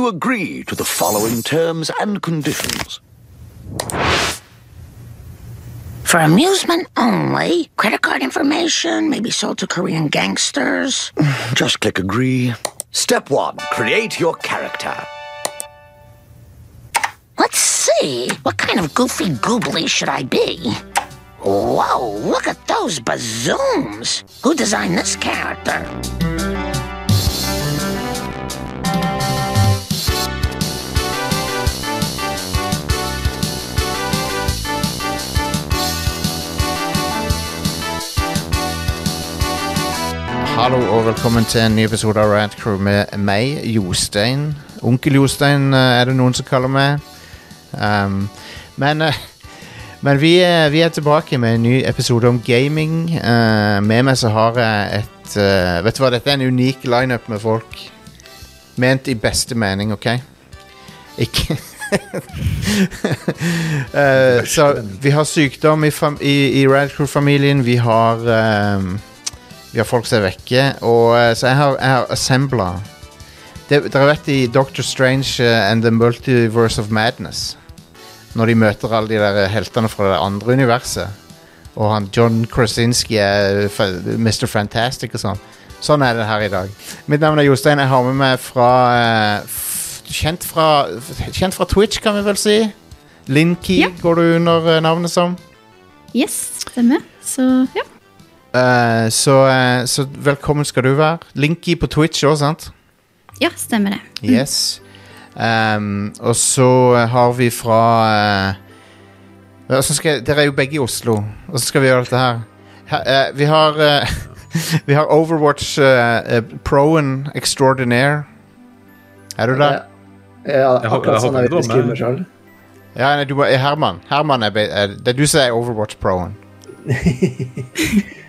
you agree to the following terms and conditions? For amusement only, credit card information may be sold to Korean gangsters. Just click agree. Step one create your character. Let's see, what kind of goofy goobly should I be? Whoa, look at those bazooms! Who designed this character? Hallo og velkommen til en ny episode av Rad Crew med meg, Jostein. Onkel Jostein eh, er det noen som kaller meg. Um, men eh, men vi, er- vi er tilbake med en ny episode om gaming. Uh, med meg så har jeg et uh, Vet du hva, dette er en unik lineup med folk. Ment i beste mening, OK? Ikke uh, Så vi har sykdom i, i, i Rad Crew-familien. Vi har ehm, vi har folk som er vekke, og eh, så jeg har, jeg har assembla Dere vet i Doctor Strange eh, and the Multiverse of Madness Når de møter alle de der heltene fra det andre universet Og han John Krasinski er fa- Mr. Fantastic og sånn Sånn er det her i dag Mitt navn er Jostein, jeg har med meg fra eh, f kjent, fra kjent fra Twitch kan vi vel si Linky Ja. går du under eh, navnet som Yes, stemmer. Så ja. Eh, så, uh, så velkommen skal du være. Linky på Twitch òg, sant? ja, stemmer det. Yes. Um, og så har vi fra uh, skal Dere er jo begge i Oslo. og så skal vi gjøre dette her? her vi har Vi har Overwatch Proen Extraordinaire. Er du der? Ja, akkurat sånn er jeg på beskriver sjøl. Ja, nei, du, Herman. Herman er, er, det er du som er Overwatch Proen.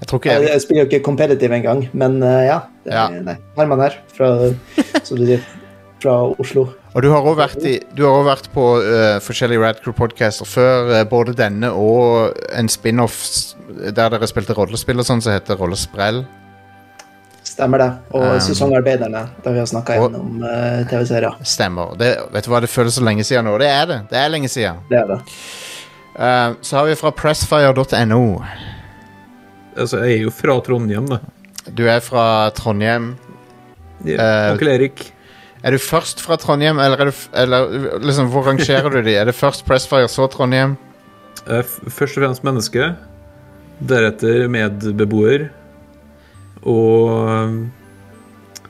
Jeg tror ikke Jeg, jeg, spiller jo ikke competitive engang, men uh, ja. Ja. Nei, Herman her, fra, sier, fra Oslo. Og du har òg vært, vært på uh, forskjellige Radcrew-podcaster før. uh, både denne og en spin-off der dere spilte rollespill og sånn, som heter Rollesprell. Stemmer det. Og Um, Sesongarbeiderne, der vi har snakka gjennom uh, TV-serier. Stemmer. Det, vet du hva, det føles så lenge siden nå. Det er det. Det er lenge siden. Det er det. Så har vi fra pressfire.no. Altså, jeg er jo fra Trondheim, da. Du er fra Trondheim. Ja, Eh, Onkel Erik. Er du først fra Trondheim, eller, er du, eller liksom, hvor rangerer du de? Er det først Pressfire, så Trondheim? Er først og fremst menneske. Deretter medbeboer. Og um,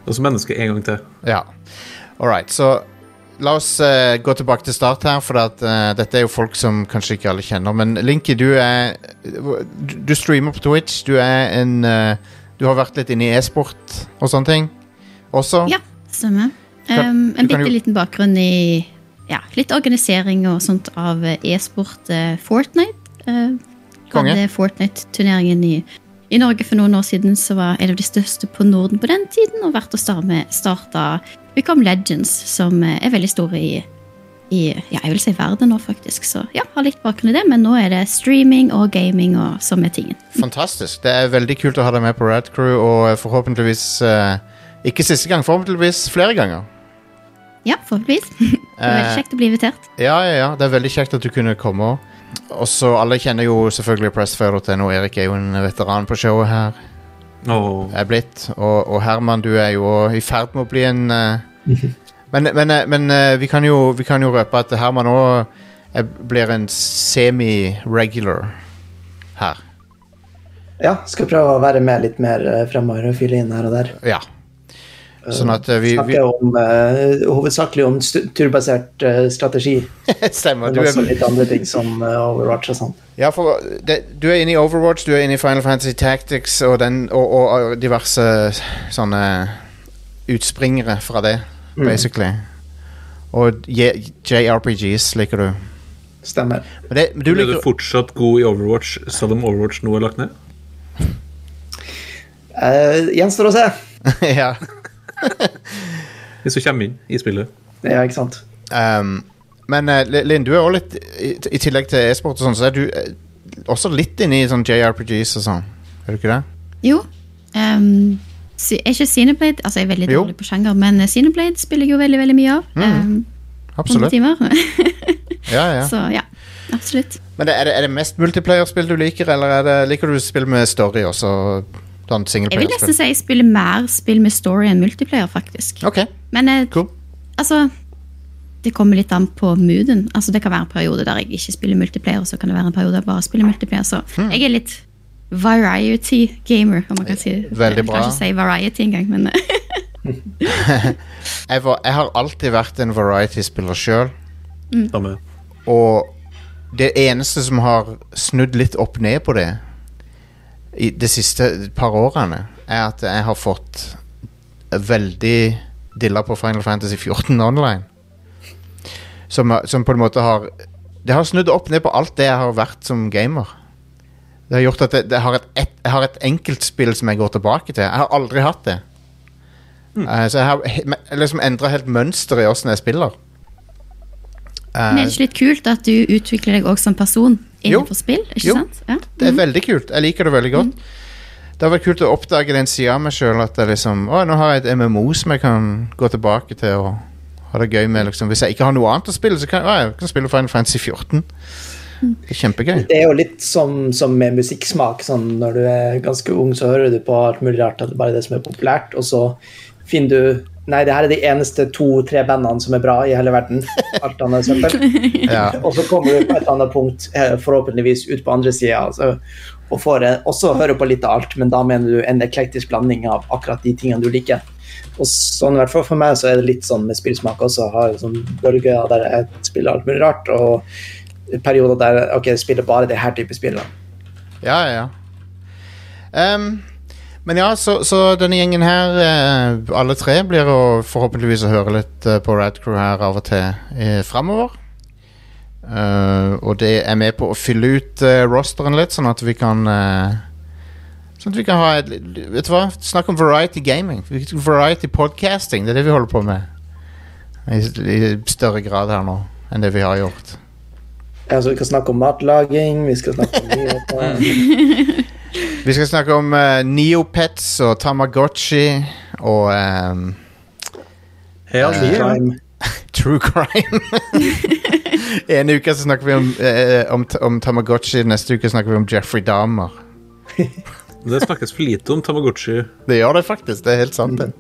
Og så menneske en gang til. Ja. All right, så la oss uh, gå tilbake til start her, for at, uh, dette er jo folk som kanskje ikke alle kjenner. Men Linky, du er Du, streamer på Twitch. Du er en uh, Du har vært litt inne i e-sport og sånne ting også? Ja, stemmer. Um, en bitte liten bakgrunn i ja, litt organisering og sånt av e-sport Fortnite. Uh, Konge. hadde Fortnite-turneringen i, i Norge for noen år siden, så var en av de største på Norden på den tiden, og vært starte starta Become Legends, som eh, er veldig store i, i ja, jeg vil si verden nå, faktisk. Så ja, har litt bakgrunn i det, men nå er det streaming og gaming og som er tingen. Fantastisk. Det er veldig kult å ha deg med på Rad Crew, og forhåpentligvis eh, Ikke siste gang, forhåpentligvis flere ganger. Ja, forhåpentligvis. det er veldig Eh, kjekt å bli invitert. Ja, ja, ja. Det er veldig kjekt at du kunne komme Også Alle kjenner jo selvfølgelig Pressfire.no. Erik er jo en veteran på showet her. Åh. Er blitt. Og, og Herman, du er jo i ferd med å bli en uh, Men, men, eh, men uh, vi, kan jo, vi kan jo røpe at Herman òg blir en semi-regular her. Ja, skal prøve å være med litt mer uh, fremover og fylle inn her og der. Ja. Sånn at eh, vi, vi om, uh, hovedsakelig om turbasert uh, strategi, Stemmer. men også er, litt andre ting som uh, Overwatch og sånn. ja, for det, du er inne i Overwatch, du er inne i Final Fantasy Tactics og, den, og, og, og diverse sånne utspringere fra det, basically. Og JRPGs liker du. Stemmer. Men, det, men du Blir du fortsatt god i Overwatch selv om Overwatch nå er lagt ned? Uh, gjenstår å se. Ja. Hvis du kommer inn i spillet. Ja, ikke sant. Um, men uh, Linn, du er også litt i, I tillegg til e-sport og sånn, så er du uh, også litt inne i sånn JRPGs og sånn. Er du ikke det? Jo. Um, Sy- Er ikke Cineblade Altså, jeg er veldig Jo. dårlig på sjanger, men Cineblade spiller jeg jo veldig veldig mye av. Mm. Um, Absolutt. timer. Ja, ja. Så ja, absolutt. Men er, det, er det mest multiplayerspill du liker, eller er det, liker du spill med story også? Sånn Jeg vil nesten si jeg spiller mer spill med story enn multiplayer, faktisk. Okay. Men eh, cool. altså Det kommer litt an på mooden. Altså Det kan være en periode der jeg ikke spiller multiplayer, og så kan det være en periode der jeg bare spiller multiplayer. Så Hmm. jeg er litt variety gamer, om man kan si det. Veldig Jeg kan ikke si variety engang, men eh, Jeg, var, jeg har alltid vært en variety-spiller sjøl, Mm. og det eneste som har snudd litt opp ned på det i de siste par årene, er at jeg har fått veldig dilla på Final Fantasy 14 online. Som, som på en måte har Det har snudd opp ned på alt det jeg har vært som gamer. Det har gjort at jeg, jeg, har et, et, jeg har et enkeltspill som jeg går tilbake til. Jeg har aldri hatt det. Eh, så jeg har liksom endra helt mønster i åssen jeg spiller. Uh, Men er det ikke litt kult at du utvikler deg også som person innenfor spill? ikke Jo. sant? Ja. Det er veldig kult. Jeg liker det veldig godt. Det har vært kult å oppdage den sida av meg sjøl at jeg liksom Å, nå har jeg et MMO som jeg kan gå tilbake til og ha det gøy med. liksom Hvis jeg ikke har noe annet å spille, så kan å, jeg kan spille Final Fantasy 14. Det er kjempegøy. Det er jo litt som, som med musikksmak. Sånn, når du er ganske ung, så hører du på alt mulig rart. At det bare er det som er populært. Og så finner du Nei, det her er de eneste to-tre bandene som er bra i hele verden. Alt annet søppel. Ja. Og så kommer du på et annet punkt, eh, forhåpentligvis ut på andre sida, altså, og får eh, også høre på litt av alt, men da mener du en eklektisk blanding av akkurat de tingene du liker. Og sånn, i hvert fall for meg så er det litt sånn med spillsmak også. Har sånn bølger der jeg spiller alt mulig rart, og perioder der ok, jeg spiller bare det her type spill. Ja, ja, ja. Ehm, men ja, så, så denne gjengen her, eh, alle tre, blir å forhåpentligvis å høre litt eh, på Radcrew her av og til eh, framover. Uh, og det er med på å fylle ut eh, rosteren litt, sånn at vi kan eh, Sånn at vi kan ha et, Vet du hva? Snakk om variety gaming. Variety podcasting. Det er det vi holder på med. I, i større grad her nå enn det vi har gjort. Ja, så vi kan snakke om matlaging, vi skal snakke om nyheter. Vi skal snakke om uh, Neopets og Tamagotchi og um, Hell uh, yeah. Crime. True crime. en uke så snakker vi om, uh, om, om Tamagotchi, neste uke snakker vi om Jeffrey Dahmer. Det snakkes for lite om Tamagotchi. Det gjør det faktisk, det er helt sant det.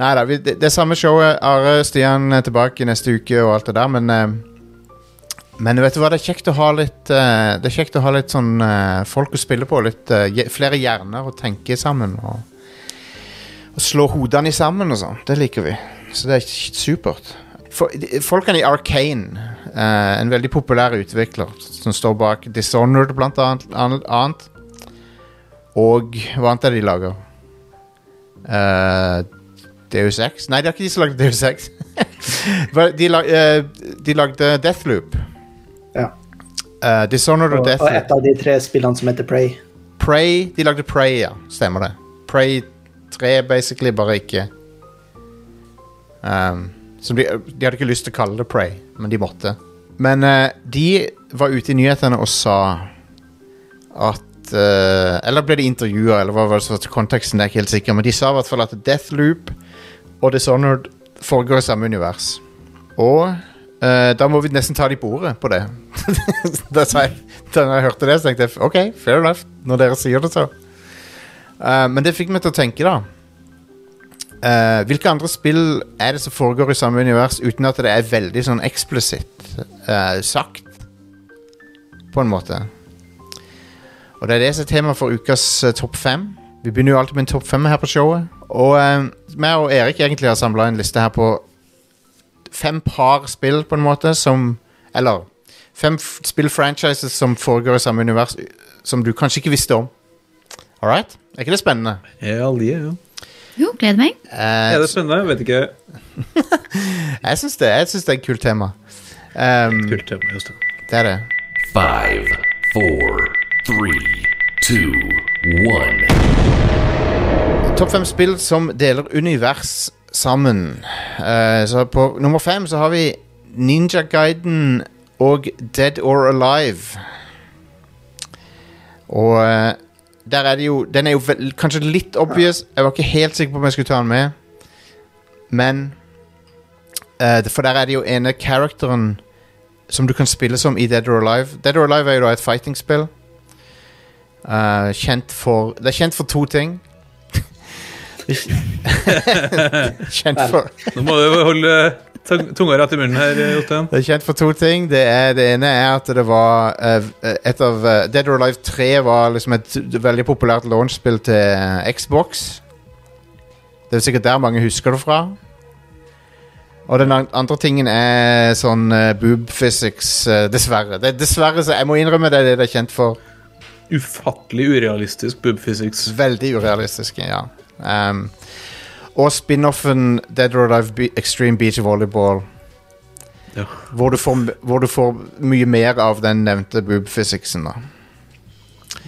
Nei da, det, det samme showet. Are Stian er tilbake neste uke og alt det der, men eh, Men vet du hva, det er kjekt å ha litt eh, Det er kjekt å ha litt sånn eh, folk å spille på. Litt, eh, flere hjerner å tenke sammen. Og, og slå hodene sammen og sånn. Det liker vi. Så det er supert. Folkene i Arcane, en veldig populær utvikler som står bak Dishonored, blant annet og hva annet er det de lager? Uh, Deus Ex? Nei, det er ikke de som lagde Deus Ex. De, lag, uh, de lagde Deathloop. Uh, Dishonored og, Og, og et av de tre spillene som heter Prey. Prey, de lagde Prey, ja. Stemmer det. Prey 3, basically, bare ikke. Um, de, de hadde ikke lyst til å kalle det Prey, men de måtte. Men uh, de var ute i nyhetene og sa at uh, Eller ble de intervjua, eller hva var det konteksten, det er ikke helt sikker, men de sa i hvert fall at Deathloop og Dishonored foregår i samme univers. Og eh, da må vi nesten ta de på ordet på det. da, jeg, da jeg hørte det, så tenkte jeg OK, fair enough, når dere sier det så. Uh, men det fikk meg til å tenke, da. Uh, hvilke andre spill er det som foregår i samme univers uten at det er veldig sånn eksplisitt sagt? På en måte. Og det er det som er tema for ukas topp fem. Vi begynner jo alltid med en topp fem her på showet. Og uh, meg og Erik egentlig har samla en liste her på fem par spill, på en måte, som Eller fem spillfranchises som foregår i samme univers, som du kanskje ikke visste om. All right? Er ikke det spennende? Hell yeah. Jo, gleder meg. Uh, Er det spennende? Jeg vet ikke. jeg syns det, jeg synes det er et kult tema. Um, Kult tema. Just det. det er det. Five, four, three, two, one. Topp fem spill som deler univers sammen. Uh, så på nummer fem så har vi Ninja Guiden og Dead or Alive. Og uh, der er det jo Den er jo vel, kanskje litt obvious. Jeg var ikke helt sikker på om jeg skulle ta den med, men uh, For der er det jo ene characteren som du kan spille som i Dead or Alive. Dead or Alive er jo da et fighting-spill. Kjent for Det er kjent for to ting. kjent for Nå må du holde tunga rett i munnen her, Jostein. Det er kjent for to ting. Det, er, det ene er at det var uh, et av uh, Dead or Alive 3 var liksom et veldig populært launchspill til uh, Xbox. Det er sikkert der mange husker det fra. Og den andre tingen er sånn boob physics, dessverre. Det, dessverre, så jeg må innrømme det er det det er kjent for. Ufattelig urealistisk boob physics. Veldig urealistisk, ja. Um, og spin-offen Dead or Alive Be Extreme Beach Volleyball. Ja. Hvor, du får, hvor du får mye mer av den nevnte boob physicsen, da.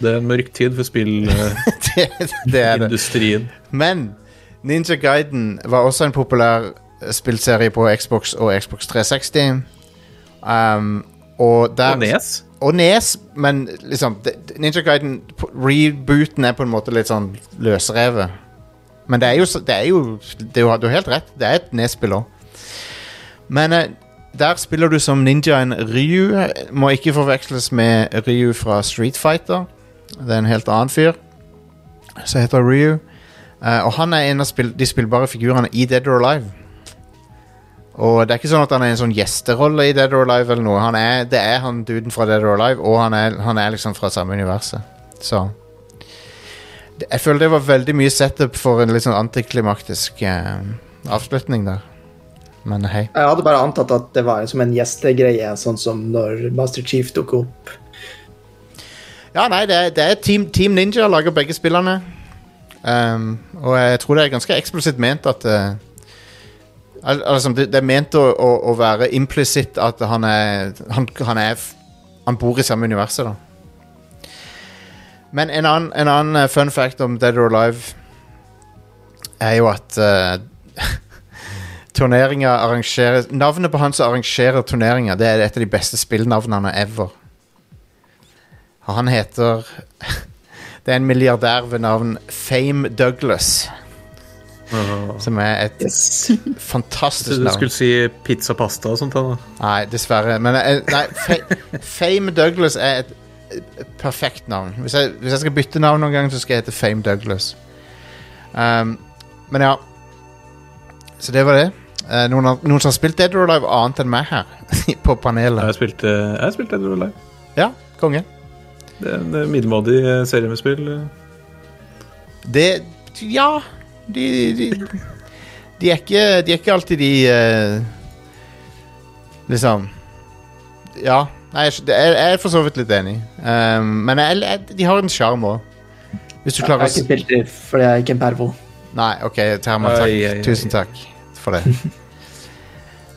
Det er en mørk tid for spillindustrien. det. Men Ninja Gaiden var også en populær spillserie på Xbox og Xbox 360. Um, og der Og Nes. og Nes, men liksom Ninja Gaiden Rebooten er på en måte litt sånn løsrevet. Men det er jo, det er jo det er Du har helt rett, det er et nedspill òg. Men eh, der spiller du som ninjaen Ryu. Må ikke forveksles med Ryu fra Street Fighter. Det er en helt annen fyr som heter Ryu. Eh, og han er en av spill de spillbare figurene i Dead or Alive. Og det er ikke sånn at han er en sånn gjesterolle i Dead or Alive eller noe. Er, det er han duden fra Dead or Alive, og han er, han er liksom fra samme universet. Så Jeg føler det var veldig mye setup for en litt sånn antiklimaktisk eh, avslutning der. Men hei. Jeg hadde bare antatt at det var som en gjestegreie, sånn som når Master Chief dukket opp. Ja, nei, det er, det er Team, Team Ninja lager begge spillene. Um, og jeg tror det er ganske eksplisitt ment at uh, altså, det, det er ment å, å, å være implisitt at han er han, han er Han bor i samme universet, da. Men en annen, en annen eh, fun fact om Dead or Alive er jo at uh, turneringer arrangeres Navnet på han som arrangerer turneringer, det er et av de beste spillnavnene ever. Han heter Det er en milliardær ved navn Fame Douglas. Som er et Yes. fantastisk Du skulle si pizza pasta og sånt. da. Nei, dessverre. Men eh, nei, Fa Fame Douglas er et perfekt navn. Hvis jeg, hvis jeg skal bytte navn noen gang, så skal jeg hete Fame Douglas. Um, men ja. Så det var det. Uh, noen, har- noen som har spilt Dead or Alive annet enn meg her på Jeg panelet? har spilt, eh, jeg har spilt Dead or Alive. Ja, konge. Det er en middelmådig eh, serie med spill. Det Ja. De, de, de, er ikke, de er ikke alltid de uh, Liksom Ja. Nei, jeg, jeg jeg er for så vidt litt enig. Um, men jeg, jeg, de har en sjarm òg. Hvis du Jeg klarer har å ikke s- spilt det fordi jeg er ikke en pervo. Nei, OK, Terma, takk. Oi, oi, oi. Tusen takk for det.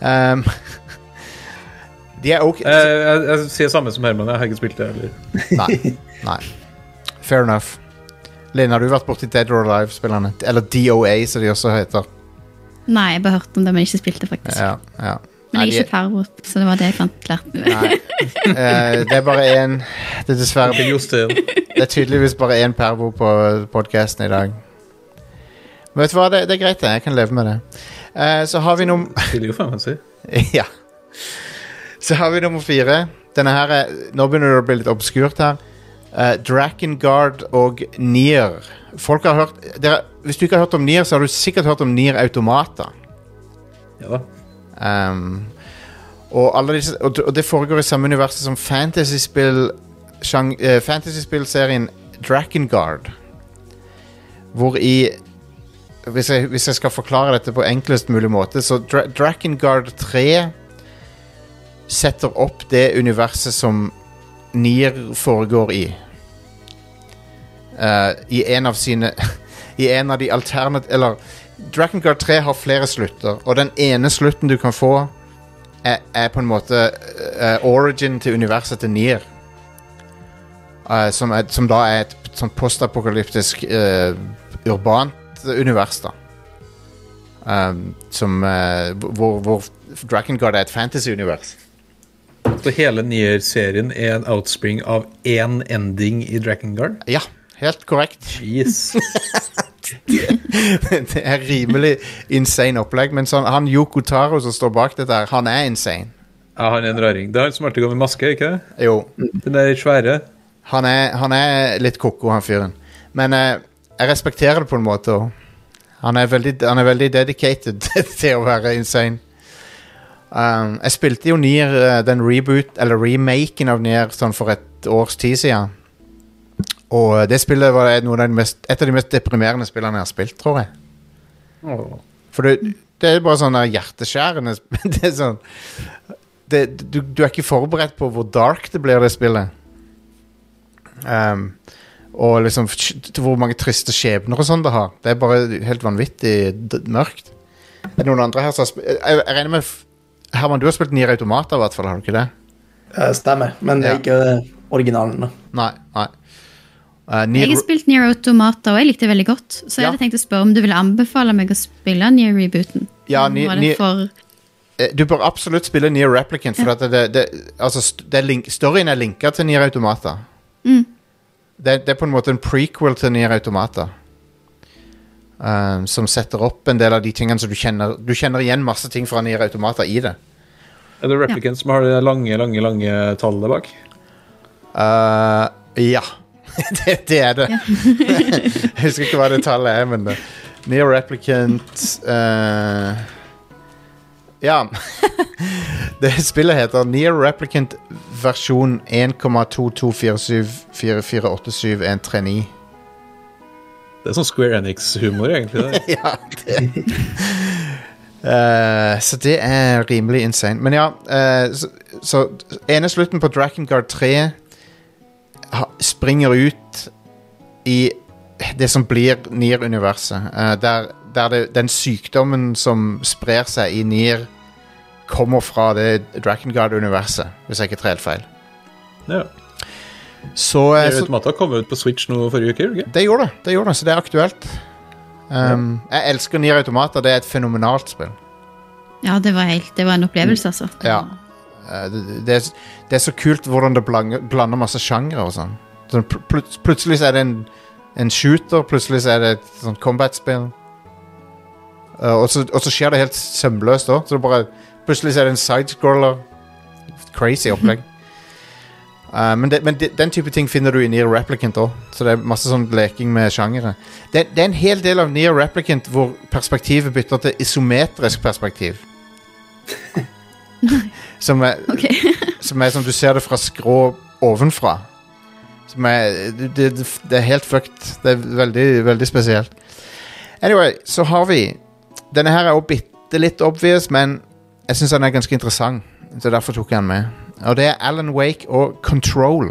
um, de er OK. Jeg, jeg, jeg sier samme som Herman, jeg har ikke spilt det heller. Nei. Nei. Fair enough. Linn, har du vært borti Dead or Alive-spillerne? Eller DOA, som de også heter. Nei, jeg bare hørt om det, men ikke spilte, faktisk. Ja, ja. Men jeg er ikke pervot, så det var det jeg fant lært. Nei. Eh, det er bare én Det er dessverre Det er tydeligvis bare én pervo på podkasten i dag. Men vet du hva, det, det er greit, det. Jeg kan leve med det. Eh, så har vi si. Ja. Så har vi nummer fire. Denne her er Nå begynner det å bli litt obskurt her. Uh, Drakengard og Nier. Folk har hørt dere, Hvis du ikke har hørt om Nier, så har du sikkert hørt om Nier Automata. Ja. Um, og, disse, og, det- foregår i samme universet som fantasyspill eh, Fantasyspillserien Drakengard. Hvor i hvis jeg, hvis jeg skal forklare dette på enklest mulig måte, så Dra Drakengard 3 setter opp det universet som Nier foregår i. Uh, I en av sine I en av de alternative Eller Drakengard 3 har flere slutter, og den ene slutten du kan få, er, er på en måte uh, origin til universet til Nier. Uh, som, er, som da er et sånn postapokalyptisk uh, urbant univers, da. Um, som hvor, hvor Drakengard er et fantasy-univers. Så hele Nier-serien er en outspring av én ending i Drakengard? Ja, Helt korrekt. Jeez. det er rimelig insane opplegg, men sånn, han Yoko Taro som står bak dette, der, han er insane. Ja, han er en raring. Det er han som alltid går med maske, ikke det? Jo. Den der svære. Han er, han er litt koko, han fyren. Men eh, jeg respekterer det på en måte òg. Han, er veldig- han er veldig dedicated til å være insane. Um, jeg spilte jo Nier, eh, den reboot, eller remaken av Nier, sånn for et års tid siden. Og det spillet var noe av de mest, et av de mest deprimerende spillene jeg har spilt, tror jeg. Oh. For det, det er bare sånn hjerteskjærende Det er sånn det, du, du er ikke forberedt på hvor dark det blir, det spillet. Um, og liksom hvor mange triste skjebner og sånn det har. Det er bare helt vanvittig d mørkt. Er det noen andre her som har spilt jeg, jeg regner med Herman, du har spilt Nier Automata, i hvert fall, har du ikke det? Eh, Stemmer, men det Ja. er ikke eh, originalen. Nei. nei. Uh, Jeg har spilt Near Automata, og jeg likte det veldig godt. Så jeg Ja. hadde tenkt å spørre om du ville anbefale meg å spille Near Rebooten. Ja, Ni- Ni- for Eh, Du bør absolutt spille Nier Replicant, for at det, det, altså, det er link, storyen er linka til Nier Automata. Mm. Det, det er på en måte en prequel til Nier Automata. Um, som setter opp en del av de tingene som du kjenner Du kjenner igjen masse ting fra Nier Automata i det. Er det Replicant som har det lange, lange lange tallet bak? Uh, ja. det, det er det. Jeg husker ikke hva det tallet er, men det. Nier Replicant uh, Ja. det spillet heter Nier Replicant versjon 1,22474487139. Det er sånn Square Enix-humor, egentlig. det. ja, det Uh, Så det er rimelig insane. Men ja, uh, så, så ene slutten på Drakengard 3 ha, springer ut i det som blir Nier-universet. eh, der der det, den sykdommen som sprer seg i Nier, kommer fra det Drakengard-universet, hvis jeg ikke tar helt feil. Ja. Så, eh, så Automata kom ut på Switch nå forrige uke, det ikke? det gjorde det, det gjorde det, så det er aktuelt. Um, Jeg elsker Nier Automata, det er et fenomenalt spill. Ja, det var, helt, det var en opplevelse, altså. Ja. Uh, det, det, er, det er så kult hvordan det blander, blander masse sjangre og sånn. sånn pl plutselig så er det en, en shooter, plutselig så er det et sånt combat-spill. Uh, og, så, og så skjer det helt sømløst òg. Så bare, plutselig så er det en sidescroller. Crazy opplegg. Uh, men det, men det, den type ting finner du i Nier Replicant òg. Så det er masse sånn leking med sjangere. Det, det er en hel del av Nier Replicant hvor perspektivet bytter til isometrisk perspektiv. som, er, okay. som er som du ser det fra skrå ovenfra. Som er det, det, det er helt fucked. Det er veldig, veldig spesielt. Anyway, så har vi Denne her er jo bitte litt obvious, men jeg syns den er ganske interessant. Så derfor tok jeg den med. Og det er Alan Wake og Control.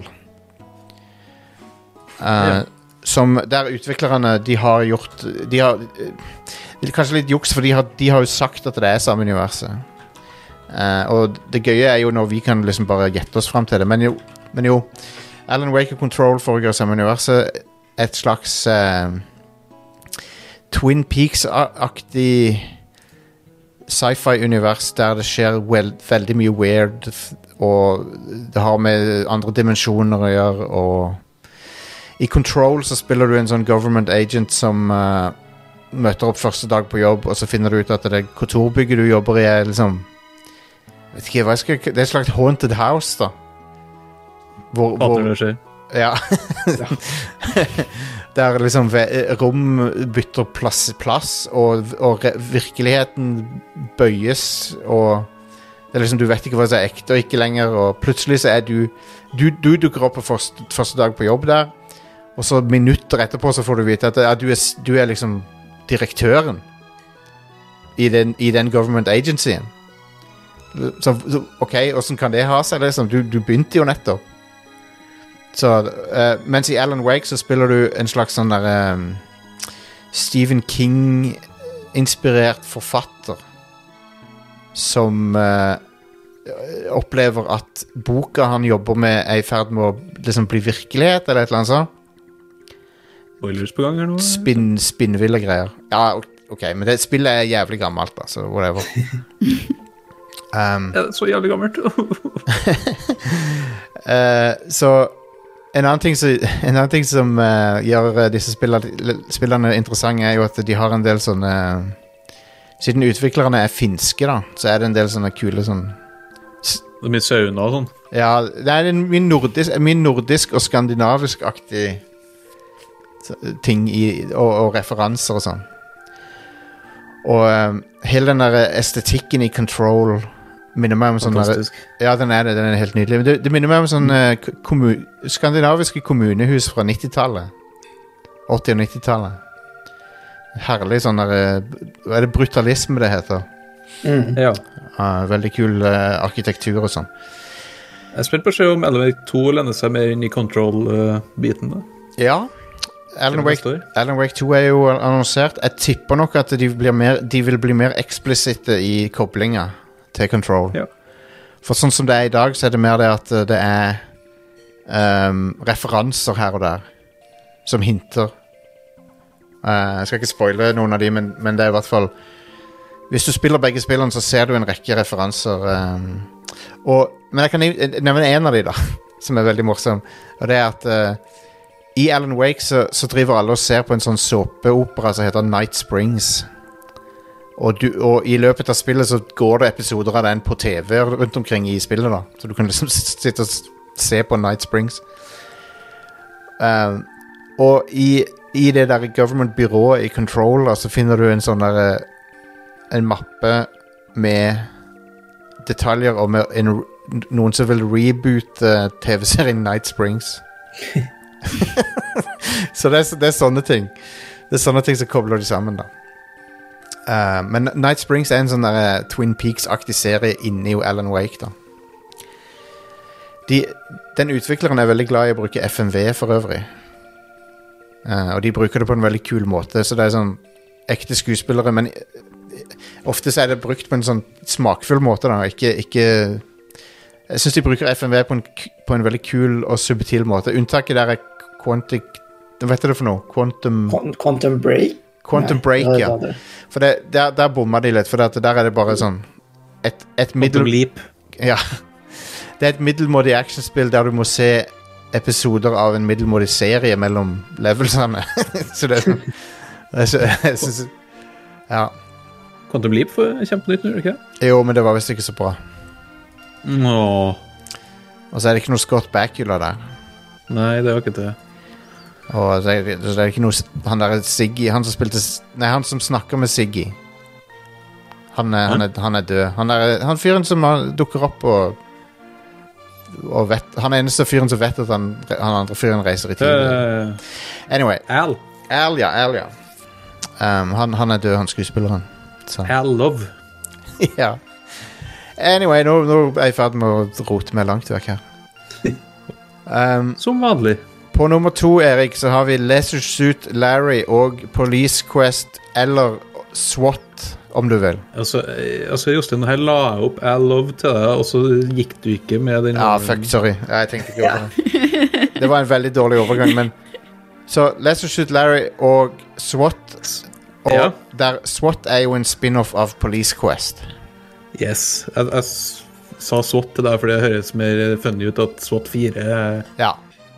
Eh, Som Der utviklerne de har gjort De har eh, Det er kanskje litt juks, for de har, de har jo sagt at det er samme universet. Eh, og det gøye er jo når vi kan liksom bare gjette oss fram til det. Men jo, men jo Alan Wake og Control foregår i samme universet. Et slags uh, Twin Peaks-aktig sci-fi-univers der det skjer vel, veldig mye weird, og det har med andre dimensjoner å gjøre, og i Control så spiller du en sånn government agent som uh, møter opp første dag på jobb, og så finner du ut at det kontorbygget du jobber i, er liksom Vet ikke, hva skal, Det er et slags haunted house, da. Hvor, Hater hvor, når det skjer. ja. Der liksom rom bytter plass, plass og, og virkeligheten bøyes, og det er liksom, du vet ikke hva som er ekte og ikke lenger, og plutselig så er du Du, du dukker opp på første, første dag på jobb der, og så minutter etterpå så får du vite at ja, du, er, du er liksom direktøren i den, i den government agencyen. Så, så OK, åssen kan det ha seg? Liksom? Du, du begynte jo nettopp. Så, uh, mens i Alan Wake så spiller du en slags sånn derre um, Stephen King-inspirert forfatter som uh, opplever at boka han jobber med, er i ferd med å liksom bli virkelighet, eller et eller annet sånt. Spoilers på gang her nå. Spin, spinnville greier. Ja, ok, men det spillet er jævlig gammelt, altså. så whatever. um, Ja, så jævlig gammelt. uh, så en annen ting som, en annen ting som uh, gjør eh, disse spillene, spillene interessante, er jo at de har en del sånne Siden utviklerne er finske, da, så er det en del sånne kule sånn Det er mye sauna og sånn. Ja, det er en mye nordisk, mye nordisk og skandinavisk-aktig ting i, og, og referanser og sånn. Og um, hele den der estetikken i Control minner meg om sånn. Ja, den er det. Den er helt nydelig. Men det, det minner meg om sånn eh, k- kommu, skandinaviske kommunehus fra 90-tallet. 80- og 90-tallet. Herlig sånn der eh, Hva er det brutalisme det heter? Mm. Ja. Uh, veldig kul uh, arkitektur og sånn. Jeg er spent på å se om Wake 2 lener seg mer inn i control-biten. da. Ja. Alan Wake. Alan Wake 2 er jo annonsert. Jeg tipper nok at de, blir mer, de vil bli mer eksplisitte i koblinga til Control. Ja. For sånn som det er i dag, så er det mer det at eh, det er um, referanser her og der som hinter. Uh, jeg skal ikke spoile noen av de, men, men det er i hvert fall Hvis du spiller begge spillene, så ser du en rekke referanser. Um, og, men jeg kan nevne en av de, da, som er veldig morsom. Og det er at eh, i Alan Wake så, så driver alle og ser på en sånn såpeopera som heter Night Springs. Og, du, og i løpet av spillet så går det episoder av den på TV rundt omkring i spillet. da Så du kan liksom sitte og se på Night Springs. Um, og i, i det der government-byrået i Control så finner du en sånn der eh, En mappe med detaljer om en, noen som vil reboote TV-serien Night Springs. så det er, det er sånne ting. Det er sånne ting som kobler de sammen, da. Uh, men Night Springs er en sånn der, eh, Twin Peaks-aktig serie inni Alan Wake, da. De, den utvikleren er veldig glad i å bruke FMV for øvrig. Uh, og de bruker det på en veldig kul måte, så det er sånn ekte skuespillere, men ofte så er det brukt på en sånn smakfull måte, da, ikke, ikke Jeg syns de bruker FMV på en, på en veldig kul og subtil måte. Unntaket der er Quantic Hva heter det for noe? Quantum Quantum Break? Quantum Nei, Break, ja. det. For det, der, der bomma de litt, for det, der er det bare sånn Et, et middel... Leap. Ja. Det er et middelmådig actionspill der du må se episoder av en middelmådig serie mellom levelsene. så det er sånn jeg sy- synes, Ja. Quantum Leap får kjempenytt gjør det ikke? Jo, men det var visst ikke så bra. Nå. Og så er det ikke noe Scott Bakula der. Nei, det var ikke det. Og så er det, så det er ikke noe Han der Siggy Han som spilte Nei, han som snakker med Siggy. Han han han er død. Han er han fyren som dukker opp og og vet, Han er eneste fyren som vet at han, han andre fyren reiser i tid. Uh, Anyway. Al. Al, ja. Al, ja. Um, han, han er død, han skuespilleren. Så. Al Love. ja. Anyway, nå, nå er jeg i ferd med å rote meg langt vekk her. Um, Som vanlig. På nummer to, Erik, så har vi Leisure Suit Larry og Police Quest eller SWAT, om du vil. Altså, eh, altså Jostein, her la jeg opp Al Love til deg, og så gikk du ikke med den Ja, fuck, sorry. Jeg tenkte ikke over det. Det var en veldig dårlig overgang, men Så Leisure Suit Larry og SWAT Og Ja. der SWAT er jo en spin-off av Police Quest. Yes. Jeg, jeg sa SWAT til deg fordi det høres mer funny ut at SWAT 4 er Ja.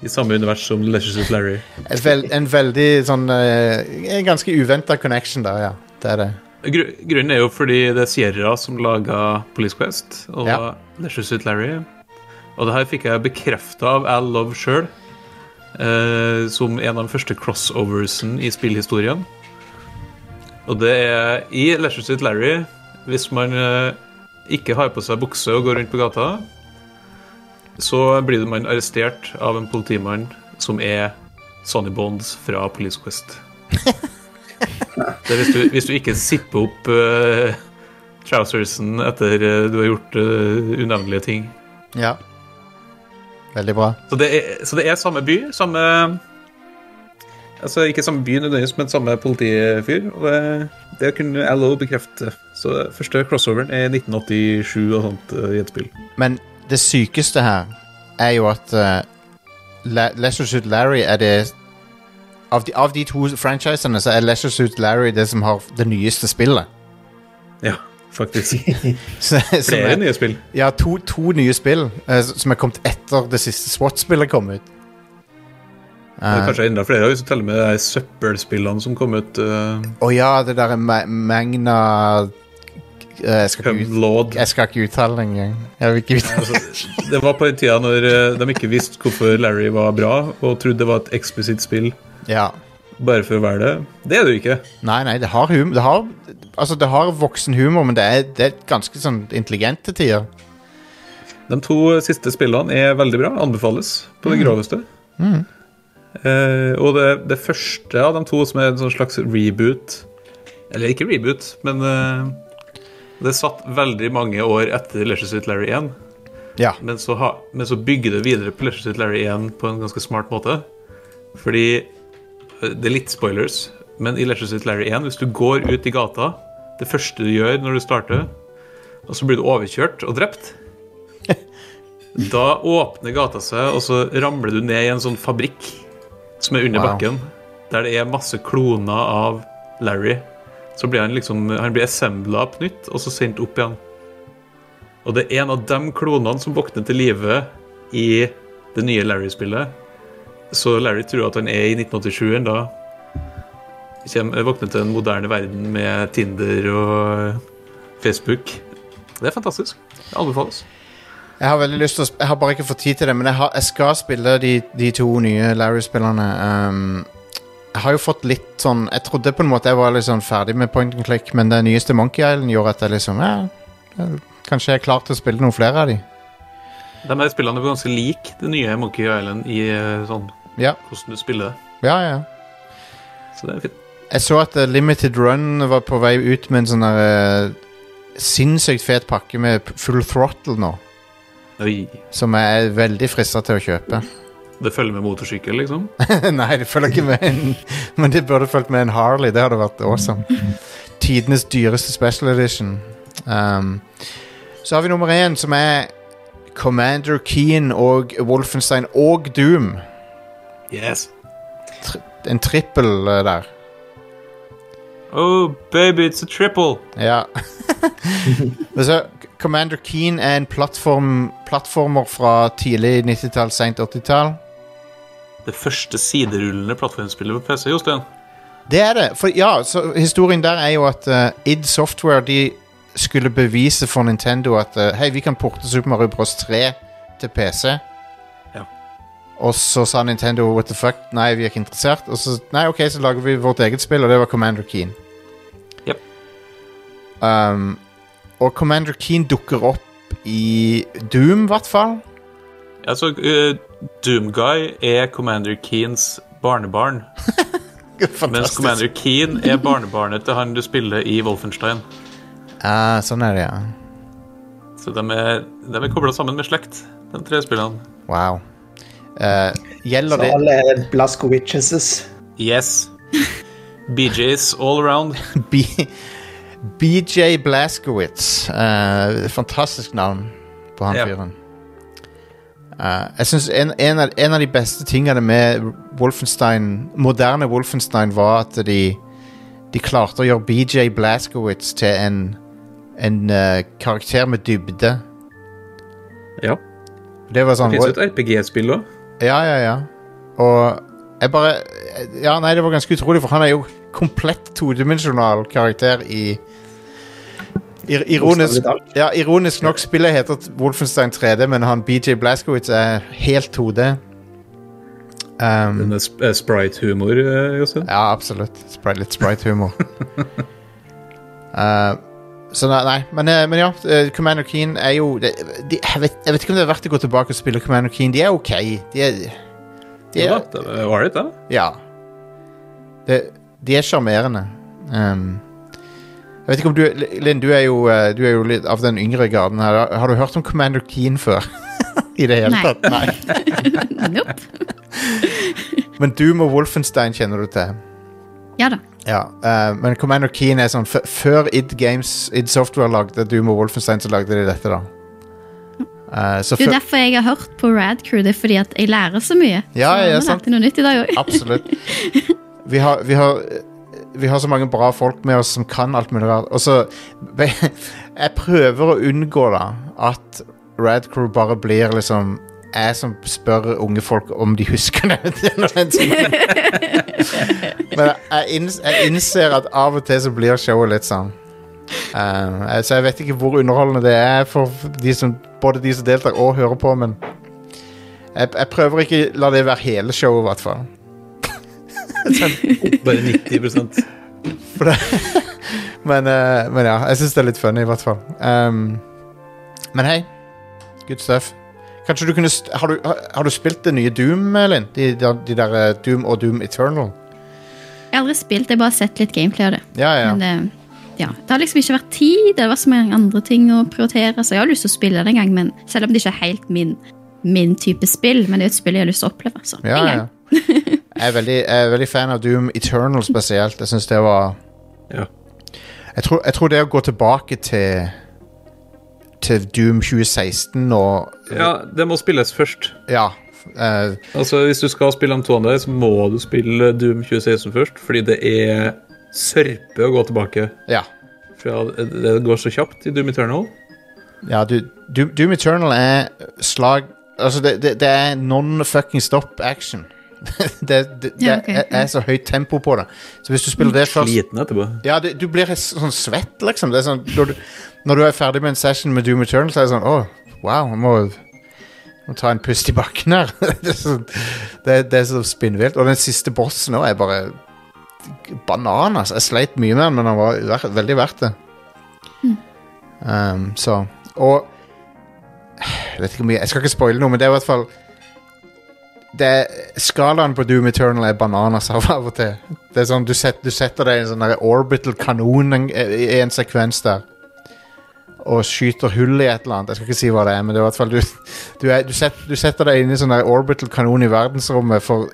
I samme univers som Leisure Suit Larry. En, vel, en veldig sånn eh, En ganske uventa connection der, ja. Det er det. Gr grunnen er jo fordi det er Sierra som laga Police Quest og Ja. Leisure Suit Larry. Og det her fikk jeg bekrefta av Al Love sjøl, eh, som en av de første crossoversen i spillhistorien. Og det er i Leisure Suit Larry, hvis man eh, ikke har på seg bukse og går rundt på gata, så blir man arrestert av en politimann som er Sonny Bonds fra Police Quest. Det hvis du, hvis du ikke zipper opp uh, trousersen etter uh, du har gjort uh, unevnelige ting. Ja. Veldig bra. Så det, er, så det er samme by, samme Altså ikke samme by nødvendigvis, men samme politifyr. Og det, det kunne LO bekrefte. Så første crossoveren er 1987 og sånt i et spill. Men det sykeste her er jo at uh, La Leisure Suit Larry er det av de, av de to franchisene så er Leisure Suit Larry det som har det nyeste spillet. Ja, faktisk. Så, Flere er, nye spill. ja, to, to nye spill uh, som er kommet etter det siste SWAT-spillet kom ut. Det er kanskje enda flere hvis du teller med de søppelspillene som kom ut. Uh, Å ja, det derre Ma Magna eh, Jeg skal ut, jeg skal ikke uttale det engang. Altså, det var på den tida når eh, de ikke visste hvorfor Larry var bra, og trodde det var et eksplisitt spill Ja. bare for å være det. Det er det jo ikke. Nei, nei, det har humor. Det har, altså, det har voksen humor, men det er, det er ganske sånn intelligent til tider. De to siste spillene er veldig bra. Anbefales på det groveste. Eh, og det, det første av de to som er en sånn slags reboot Eller ikke reboot, men eh, det satt veldig mange år etter Leisure Suit Larry 1. Ja. Men så, ha, men så bygger det videre på Leisure Suit Larry 1 på en ganske smart måte. Fordi eh, Det er litt spoilers, men i Leisure Suit Larry 1, hvis du går ut i gata Det første du gjør når du starter, og så blir du overkjørt og drept Da åpner gata seg, og så ramler du ned i en sånn fabrikk som er under Wow. bakken, der det er masse kloner av Larry. Så blir han liksom Han blir assembla på nytt, og så sendt opp igjen. Og det er en av de klonene som våkner til live i det nye Larry-spillet. Så Larry tror at han er i 1987 ennå. Kjem- Våkner til en moderne verden med Tinder og Facebook. Det er fantastisk. Det anbefales. Jeg har veldig lyst til å Jeg har bare ikke fått tid til det, men jeg, har, jeg skal spille de, de to nye Larry-spillerne. Um, jeg har jo fått litt sånn Jeg trodde på en måte jeg var sånn ferdig med point and click, men det nyeste Monkey Island gjorde at jeg liksom ja, Kanskje jeg er klar til å spille noen flere av de. De her spillene er ganske like det nye Monkey Island i eh, sånn Ja, hvordan du spiller det. ja, ja. Så det er fint. Jeg så at eh, Limited Run var på vei ut med en sånn eh, sinnssykt fet pakke med full throttle nå, Oi. som jeg er veldig frista til å kjøpe. Det følger med motorsykkel, liksom. Nei, det følger ikke med en Men det burde fulgt med en Harley. Det hadde vært awesome. Tidenes dyreste special edition. Um, så har vi nummer én, som er Commander Keen og Wolfenstein og Doom. Yes. En trippel eh, der. Oh, baby, it's a triple. Ja. Så, Commander Keen er en plattform, plattformer fra tidlig 90-tall, seint 80-tall. Det første siderullende plattformspillet på PC, Jostein. Det er det. For ja, så Historien der er jo at uh, id Software de skulle bevise for Nintendo at uh, hei, vi kan porte Super Mario Bros. 3 til PC. Ja. Og så sa Nintendo what the fuck, nei, vi er ikke interessert. Og så nei, ok, så lager vi vårt eget spill, og det var Commander Keen. Yep. Um, og Commander Keen dukker opp i Doom, i hvert fall. Altså, uh, Doomguy er Commander Keens barnebarn. Mens Commander Keen er barnebarnet til han du spiller i Wolfenstein. Uh, sånn er det, ja. Så de er, de er kobla sammen med slekt, de tre spillene. Wow. Uh, gjelder Så alle er Blaskowitches. Yes. BJs all around. B BJ Blaskowitz. Uh, fantastisk navn på han Ja. fyren. Eh, jeg synes en, en, av, en av de beste tingene med Wolfenstein moderne Wolfenstein var at de De klarte å gjøre BJ Blaskowitz til en En uh, karakter med dybde. Ja. Det var sånn Det fins et RPG-spill òg. Ja, ja, ja. Og jeg bare Ja, nei, det var ganske utrolig, for han er jo komplett todimensjonal karakter i ir ironisk, ja, ironisk nok spillet heter Wolfenstein 3D, men han BJ Blaskowitz er helt 2D. Um, eh, Sprite-humor, eh, Jostein. ja, absolutt. Sprite, litt sprite-humor. uh, så nei. Men, men ja, Commander Keen er jo de, de, jeg, vet, jeg vet ikke om det er verdt å gå tilbake og spille Commander Keen. De er ok. De er, de er, det var det, da. ja. De, de er sjarmerende. Um, jeg vet ikke om du Linn, du er jo, eh, du er jo litt av den yngre garden her. Har- du hørt om Commander Keen før? I det hele Nei. tatt? Nei. Nope. Men Doom og Wolfenstein kjenner du til. Ja da. Ja, uh, men Commander Keen er sånn Før id Games, id Software lagde Doom og Wolfenstein, så lagde de dette, da. Uh, så Det er derfor jeg har hørt på Radcrew. Det er fordi at jeg lærer så mye. Ja, så ja, sant. noe nytt i dag også. Absolutt. Vi har, vi, har, vi har så mange bra folk med oss som kan alt mulig rart. Og så Jeg prøver å unngå da at Radcrew bare blir liksom jeg som spør unge folk om de husker den. Men jeg innser at av og til så blir showet litt sånn. Uh, så jeg vet ikke hvor underholdende det er for de som, både de som deltar og hører på, men jeg, jeg prøver ikke la det være hele showet, i hvert fall. Bare 90 For det, men, eh, men ja, jeg syns det er litt funny, i hvert fall. Um, men hei, good stuff. Kanskje du kunne st har, du, har, har du spilt det nye Doom, Elin? De, de, de der eh, Doom og Doom Eternal? Jeg har aldri spilt, jeg har bare sett litt gameplay av det. Ja, ja. Men det, ja, det har liksom ikke vært tid. Det var så mange andre ting å prioritere, så jeg har lyst til å spille det en gang. Men selv om det ikke er helt min, min type spill, men det er et spill jeg har lyst til å oppleve. Så. ja, ja. Jeg er, veldig, jeg er veldig fan av Doom Eternal spesielt. Jeg syns det var Ja. jeg tror, jeg tror det å gå tilbake til Til Doom 2016 og ja, det må spilles først. Ja. Uh, Altså, Hvis du skal spille M2-en der, så må du spille Doom 2016 først, fordi det er sørpe å gå tilbake. ja. For det går så kjapt i Doom Eternal. Ja, du, Doom, Doom Eternal er slag Altså, det, det, det er non-fucking stop action. det det, det Ja, ok, er, er så høyt tempo på det. Så hvis du spiller det først Sliten etterpå. Ja, det, du blir sånn svett, liksom. Det er sånn, når, du, når du er ferdig med en session med Doom Eternal, så er det sånn Å, wow, jeg må, må ta en pust i bakken her. det, er så, det, det er så spinnvilt. Og den siste bossen òg er bare bananas. Jeg sleit mye med den, men den var veldig verdt det. Um, så Og jeg mye Jeg skal ikke spoile noe, men det er i hvert fall det Skalaen på Doom Eternal er bananas av og til. Det er sånn, Du, set, du setter deg i en sånn orbital kanon i en sekvens der. Og skyter hull i et eller annet. Jeg skal ikke si hva det er, men det er i hvert fall du, du, er, du, set, du setter deg inn i sånn orbital kanon i verdensrommet for,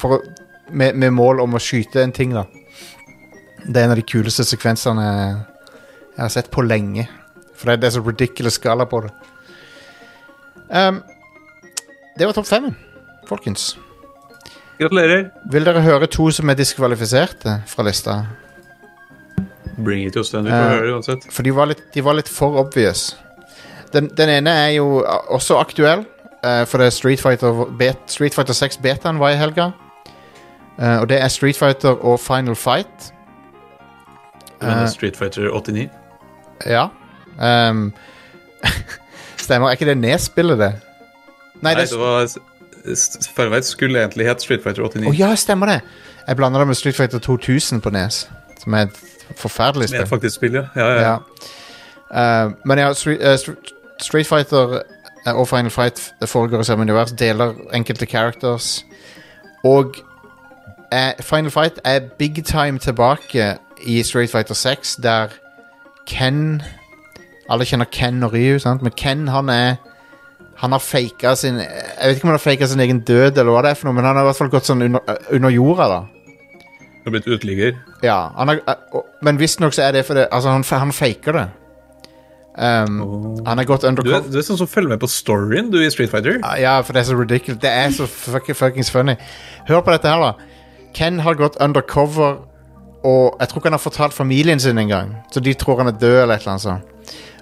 for, med, med mål om å skyte en ting, da. Det er en av de kuleste sekvensene jeg har sett på lenge. For det, det er så ridiculous skala på det. Um, det var topp fem, folkens. Gratulerer. Vil dere høre to som er diskvalifiserte fra lista? Bring it, Jostein. Du får Ja. høre det uansett. For de var litt, de var litt for obvious. Den, den ene er jo også aktuell, uh, for det er Street Fighter, bet, Street Fighter 6 betaen var i helga. Uh, og det er Street Fighter og Final Fight. Uh, Eh, Street Fighter 89? Ja. Ehm, stemmer. Er ikke det Nes-spillet, det? Nei, det var Farveit skulle egentlig hett Street Fighter 89. Å ja, stemmer det! Jeg blander det med Street Fighter 2000 på Nes. Som er et forferdelig spill. faktisk spill, ja. ja, ja. Ja. Uh, men ja, Street, eh, Street, Fighter eh, og Final Fight det foregår i samme univers, deler enkelte characters. Og Final Fight er big time tilbake i Street Fighter 6, der Ken Alle kjenner Ken og Ryu, sant? men Ken han er han har faka sin Jeg vet ikke om han har faka sin egen død, eller hva det er for noe, men han har i hvert fall gått sånn under, under jorda. da Og blitt uteligger. ja, han har, men visstnok så er det fordi Altså, han, han faker det. Um, Han har gått Du er, undercover. du er sånn som følger med på storyen, du, i Street Fighter. Ja, for det er så ridiculous. Det er så fucking, fuckings funny. Hør på dette her, da. Ken har gått undercover, og jeg tror ikke han har fortalt familien sin engang. Så de tror han er død, eller et eller annet sånt.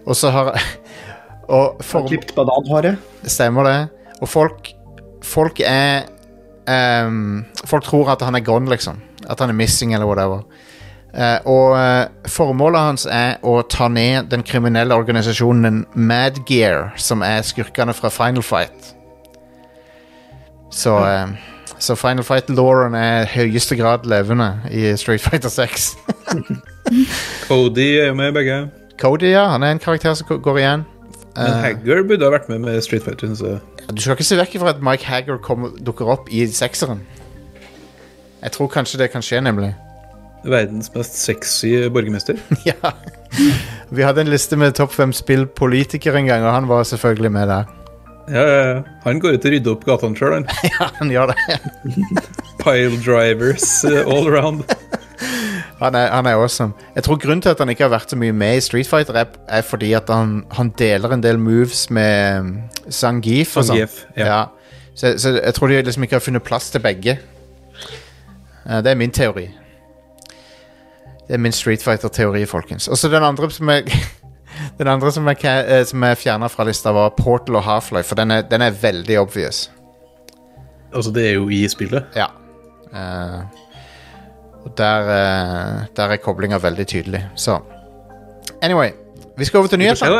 Og så har Og Har for, klippet bananhåret. Stemmer det. Og folk Folk er um, Folk tror at han er gone, liksom. At han er missing, eller whatever. Uh, og uh, formålet hans er å ta ned den kriminelle organisasjonen Madgear, som er skurkene fra Final Fight. Så uh, Så Final Fight-lauren er i høyeste grad levende i Street Fighter 6. Cody er jo med begge. Cody, ja, han er en karakter som går- igjen. Men Hagger burde ha vært med med Street Fighter. Så. Du skal ikke se vekk fra at Mike Hagger kommer, dukker opp i sekseren. Jeg tror kanskje det kan skje, nemlig. Verdens mest sexy borgermester. ja. Vi hadde en liste med topp fem spillpolitikere en gang, og han var selvfølgelig med der. Ja, ja, ja. Han går ut og rydder opp gatene sjøl, han. Ja, han gjør det. Pile drivers eh, all around. Han er, han er awesome. Jeg tror grunnen til at han ikke har vært så mye med i Street Fighter, er, er fordi at han, han deler en del moves med um, Zangief. og sånn. Zangief, ja. Så, så jeg tror de liksom ikke har funnet plass til begge. Eh, det er min teori. Det er min Street Fighter-teori, folkens. Og så den andre som er Den andre som er, eh, som er fjerna fra lista, var Portal og Half-Life, for den er, den er veldig obvious. Altså, det er jo i spillet. Ja. Eh, og der, eh, der er koblinga veldig tydelig. Så Anyway, vi skal over til nyheter.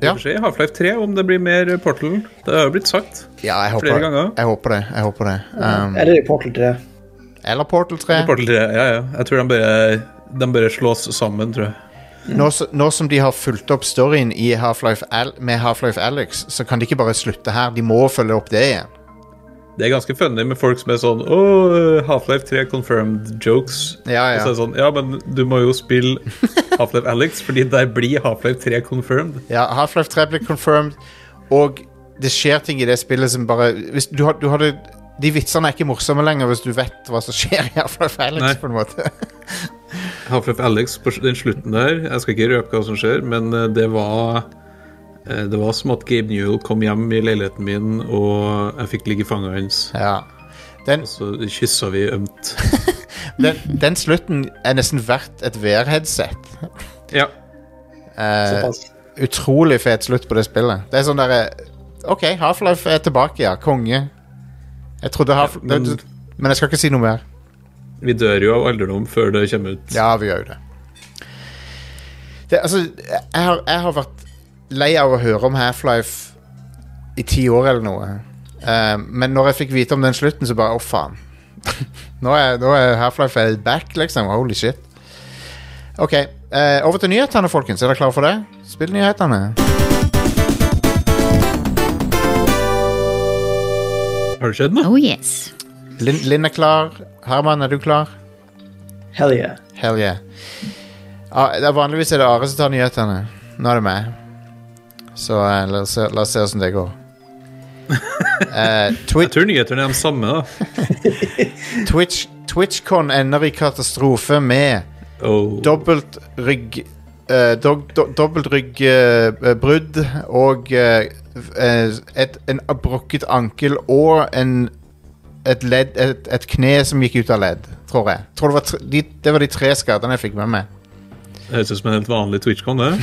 vi får se i Half-Life 3 om det blir mer Portal. Det har jo blitt sagt. Ja, jeg Flere håper, ganger. jeg håper det. Jeg håper det. Um, Eller Portal 3. eller Portal 3. Portal 3, ja, ja. Jeg tror de bare, de bare slås sammen, tror jeg. Nå, nå som de har fulgt opp storyen i Half-Life Al med Half-Life Alex, så kan de ikke bare slutte her. De må følge opp det igjen. Det er ganske funny med folk som er sånn Åh, Half-Life 3 confirmed jokes. Ja, ja. Og så er det sånn, ja, men du må jo spille Half-Life Alex, fordi der blir Half-Life 3 confirmed. ja Half-Life 3 blir confirmed, og det skjer ting i det spillet som bare hvis du, du hadde, De vitsene er ikke morsomme lenger hvis du vet hva som skjer i Half-Life Alex. Nei. på en måte Half-Life Alex på den slutten der Jeg skal ikke røpe hva som skjer, men eh, det var eh, Det var som at Gabe Newell kom hjem i leiligheten min, og jeg fikk ligge i fanget hans. Ja. Den, Og så kyssa vi ømt. den, den slutten er nesten verdt et VR-headset. Ja. Eh, utrolig fet slutt på det spillet. Det er sånn derre OK, Half-Life er tilbake, ja. Konge. Jeg trodde Half... Ja, men- men, men jeg skal ikke si noe mer. Vi dør jo av alderdom før det kommer ut. Ja, vi gjør jo det. det altså, jeg har, jeg har vært lei av å høre om Half-Life i ti år eller noe. Uh, men når jeg fikk vite om den slutten, så bare Å, faen. nå er, nå er Half-Life back, liksom. Holy shit. OK. Uh, over til nyhetene, folkens. Er dere klare for det? Spill nyhetene. Har det skjedd noe? Oh yes. Linn Linn er klar. Herman, er du klar? Hell yeah. Hell yeah. Ah, det er vanligvis er det Are som tar nyhetene. Nå er det meg. Så eh, la oss se- la oss se åssen det går. Eh, Jeg tror nyhetene er de samme, da. Twitch, TwitchCon ender i katastrofe med Oh. dobbelt rygg eh, do, do, Dobbeltryggbrudd og eh, eh, et, en brukket ankel og en et, ledd, et, et kne som gikk ut av ledd, tror jeg. Tror det, var tre, de, det var de tre skadene jeg fikk med meg. Det høres ut som en helt vanlig TwitchCon, det.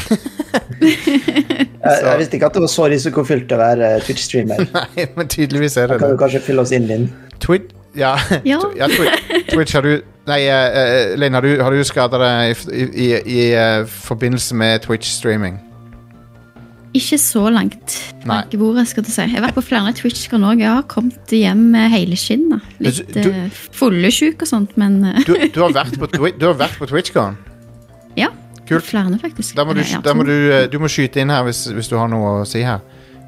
Jeg, jeg visste ikke at det var så risikofylt å være Twitch-streamer. Nei, men tydeligvis er det Da Kan det. du kanskje fylle oss inn, din. Twitch Ja, Ja. ja Twitch, Twitch, har du Nei, uh, eh, Linn, har du, har du skada deg i, i, i uh, forbindelse med Twitch-streaming? Ikke så langt Nei. bordet, skal du si. Jeg har vært på flere Twitch-kan òg. Jeg har kommet hjem med hele skinn. Litt Du- du- uh, fullesjuk og sånt, men eh, Du, du, har vært på, Twi- du har vært på TwitchCon? Ja. Kult. Flere, faktisk. Da må du, Eh, da må du, eh, du må skyte inn her hvis, hvis du har noe å si her.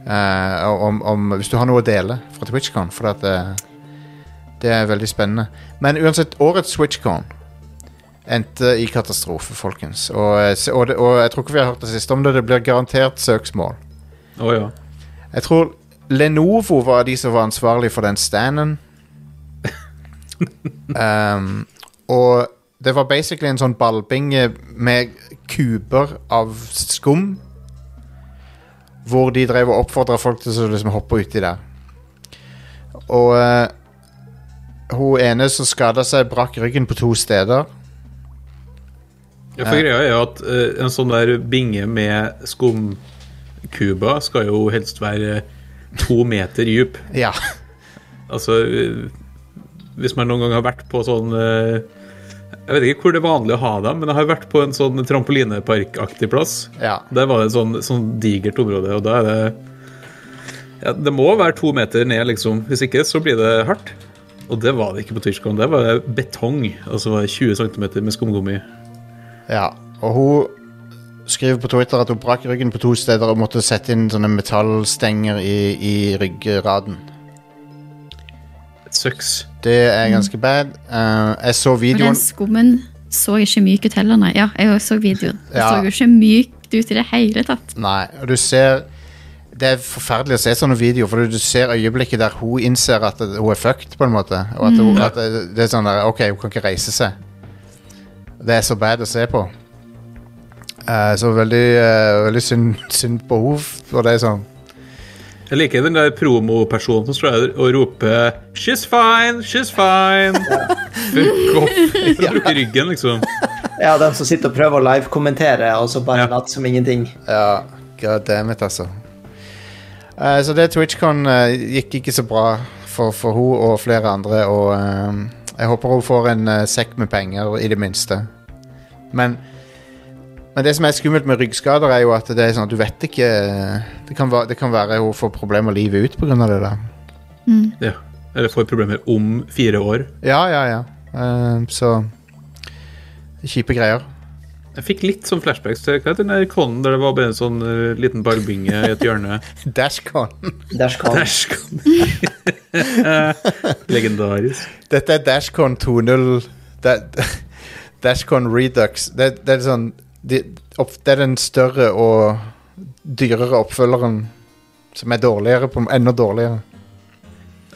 Uh, om, om, hvis du har noe å dele fra TwitchCon, for at, uh, det er veldig spennende. Men uansett, årets TwitchCon endte i katastrofe, folkens. Og, og, det, og jeg tror ikke vi har hørt det siste om det. Det blir garantert søksmål. Oh, ja. Jeg tror Lenovo var de som var ansvarlig for den standen. um, og det var basically en sånn ballbinge med kuber av skum. Hvor de drev og oppfordra folk til å liksom hoppe uti der. Og uh, hun ene som skada seg, brakk ryggen på to steder. Ja, for greia er jo at uh, en sånn der binge med skumkuber skal jo helst være to meter dyp. Ja. Altså eh, Hvis man noen gang har vært på sånn eh, Jeg vet ikke hvor det er vanlig å ha dem, men jeg har vært på en sånn trampolineparkaktig plass. ja. Der var det et sånn, sånn digert område, og da er det ja, Det må være to meter ned, liksom. Hvis ikke, så blir det hardt. Og det var det ikke på Tyskland. Det var betong. Altså var det 20 cm med skumgummi. Ja, og hun skriver på Twitter at hun brakk ryggen på to steder og måtte sette inn sånne metallstenger i, i ryggraden. Et sucks. Det er ganske bad. Uh, jeg så Og den videoen skummen så ikke myk ut heller, nei. Ja, jeg så videoen. Det Ja. så jo ikke mykt ut i det hele tatt. Nei, og du ser Det er forferdelig å se sånne videoer, for du ser øyeblikket der hun innser at hun er fucked, på en måte. Og at, hun, at det, det er sånn der OK, hun kan ikke reise seg. Det er så bad å se på. Uh, så veldig, uh, veldig synd, synd på henne. Og det er sånn Jeg liker den der promopersonen som står der og roper 'She's fine! She's fine!' Fuck off. Jeg bruker ryggen, liksom. Ja, den som sitter og prøver å live-kommentere, og så bare Ja. late som ingenting. Ja, god damn it, altså. Uh, så det TwitchCon uh, gikk ikke så bra for, for hun og flere andre, og uh, jeg håper hun får en sekk med penger, i det minste. Men, men det som er skummelt med ryggskader, er jo at det er sånn at du vet ikke Det kan, være, det kan være hun får problemer livet ut pga. det der. Ja. Eller får problemer om fire år. Ja, ja, ja. Uh, så Kjipe greier. Jeg fikk litt sånn flashbacks til hva den der konen der det var bare en sånn uh, liten barbinge i et hjørne. Dashcon. Dashcon. Dashcon. Legendarisk. Dette er Dashcon 2.0 Dashcon Redux. Det, det er sånn de, opp, Det er den større og dyrere oppfølgeren som er dårligere på enda dårligere.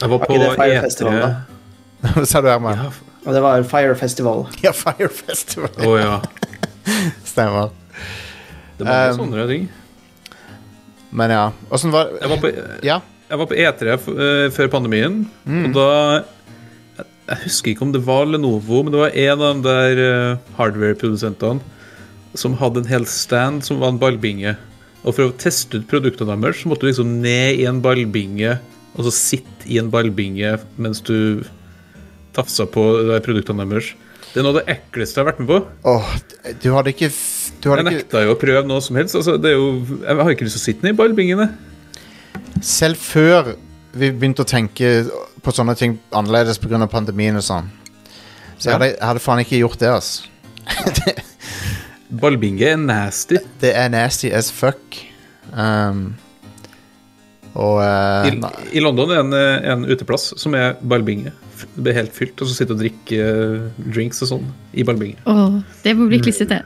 Jeg var på ikke det Fire E3 Hva sa du, Herman? Ja, Og det var Fire Festival. Ja, Fire Festival. Oh, ja. Stemmer. Det var Um, sånne ting. Men ja. Åssen var Jeg var på, Ja. jeg var på E3 f- eh, før pandemien, og da jeg- Jeg husker ikke om det var Lenovo, men det var en av de der uh, hardware-produsentene som hadde en hel stand som var en ballbinge. Og for å teste ut produktene deres, så måtte du liksom ned i en ballbinge, og så sitte i en ballbinge mens du tafsa på produktene deres. Det er noe av det ekleste jeg har vært med på. Åh, du hadde ikke Du hadde jeg nekta jo å prøve noe som helst. Altså, det er jo, jeg har ikke lyst til å sitte ned i ballbingene. Selv før vi begynte å tenke på sånne ting annerledes pga. pandemien og sånn, så jeg hadde jeg hadde faen ikke gjort det, altså. Ballbinge er nasty. Det er nasty as fuck. Um, og uh, I, I London er en, eh, en uteplass som er ballbinge. Det blir helt fylt, og så sitter og drikker eh, drinks og sånn i ballbinge. Åh, det må bli klissete.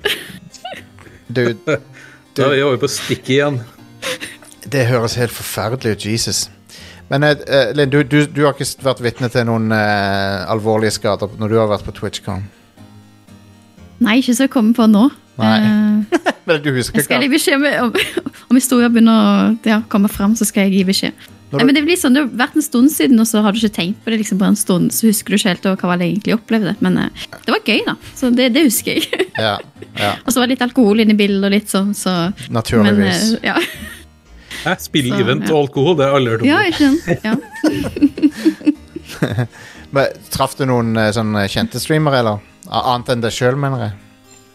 Dude. Da er vi over på stikket igjen. det høres helt forferdelig ut, Jesus. Men eh, Linn, du, du, du har ikke vært vitne til noen uh, alvorlige skader når du har vært på TwitchCon? Nei, ikke så jeg kommer på nå. Nei. Eh, Men du husker jeg skal gi beskjed om, om historia begynner å ja, komme fram, så skal jeg gi beskjed. Nei, du- men Det blir sånn, det har vært en stund siden, og så har du ikke tenkt på det liksom på en stund. Så husker du ikke helt hva jeg egentlig opplevde. Men eh, det var gøy, da. Så det, det husker jeg. Ja, ja, og så var det litt alkohol inne i bildet, og litt sånn, så Men, naturligvis. eh, ja. Hæ? Spill, event ja. og alkohol, det har jeg aldri hørt om. ja, ikke sant? Ja. Men Traff du noen sånn kjente streamere, eller? Annet enn deg sjøl, mener jeg.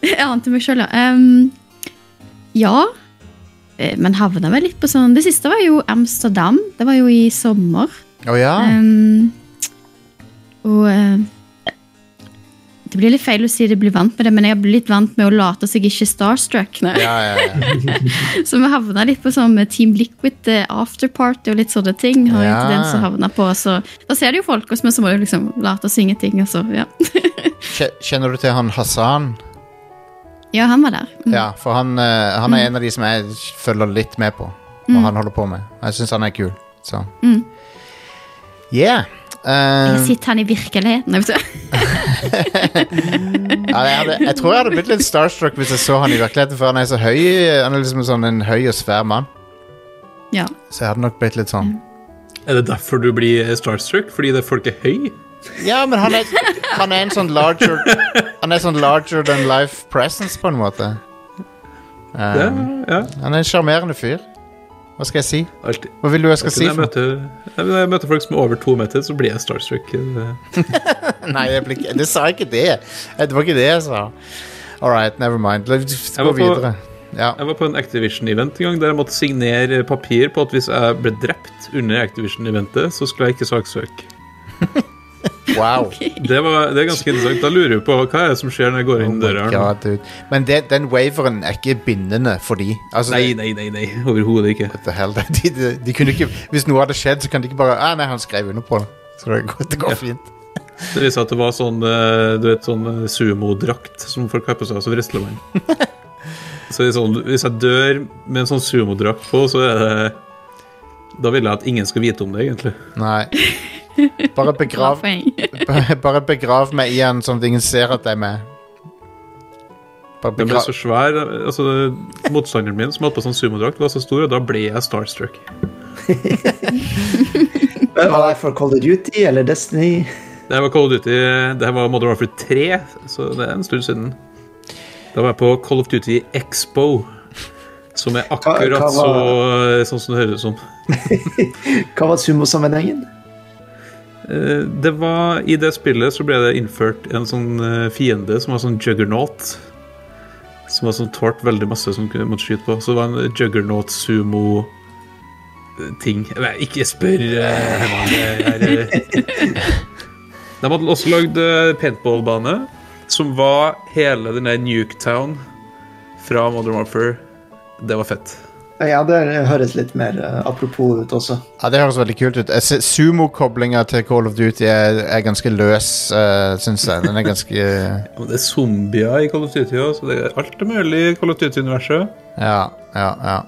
Jeg ante meg sjøl, ja. Um, ja. Eh, Men havna vel litt på sånn Det siste var jo Amsterdam. Det var jo i sommer. Oh, ja? Um, og uh, Det blir litt feil å si det blir vant med det, men jeg har blitt vant med å late seg ikke starstruck. Ja, ja, ja. Så vi havna litt på sånn Team Liquid eh, afterparty og litt sånne ting. Har Ja. den som på, så Da ser du jo folk hos meg, så må du liksom late oss ingenting. Altså, ja. Kjenner du til han Hassan? Ja, han var der. Mm. Ja, for han, eh, han er en av de som jeg følger litt med på. Hva han holder på med. Jeg syns han er kul. Så Mm. Yeah. Eh, Jeg sitter han i virkeligheten. vet du. ja, jeg, hadde, jeg tror jeg hadde blitt litt starstruck hvis jeg så han i virkeligheten, for han er så høy. Han er liksom sånn en høy og svær mann. Ja. Så jeg hadde nok blitt litt sånn Er det derfor du blir starstruck? Fordi det folk er høy? Ja, men han er, han er en sånn larger Han er sånn larger than life presence, på en måte. Ja, Um, ja. han er en sjarmerende fyr. Hva skal jeg si? Altid. Hva vil du jeg skal Altid si? jeg møter, jeg, når jeg møter folk som er over to meter, så blir jeg starstruck. Nei, jeg blir ikke, det sa jeg ikke det. Det var ikke det jeg sa. All right, never mind. La oss gå videre. Ja. Jeg var på en Activision-event en gang der jeg måtte signere papir på at hvis jeg ble drept under Activision-eventet, så skulle jeg ikke saksøke. Wow. Det, var, det er ganske interessant. Da lurer du på hva er det som skjer når jeg går inn oh døra. God. Men det, den waveren er ikke bindende for de. Altså, Nei, nei, nei, nei. overhodet ikke. What the hell? De, de, de kunne ikke, hvis noe hadde skjedd, så kan de ikke bare ah, Nei, han skrev under på det. Så det går, det går Ja. fint. Det viser at det var sånn eh, Du vet, sånn eh, sumodrakt som folk har på seg som wrestlermann. Så det sånn, hvis jeg dør med en sånn sumodrakt på, så er det Da vil jeg at ingen skal vite om det, egentlig. Nei. Bare begrav, bare begrav meg i den sånn at ingen ser at jeg er med. Bare Den ble så svær. altså Motstanderen min som hadde på sånn sumodrakt, var så stor, og da ble jeg starstruck. Var det for Call of Duty eller Destiny? Det var Call of Duty, det her var Modern Warfare 3, så det er en stund siden. Da var jeg på Call of Duty Expo, som er akkurat Hva- hva så, sånn som det høres ut som. Hva var sumosammenhengen? Eh, Det var, I det spillet så ble det innført en sånn eh, fiende som var sånn juggernaut. Som var sånn tålt veldig masse som kunne måtte skyte på. Så det var en juggernaut sumo eh, ting. Nei, ikke spør eh, Herman. det er, eh. De hadde også lagd paintballbane, som var hele den der Nuketown fra Modern Warfare. Det var fett. Ja, det høres litt mer eh, apropos ut også. Ja, Det høres veldig kult ut. Sumokoblinga til Call of Duty er, er ganske løs, uh, syns jeg. Den er ganske Ja, Det er zombier i Call of Duty også, så det er alt er mulig i Call of Duty-universet. Ja, ja, ja.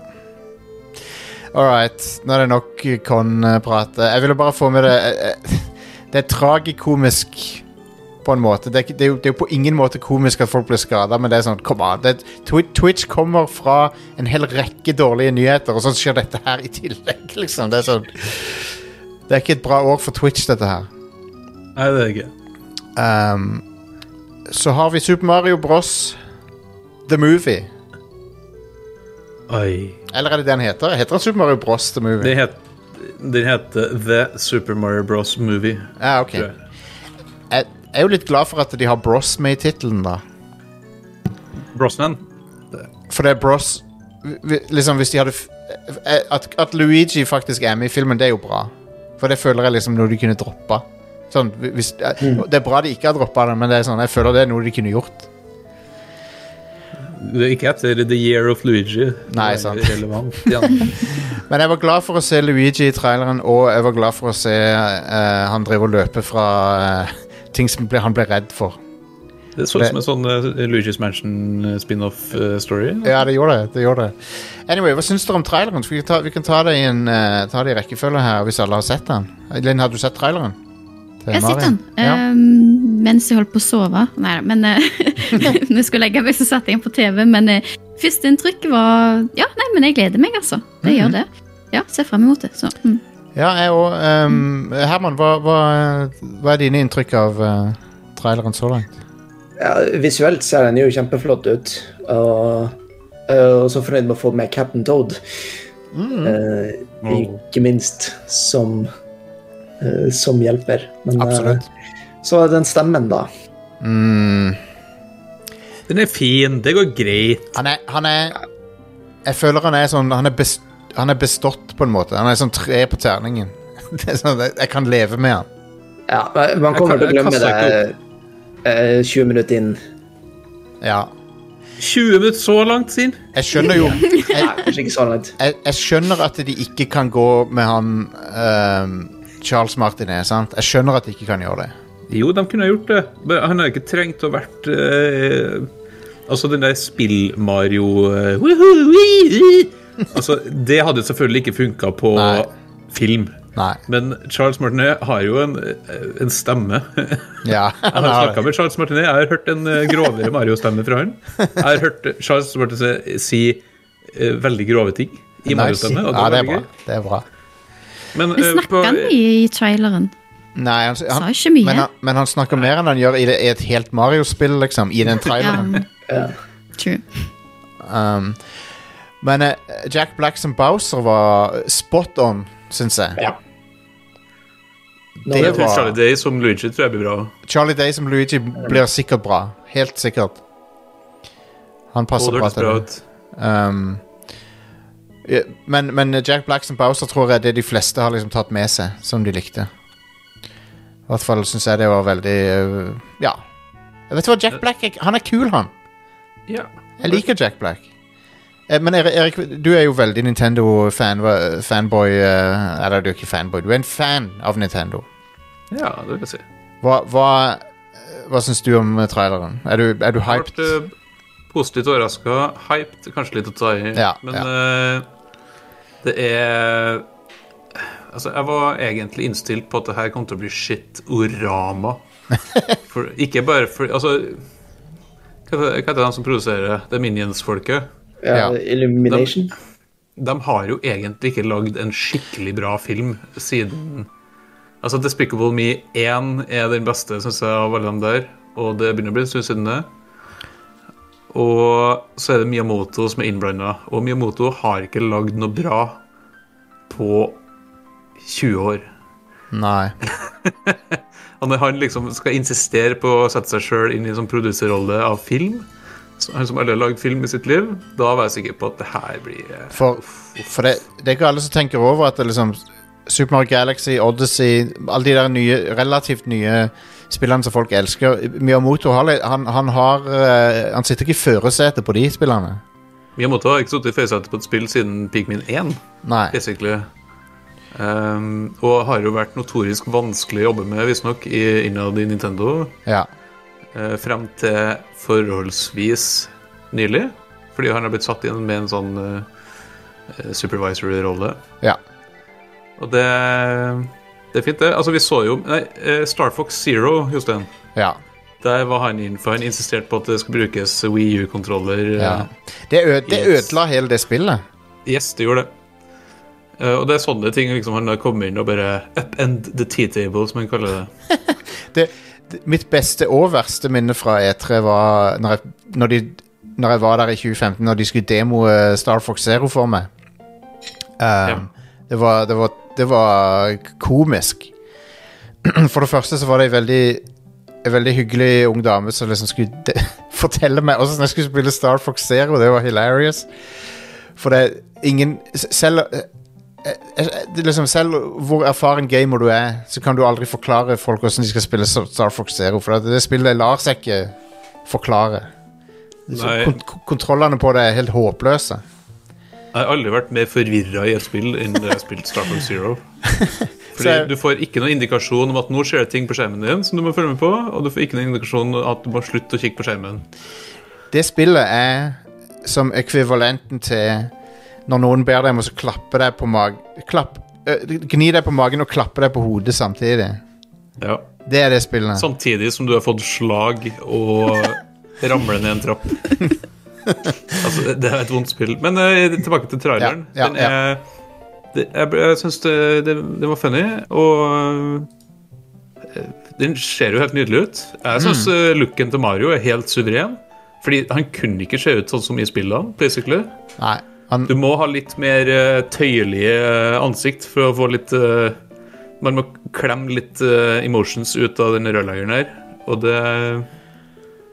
All right. Nå er det nok Con-prat. Jeg ville bare få med det eh, eh, Det er tragikomisk på en måte. Det er, ikke- det, er jo, det er jo på ingen måte komisk at folk blir skada, men det er sånn Kom an. Det, Twi- Twitch kommer fra en hel rekke dårlige nyheter, og så skjer dette her i tillegg, liksom. Det er sånn Det er ikke et bra år for Twitch, dette her. Nei, det er ikke. Um, så har vi Super Mario Bros. The Movie. Oi. Eller er det det den heter? Heter den Super Mario Bros. The Movie? Det het, den heter The Super Mario Bros. Movie. Ja, ok. tror jeg. Jeg er jo litt glad for at de har Bros med i tittelen, da. Brosnan. For det er Bros Liksom, hvis de hadde eh, at, at Luigi faktisk er med i filmen, det er jo bra. For det føler jeg liksom noe de kunne droppa. Sånn, hvis, mm. Det er bra de ikke har droppa det, men det er sånn, jeg føler det er noe de kunne gjort. Det er ikke etter The Year of Luigi. Nei, sant. Relevant, ja. Men jeg var glad for å se Luigi i traileren, og jeg var glad for å se uh, han drive og løpe fra eh, ting som ble, han ble redd for. Det så ut som en sånn uh, Luigi's Mansion eh, spin-off-story. Ja, det gjorde det. det, gjorde det. Anyway, hva syns dere om traileren? Vi kan ta, vi kan ta det i en uh, Ta det i rekkefølge her, hvis alle har sett den. Linn, har du sett traileren? Til Jeg har sett den Ja. ehm, mens jeg holdt på å sove. Nei da, men eh, når jeg skulle legge meg, så satte jeg den på TV. Men uh, førsteinntrykket var Ja, nei, men jeg gleder meg, altså. Det Mhm. gjør det. Ja, ser frem imot det. Så. Mm. Ja, jeg òg. Herman, hva, hva, hva er dine inntrykk av uh, traileren så langt? Ja, visuelt ser den jo kjempeflott ut. Og, eh, og så fornøyd med å få med Captain Toad. Eh, ikke minst som, uh, som hjelper. Men, Absolutt. så den stemmen, da. Mm, Den er fin, det går greit. han er Han er Jeg føler han er sånn Han er, best, han er bestått, på en måte. Han er sånn tre på terningen. Det er sånn, jeg, kan leve med han. Ja, Man kommer kan- til å glemme det eh, 20 minutter inn. Ja. 20 minutter så langt siden. Jeg skjønner jo jeg, jeg, jeg skjønner at de ikke kan gå med han uh, Charles Martinet, sant? Jeg skjønner at de ikke kan gjøre det. Jo, de kunne gjort det. Men han har ikke trengt å vært uh, Altså, den der Spill-Mario uh, Altså, det hadde selvfølgelig ikke funka på Nei. film. Nei. Men Charles Martinet har jo en, en stemme. Ja, Jeg han har snakka med Charles Martinet. Jeg har hørt en eh, grovere Mario-stemme fra han. Jeg har hørt Charles Martinet si eh, veldig grove ting i Mario-stemme. Ja, det er bra. Det er bra. Men, Men eh, snakker han mye i traileren? Nei, han, Sa ikke mye. men, han, men han snakker mer enn han gjør i, det, i et helt Mario-spill, liksom. I den Ja, traileren. true. Um, men eh, Jack Black som Bowser var spot on, syns jeg. Ja. Det jeg tror var Charlie Day som Luigi tror jeg blir bra. Charlie Day som Luigi blir sikkert bra. Helt sikkert. Han passer bra til det. Um, ja, men, men Jack Black som Bowser tror jeg er det de fleste har liksom tatt med seg, som de likte. I hvert fall syns jeg det var veldig uh, Ja. Jeg vet du hva, Jack Black er, han er kul, han. Ja. Jeg liker Jack Black. Eh, Men Erik, du er jo veldig Nintendo-fan. hva- Fanboy Fan, Eller du er ikke fanboy, du er en fan av Nintendo. ja, det vil jeg si. Hva, hva, hva syns du om eh, traileren? Er du, er du hyped? ble eh, positivt overraska. Hyped, kanskje litt å ta i. Ja, Men ja. eh, det er Altså, jeg var egentlig innstilt på at det her kom til å bli shit-orama. Ikke bare for Altså Hva heter hva heter de som produserer det? Det er Minions-folket. Ja. Illumination. De har jo egentlig ikke lagd en skikkelig bra film siden Altså, Despicable Me 1 er den beste, syns jeg, av alle dem der. Og det begynner å bli en stund siden det. Og så er det Miyamoto som er innblanda. Og Miyamoto har ikke lagd noe bra på 20 år. Nei. Og når han liksom skal insistere på å sette seg sjøl inn i en sånn produserrolle av film, han som aldri har lagd film i sitt liv, da var jeg sikker på at det her blir eh, For, for det, det er ikke alle som tenker over at det liksom Super Mario Galaxy, Odyssey Alle de der nye, relativt nye spillene som folk elsker. Miyamoto har, han, han har eh, Han sitter ikke i førersetet på de spillene. Miyamoto har ikke sittet i førersetet på et spill siden Pikmin 1, Nei. basically. Um, og har jo vært notorisk vanskelig å jobbe med, visstnok, i- innad i Nintendo. Ja. Eh, frem til forholdsvis nylig. Fordi han har blitt satt inn med en sånn eh, supervisory-rolle. ja. Og det, det er fint, det. Altså, vi så jo Nei, eh, Star Fox Zero, Jostein. Ja. Der var han inn, for han insisterte på at det skulle brukes Wii U-kontroller. ja. eh, Det, ø det Yes. ødela hele det spillet. Yes, det gjorde det. Eh, og det er sånne ting liksom, han har kommet inn og bare upend the tea table, som han kaller det. det, det mitt beste og verste minne fra E3 var når jeg, når, de, når jeg var der i 2015, når de skulle demoe Star Fox Zero for meg. Um, det, var, det, var, det var komisk. For det første så var det ei veldig en veldig hyggelig ung dame som liksom skulle de fortelle meg åssen jeg skulle spille Star Fox Zero. Det var hilarious. For det er ingen Selv eh, eh, liksom, Selv hvor erfaren gamer du er, så kan du aldri forklare folk hvordan de skal spille Star Fox Zero. For det, spillet lar seg ikke forklare. Kont kontrollene på det er helt håpløse. Jeg har aldri vært mer forvirra i et spill enn da jeg har spilt Star Fox Zero. Fordi Du får ikke noen indikasjon om at nå skjer det ting på skjermen din som du må følge med på, og du får ikke noen indikasjon om at du må slutte å kikke på skjermen. Det spillet er som ekvivalenten til når noen ber deg om å klappe deg på magen klapp, øh, Gni deg på magen og klappe deg på hodet samtidig. Ja. Det er det spillet. Samtidig som du har fått slag og ramler ned en trapp. altså, det- er et vondt spill. Men eh, tilbake til traileren. Ja, ja, den er, det, jeg jeg syns det, det, det var funny, og den ser jo helt nydelig ut. Jeg syns Mm. looken til Mario er helt suveren. Fordi han kunne ikke se ut sånn som i spillene, basically. Nei, han, Du må ha litt mer uh, tøyelige eh, ansikt for å få litt uh, Man må klemme litt uh, emotions ut av den rødlegeren her. Og det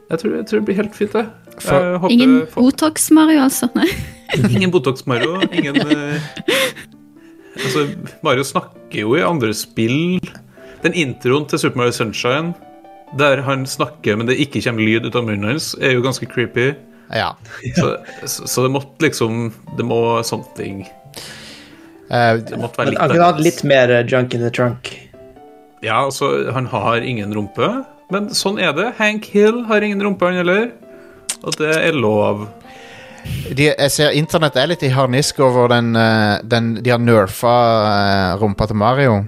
jeg tror, jeg tror det blir helt fint, det. For- Jeg håper Ingen Botox-Mario, altså. Nei. ingen Botox-Mario. Ingen uh... Altså, Mario snakker jo i andre spill. Den introen til Super Mario Sunshine, der han snakker, men det ikke kommer lyd ut av munnen hans, er jo ganske creepy. Ja. Så, så, så det måtte liksom Det må something ting Det måtte være litt han kunne hatt litt mer eh, junk in the trunk. Ja, altså, han har ingen rumpe. Men sånn er det. Hank Hill har ingen rumpe, han heller. Og det er lov. de, jeg ser internett er litt i harnisk over den, eh, den De har nerfa eh, rumpa til Mario.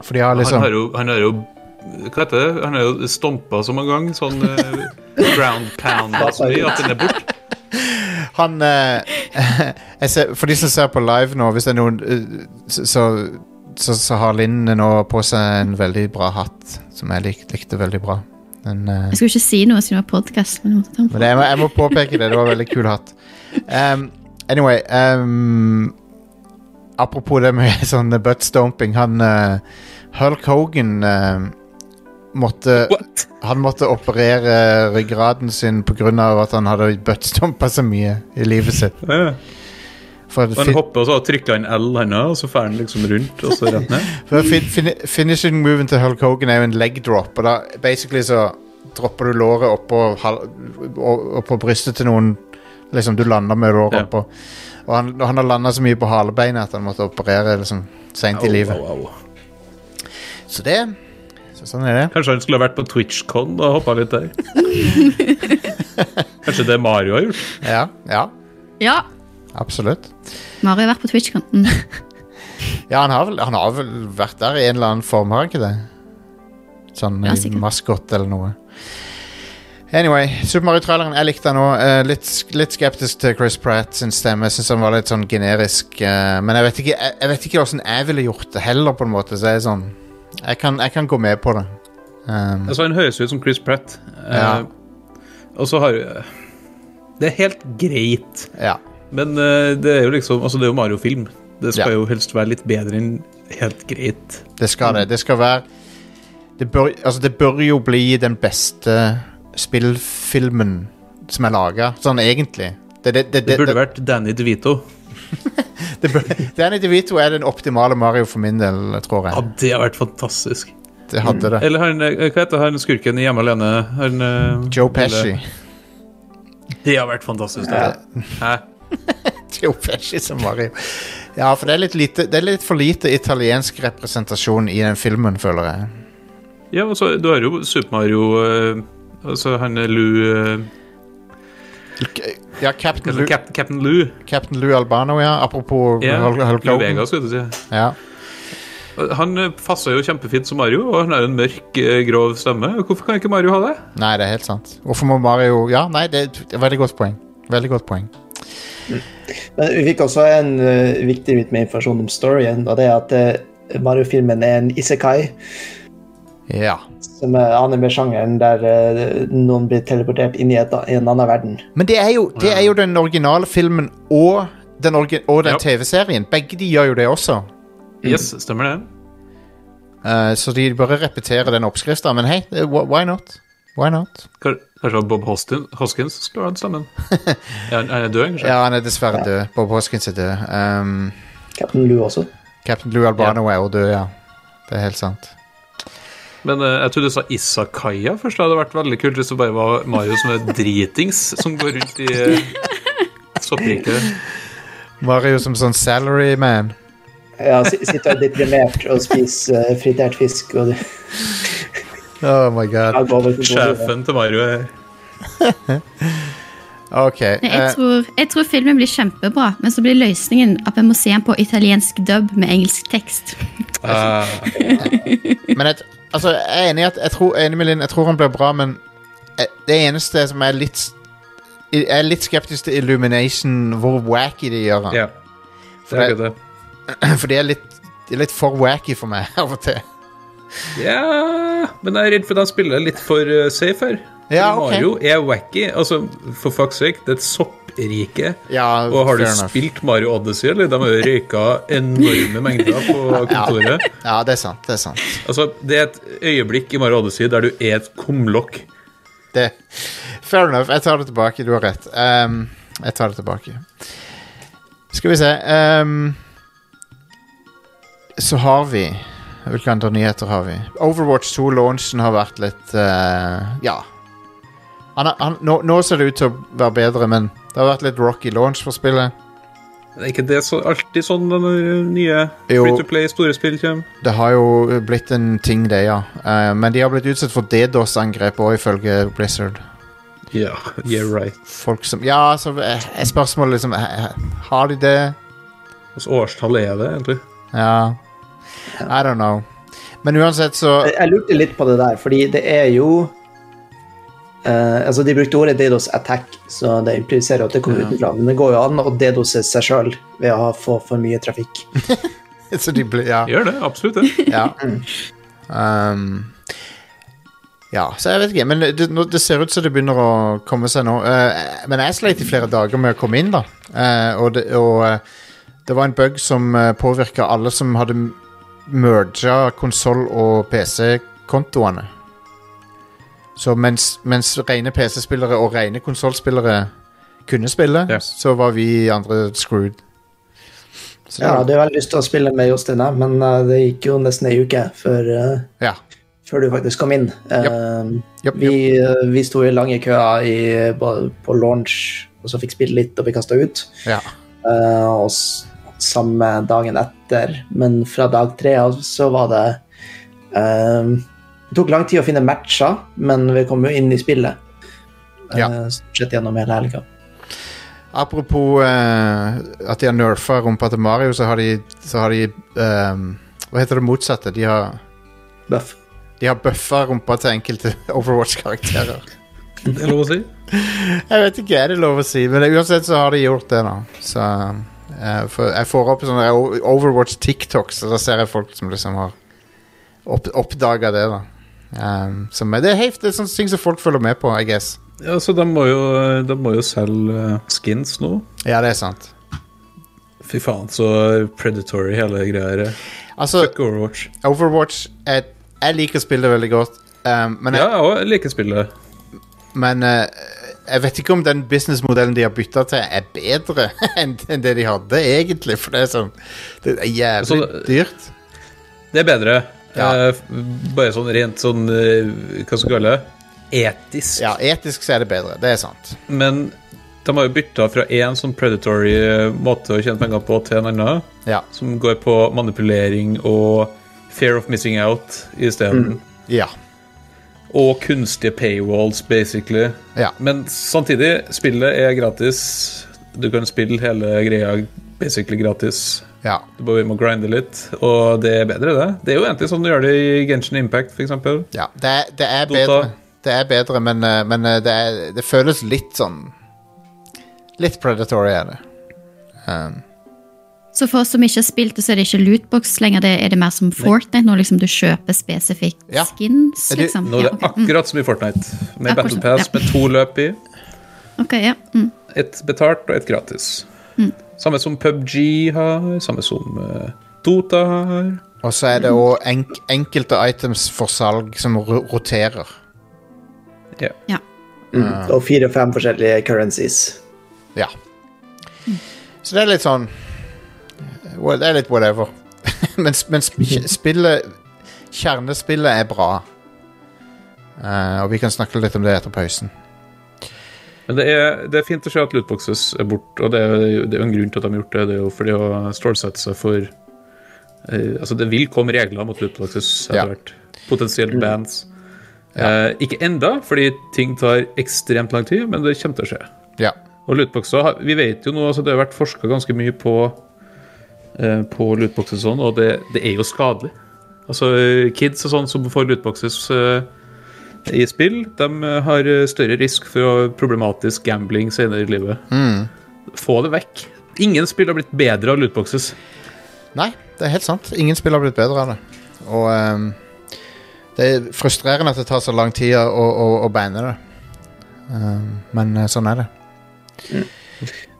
For de har liksom Han har jo, han har jo Hva heter det? Han har jo stompa så mange ganger. Sånn uh, ground pound så mye at den er borte. Han uh, jeg ser, For de som ser på live nå, hvis det er noen uh, så, så, så, har Linn nå på seg en veldig bra hatt, som jeg lik, likte veldig bra. Den, Jeg skulle ikke si noe siden det var podkast. Men jeg men må, jeg må påpeke det. Det var en veldig kul hatt. Um, anyway um, Apropos det med sånn buttstomping. Han uh, Hulk Hogan måtte What? Han måtte operere ryggraden sin pga. at han hadde buttstompa så mye i livet sitt. Ja. For, Han fin, hopper og så trykker han L, òg, og så får han liksom rundt, og så rett ned. for fin, fin, finishing moven til Hulk Hogan er jo en leg drop. Og da basically så dropper du låret oppå, oppå brystet til noen. Liksom Du lander med låret Ja. oppå. Og han, han har landa så mye på halebeinet at han måtte operere liksom seint i livet. Au, au, au. Så det så Sånn er det. Kanskje han skulle ha vært på TwitchCon og hoppa litt der. Kanskje det Mario har gjort? Ja, ja Ja, absolutt. Mario har vært på Twitch-kanten. Ja, han har, vel, han har vel vært der i en eller annen form, har han ikke det? Sånn Ja, eh, maskot eller noe. Anyway, Super Mario-traileren jeg likte den òg. Eh, litt, litt skeptisk til Chris Pratt sin stemme. Jeg synes han var litt sånn generisk. eh, men jeg vet ikke jeg, jeg vet ikke hvordan jeg ville gjort det heller, på en måte. Så jeg er sånn Jeg kan, jeg kan gå med på det. Um, Altså, han høres ut som Chris Pratt. Ja. Uh, og så har eh, Det er helt greit. Ja. Men uh, det er jo liksom Altså, det er jo Mario-film. Det skal Ja. jo helst være litt bedre enn helt greit. Det skal det. Det skal være det bør, altså det bør jo bli den beste spillfilmen som er laga, sånn egentlig. Det, det, det, Det burde vært Danny DeVito. Danny DeVito er den optimale Mario for min del, tror jeg. Ja, det har vært fantastisk. Det hadde det. Eller han, eh, hva heter han skurken i Hjemme alene? Han, eh, Joe Pesci. eller- Det har vært fantastisk. det. Hæ? Joe Pesci som Mario. Ja, for det er, lite, det er litt for lite italiensk representasjon i den filmen, føler jeg. Ja, altså, du har jo Super Mario eh, Altså, han er Lou Ja, Captain Lou, Cap, Captain Lou. Captain Lou Albano, ja. Apropos Ja, Hulk, Lou Vega, skulle du si. Ja. Han eh, passer jo kjempefint som Mario, og han har jo en mørk, eh, grov stemme. Hvorfor kan ikke Mario ha det? Nei, det er helt sant. Hvorfor må Mario Ja, nei, det er et veldig godt poeng. Veldig godt poeng. Men vi fikk også en uh, viktig bit med informasjon om storyen, og det er at uh, Mario-filmen er en isekai, Ja. Som er anime-sjangeren der uh, noen blir teleportert inn i, et, i en annen verden. Men det er jo, det er jo den originale filmen og den, den TV-serien. Begge de gjør jo det også. Yes, stemmer det. Uh, så de bare repeterer den oppskrifta. Men hei, why not? Why not? Kanskje Bob Hostin, Hoskins skulle hatt stemmen? er han død, kanskje? Ja, han er dessverre død. Bob Hoskins er død. Um, Captain Lou også. Captain Lou Albano er jo død, ja. Det er helt sant. Men uh, jeg trodde du sa Isakaya først. Det hadde vært veldig kult hvis det bare var Mario som er dritings, som går rundt i uh, soppriket. Mario som sånn salary man. Ja, si- sitter deprimert og spiser uh, fritert fisk og Oh my god. Sjefen til Mario er OK. Nei, eh, Jeg tror, jeg tror filmen blir kjempebra, men så blir løsningen at vi må se den på italiensk dub med engelsk tekst. Uh, men jeg, altså, jeg er enig i at jeg tror, jeg er enig med Linn, jeg tror han blir bra, men eh, det eneste som er litt Jeg er litt skeptisk til Illumination, hvor wacky de gjør han. Ja. Det er akkurat det. For de er litt, de er litt for wacky for meg av og til. Ja Men jeg er redd for at han spiller litt for eh, safe her. Ja, ok. Mario er wacky. Altså, for fuck's sake, det er et sopprike. Ja, Og har du spilt Mario Odyssey, eller? De har jo røyka enorme mengder på kontoret. Ja, det er sant. Det er sant. Altså, det er et øyeblikk i Mario Odyssey der du er et kumlokk. Det, fair enough. Jeg tar det tilbake. Du har rett. Um, jeg tar det tilbake. Skal vi se um, Så har vi Hvilke andre nyheter har vi? Overwatch 2-launchen har vært litt uh, Ja. Han, han, nå, nå ser det ut til å være bedre, men det har vært litt rocky launch for spillet. Er ikke det så, alltid sånn når nye Jo. free to play store spill kommer? Det har jo blitt en ting, det, ja. Eh, men de har blitt utsatt for DDoS-angrep òg, ifølge Blizzard. Ja, yeah right. Folk som Ja, så er er spørsmålet liksom eh, Har de det? Hvilket årstall er det, egentlig? Ja. I don't know. Men uansett, så Jeg jeg lurte litt på det der, fordi det er jo eh, altså De brukte ordet DDoS attack, så det impliserer at det kommer utenfra. Men det går jo an å DDoSe seg sjøl ved å ha- få for mye trafikk. Så de ble, Ja. Gjør det, absolutt det. ja. Um, ja, så jeg vet ikke. Men det, nå- det ser ut som det begynner å komme seg nå. Uh, men jeg sleit i flere dager med å komme inn, da. Uh, og det, og det var en bug som uh, påvirka alle som hadde merga konsoll- og PC-kontoene. Så mens, mens rene PC-spillere og rene konsollspillere kunne spille, Ja. så var vi andre screwed. Så det Ja, var- jeg lyst til å spille med Jostein, men eh, det gikk jo nesten ei uke før, eh, ja. før du faktisk kom inn. Yep. Yep, Vi, yep. vi sto i lange køer i, på på launch, og så fikk spille litt, og bli kasta ut. ja. Eh, og samme dagen etter, men fra dag tre av så var det eh, Det tok lang tid å finne matcher, men vi kom jo inn i spillet. Ja. Uh, sett gjennom hele helga. Apropos uh, at de har nerfa rumpa til Mario, så har de, så har de ehm, Hva heter det motsatte? De har, Buff. de har buffa rumpa til enkelte Overwatch-karakterer. Det er lov å si. Jeg vet ikke, er det lov å si, men uansett så har de gjort det, da. Så uh, for, Jeg får opp sånne Overwatch-TikToks, og da ser jeg folk som liksom har opp, oppdaga det, da. Um, som det er helt, det er sånne ting som folk følger med på, I guess. Ja, så de må jo, de må jo selge eh, skins nå. Ja, det er sant. Fy faen, så predatory hele greia her. Altså, Fuck Overwatch. Overwatch jeg, Jeg liker spillet veldig godt, um, men, Ja, jeg, jeg liker spillet. men uh, jeg vet ikke om den businessmodellen de har bytta til, er bedre enn enn det de hadde, egentlig. For det er sånn Det er jævlig Altså, dyrt. Det er bedre. Ja. Eh, bare sånn rent sånn eh, Hva skal vi kalle det? Etisk. Ja, etisk så er det bedre. Det er sant. Men de har jo bytta fra én sånn predatory eh, måte å tjene penger på til en annen, Ja. som går på manipulering og fear of missing out isteden. Ja. Og kunstige paywalls, basically. ja. Men samtidig, spillet er gratis. Du kan spille hele greia basically gratis. Ja. Du bare må grinde litt, og det er bedre, det. Det er jo egentlig sånn du gjør det i Genshin Impact, f.eks. ja. Det, er- det er bedre. Det er bedre, men, uh, men uh, det, er, det føles litt sånn Litt predatory er det. Um, Så for oss som ikke har spilt det, så er det ikke lootbox lenger. Det er det mer som Fortnite, når liksom du kjøper spesifikt Ja. skins, liksom? Nå er det Ja. Mm. akkurat som i Fortnite, med Akkurat Battle Pass ja. med to løp i. Okay, ja. Mm. Et betalt og et gratis. Mm. Samme som PubG har, samme som uh, Dota har. og så er det òg enk enkelte items for salg som ro roterer. Ja. Mm. Og fire-fem forskjellige currencies. Ja. Så det er litt sånn well, Det er litt whatever. men men sp spillet Kjernespillet er bra. Uh, og vi kan snakke litt om det etter pausen. Men det er, det er fint å se at lootboxes er borte, og det er, det er en grunn til at de har gjort det. Det er jo fordi å stålsette seg for eh, Altså, det vil komme regler mot lootboxes etter Ja. hvert. Potensielt bands. Eh, ikke enda, fordi ting tar ekstremt lang tid, men det kommer til å skje. Ja. Og lootboxer, vi vet jo nå, altså det har vært forska ganske mye på eh, på lootboxes og sånn, og det, det er jo skadelig. Altså kids og sånn som får lootboxes eh, i spill, de eh, har større risk for problematisk gambling senere i livet. Få det vekk. Ingen spill har blitt bedre av lootboxes. Nei, det er helt sant. Ingen spill har blitt bedre av det. Og um, det er frustrerende at det tar så lang tid å, å, å banne det. Um, men eh, sånn er det.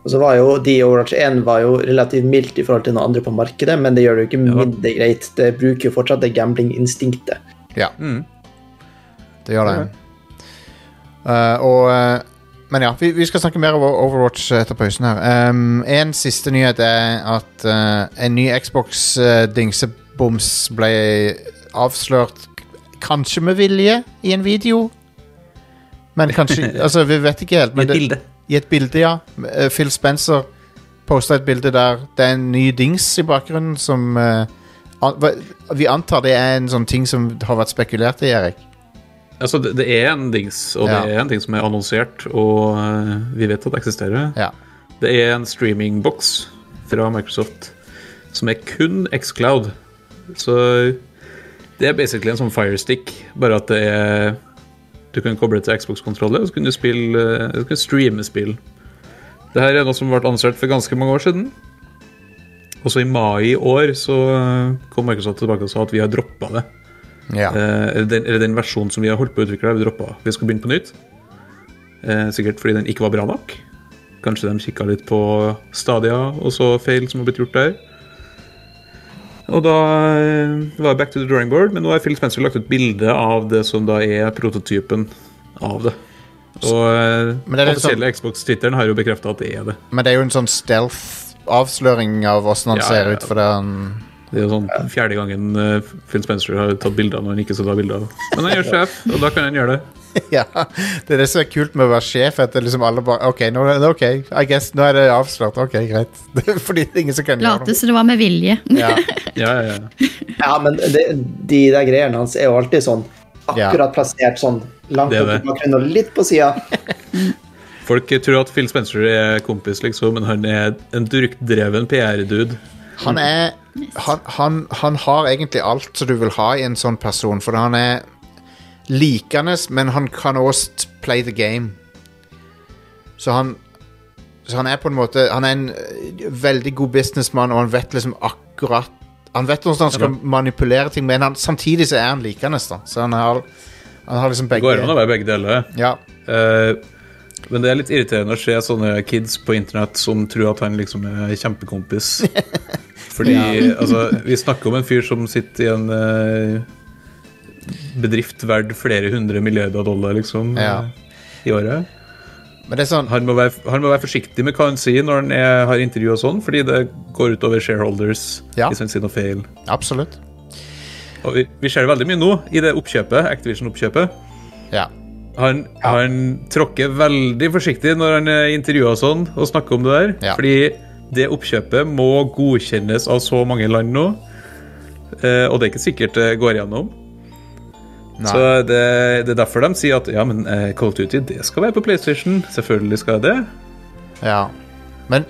Og så var jo de Overwatch 1 var jo relativt mildt i forhold til noen andre på markedet, men det gjør det jo ikke mindre greit. Det bruker jo fortsatt det gambling-instinktet. Ja. Mm. Det gjør det. Uh, og uh, Men ja, vi, vi skal snakke mer om Overwatch etter pausen her. Um, en siste nyhet er at uh, en ny Xbox uh, dingseboms ble avslørt kanskje med vilje i en video. Men kanskje Altså, vi vet ikke helt. Men det, I et bilde, ja. Eh, Phil Spencer posta et bilde der det er en ny dings i bakgrunnen som eh, an, Vi antar det er en sånn ting som har vært spekulert i, Erik. Altså, det, det er en dings, og Ja. det er en ting som er annonsert, og eh, vi vet at det eksisterer. Ja. Det er en streamingboks fra Microsoft som er kun Xcloud. Så det er basically en sånn firestick, bare at det er Du kan koble til Xbox-kontroller, og så kan du spille Du kan streame spill. Det her er noe som ble annonsert for ganske mange år siden. Også i mai i år så kom Microsoft tilbake og sa at vi har droppa det. Ja. Eh, den, eller den versjonen som vi har holdt på å utvikle, har vi droppa. Vi skal begynne på nytt. Eh, sikkert fordi den ikke var bra nok. Kanskje de kikka litt på Stadia og så feil som har blitt gjort der. Og da eh, var jeg back to the drawing board, men nå har Phil Spencer lagt ut bilde av det som da er prototypen av det. Og den offisielle det er offisielle Xbox-titteren har jo bekrefta at det er det. Men det er jo en sånn stealth-avsløring av åssen han Ja, ser ut. For den han Det er jo sånn fjerde gangen eh, Phil Spencer har tatt bilder når han ikke skal ta bilder. Men han er sjef, og da kan han gjøre det. Ja, det er det som er kult med å være sjef. At det liksom alle bare OK, nå, ok, I guess, nå er det avslørt. Ok, greit. Fordi det er ingen som kan gjøre Late det. som det var med vilje. Ja, Ja, ja, ja. Ja, men det, de der greiene hans er jo alltid sånn akkurat plassert sånn langt opp i bakgrunnen og litt på sida. Folk tror at Phil Spencer er kompis, liksom, men han er en durkdreven PR-dude. han er han, han, han har egentlig alt som du vil ha i en sånn person. For han er likende, men han kan også play the game. Så han Så han er på en måte Han er en eh, veldig god businessmann, og han vet liksom akkurat Han vet hvordan han skal manipulere ting, men han, samtidig så er han likende. da Så han har, han har liksom Det begge går an å være begge deler. Ja, Uh, men det er litt irriterende å se sånne kids på internett som tror at han liksom er kjempekompis. Fordi altså, vi snakker om en fyr som sitter i en eh, bedrift verdt flere hundre milliarder dollar, liksom, Ja. eh, i året. Men det sånn Han må, være, han må være forsiktig med hva han sier når han er, har intervju og sånn, fordi det går utover shareholders Ja. hvis han sier noe feil. Absolutt. Og vi, vi ser det veldig mye nå i det oppkjøpet, Activision-oppkjøpet. Ja. Han, han tråkker veldig forsiktig når han er intervjua og sånn, og snakker om det der. Ja. Fordi det oppkjøpet må godkjennes av så mange land nå. eh, og det er ikke sikkert det går gjennom. Nei. Så det, det er derfor de sier at ja, men Cold Call of Duty det skal være på PlayStation. Selvfølgelig skal det. Ja. Men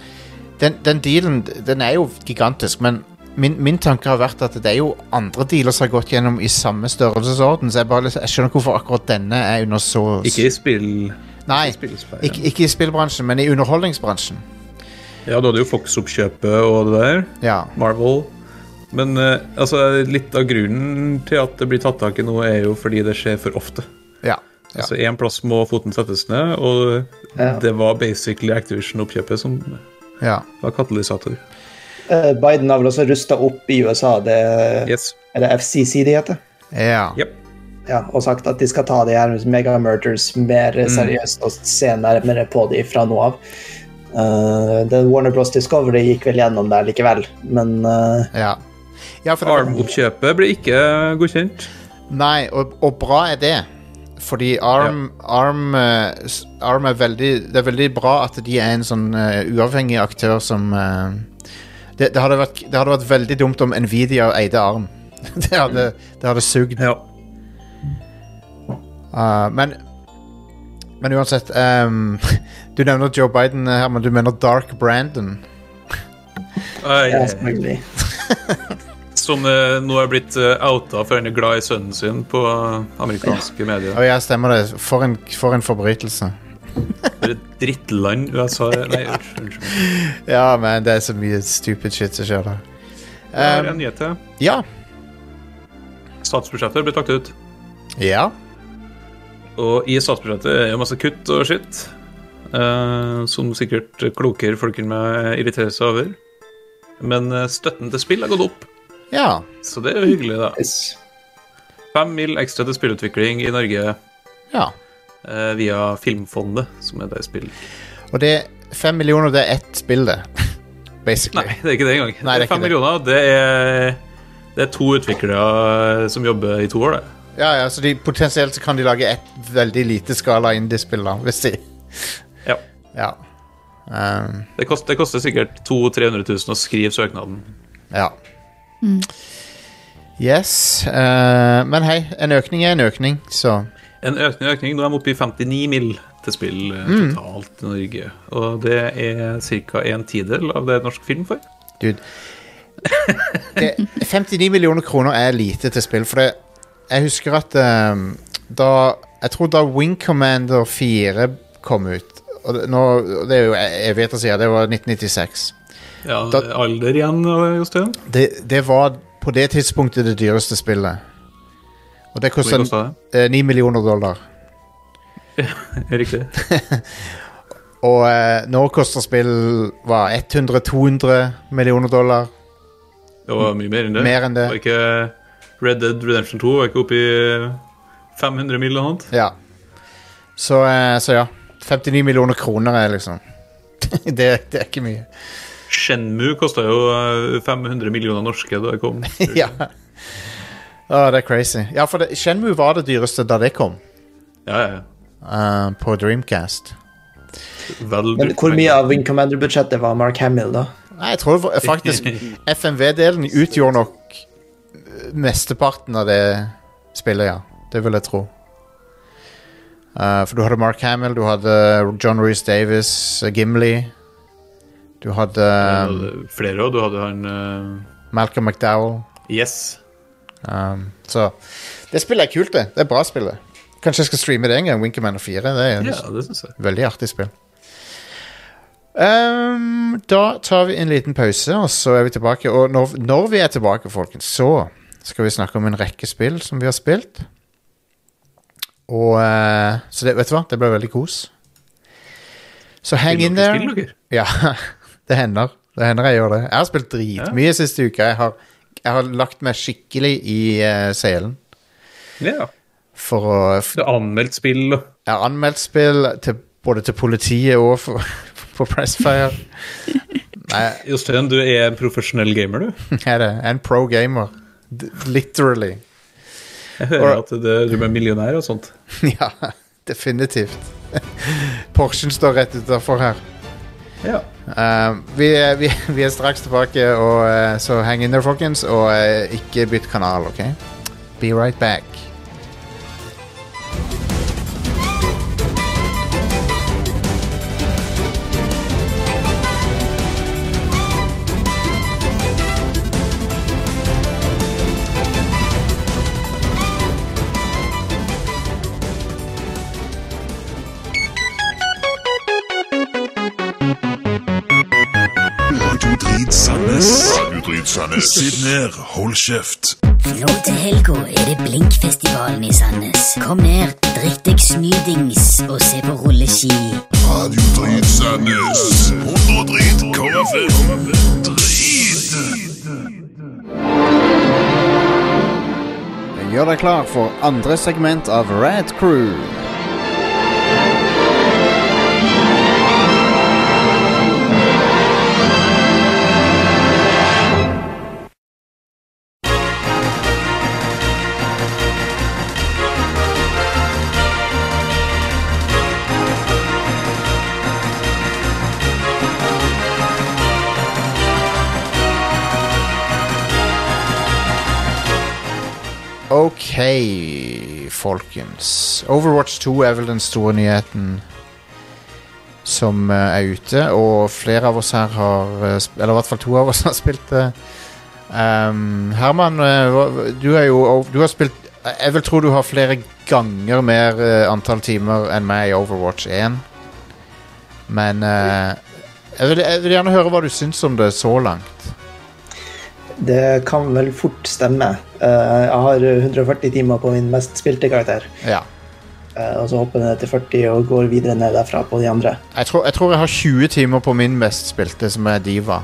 den, den dealen den er jo gigantisk, men min, min tanke har vært at det er jo andre dealer som har gått gjennom i samme størrelsesorden, så jeg, bare, jeg skjønner hvorfor akkurat denne er under så Ikke i spill... Nei, ikke, ikke i spillbransjen, men i underholdningsbransjen. Ja, du hadde jo Fox-oppkjøpet og det der. Ja. Marvel. Men eh, altså, litt av grunnen til at det blir tatt tak i noe, er jo fordi det skjer for ofte. Ja. ja. Altså Én plass må foten settes ned, og Ja. det var basically Activision-oppkjøpet som ja. var katalysator. Uh, Biden har vel også rusta opp i USA, det Yes. er det FCC de heter? ja. Yep. Ja, og sagt at de skal ta de her mega-murders mer seriøst og se nærmere på de fra nå av. Uh, den Warner Bros. Discovery gikk vel gjennom der likevel, men uh, ja. ja for Arm-oppkjøpet ble ikke godkjent. Nei, og, og bra er det. Fordi Arm, Arm, eh, Arm er veldig Det er veldig bra at de er en sånn uh, uavhengig aktør som eh, det, det, hadde vært, det hadde vært veldig dumt om Nvidia eide Arm. det hadde, det hadde sugd. Ja. Uh, men Men uansett ehm, Du nevner Joe Biden her, men du mener Dark Brandon. Ai, ja, selvfølgelig. som eh, nå er blitt uh, outa for han er glad i sønnen sin på amerikanske medier. Å ja, stemmer det. For en, for en forbrytelse. For et drittland USA er. Nei, unnskyld. Ja, men det er så mye stupid shit som skjer der. Jeg har Um, en nyhet til. ja. Statsbudsjettet ble tatt ut. Ja. Og i statsbudsjettet er det masse kutt og skitt. Eh, som sikkert klokere folk enn meg irriterer seg over. Men eh, støtten til spill har gått opp, Ja. så det er jo hyggelig, da. Yes. Fem mil ekstra til spillutvikling i Norge ja. eh, via Filmfondet, som er det spillet. Og det Fem millioner, det er ett spill, det. Basically. Nei, det er ikke det engang. Nei, det er ikke Fem det. millioner, det er, det er to utviklere som jobber i to år, det. Ja, ja, så de, potensielt så kan de lage et veldig lite skala indie-spill, da, hvis de Ja. Ja. Um, Det koster, det koster sikkert 200 000-300 000 å skrive søknaden. ja. Yes. Uh, men hei, en økning er en økning, så En økning er økning. Nå er de oppe i 59 mill. til spill eh, Mm. totalt i Norge. Og det er ca. en tidel av det norsk film får. Dude. Det, 59 millioner kroner er lite til spill, for det, jeg husker at um, da Jeg tror da Wing Commander 4 kom ut og det, nå, det er jo evigheter siden, det var 1996. Ja, Da- Alder igjen, eh, Jostein? Det, det var på det tidspunktet det dyreste spillet. Og det kosta kosta 9 millioner dollar. Riktig. Og eh, nå koster spill hva, 100-200 millioner dollar. Det var mye mer enn det. Mer enn det. Var ikke Red Dead Redemption 2 var ikke oppe i 500 mill. eller noe? Ja. Så, eh, så ja. 59 millioner kroner er liksom det, det er ikke mye. Shenmue kosta jo eh, 500 millioner norske da det kom. ja. Å, det er crazy. Ja, for det, Shenmue var det dyreste da det kom. Ja, ja, ja. Uh, på Dreamcast. Vel Men hvor mye av Wing Commander-budsjettet var Mark Hamill, da? Nei, jeg tror det var, faktisk FMV-delen utgjorde nok eh, mesteparten av det spillet, ja. Det vil jeg tro. Eh, for du hadde Mark Hamill, du hadde John Reece Davis, eh, Gimli. Du hadde um, det- Flere òg. Du hadde han uh, Malcolm McDowell. Yes. Um, så det spillet er kult, det. Det er bra spillet. Kanskje jeg skal streame det en gang. Winkerman Commander 4. Det er Ja, det synes jeg. veldig artig spill. Um, da tar vi en liten pause, og så er vi tilbake. Og når, når vi er tilbake, folkens, så skal vi snakke om en rekke spill som vi har spilt. Og uh, Så det, vet du hva, det ble veldig kos. Så hang in there. Ja, det hender. Det hender jeg gjør det. Jeg har spilt dritmye siste uke. Jeg har, jeg har lagt meg skikkelig i uh, selen Ja. for å Du har anmeldt spill Jeg har anmeldt spill til, både til politiet og for, på Pressfire. Jostein, du er en profesjonell gamer, du. jeg er det. En pro gamer. D literally. Jeg hører Og- at det, du er millionær og sånt. Ja, definitivt. Porschen står rett utafor her. Ja. Uh, vi, vi, vi er straks tilbake, og, uh, så hang in there, folkens. Og uh, ikke bytt kanal, OK? Be right back. Sandnes. Sitt ned, hold kjeft. Nå til helga er det Blinkfestivalen i Sandnes. Kom ned, drikk deg snydings og se på rulleski. Radio Drit Sandnes. 100 drit KFM. Drit! Gjør deg klar for andre segment av Rad Crew. Ok, folkens. Overwatch 2 er vel den store nyheten som eh, er ute, og flere av oss her har eh, Eller i hvert fall to av oss har spilt det. Um, Herman, eh, du er jo Du har spilt Jeg vil tro du har flere ganger mer antall timer enn meg i Overwatch 1. Men uh, jeg, vil, jeg vil gjerne høre hva du syns om det så langt. Det kan vel fort stemme. Eh, jeg har 140 timer på min mest spilte karakter. Ja. Eh, og så hopper jeg ned til 40 og går videre ned derfra på de andre. Jeg tror, jeg tror jeg har 20 timer på min mest spilte, som er Diva.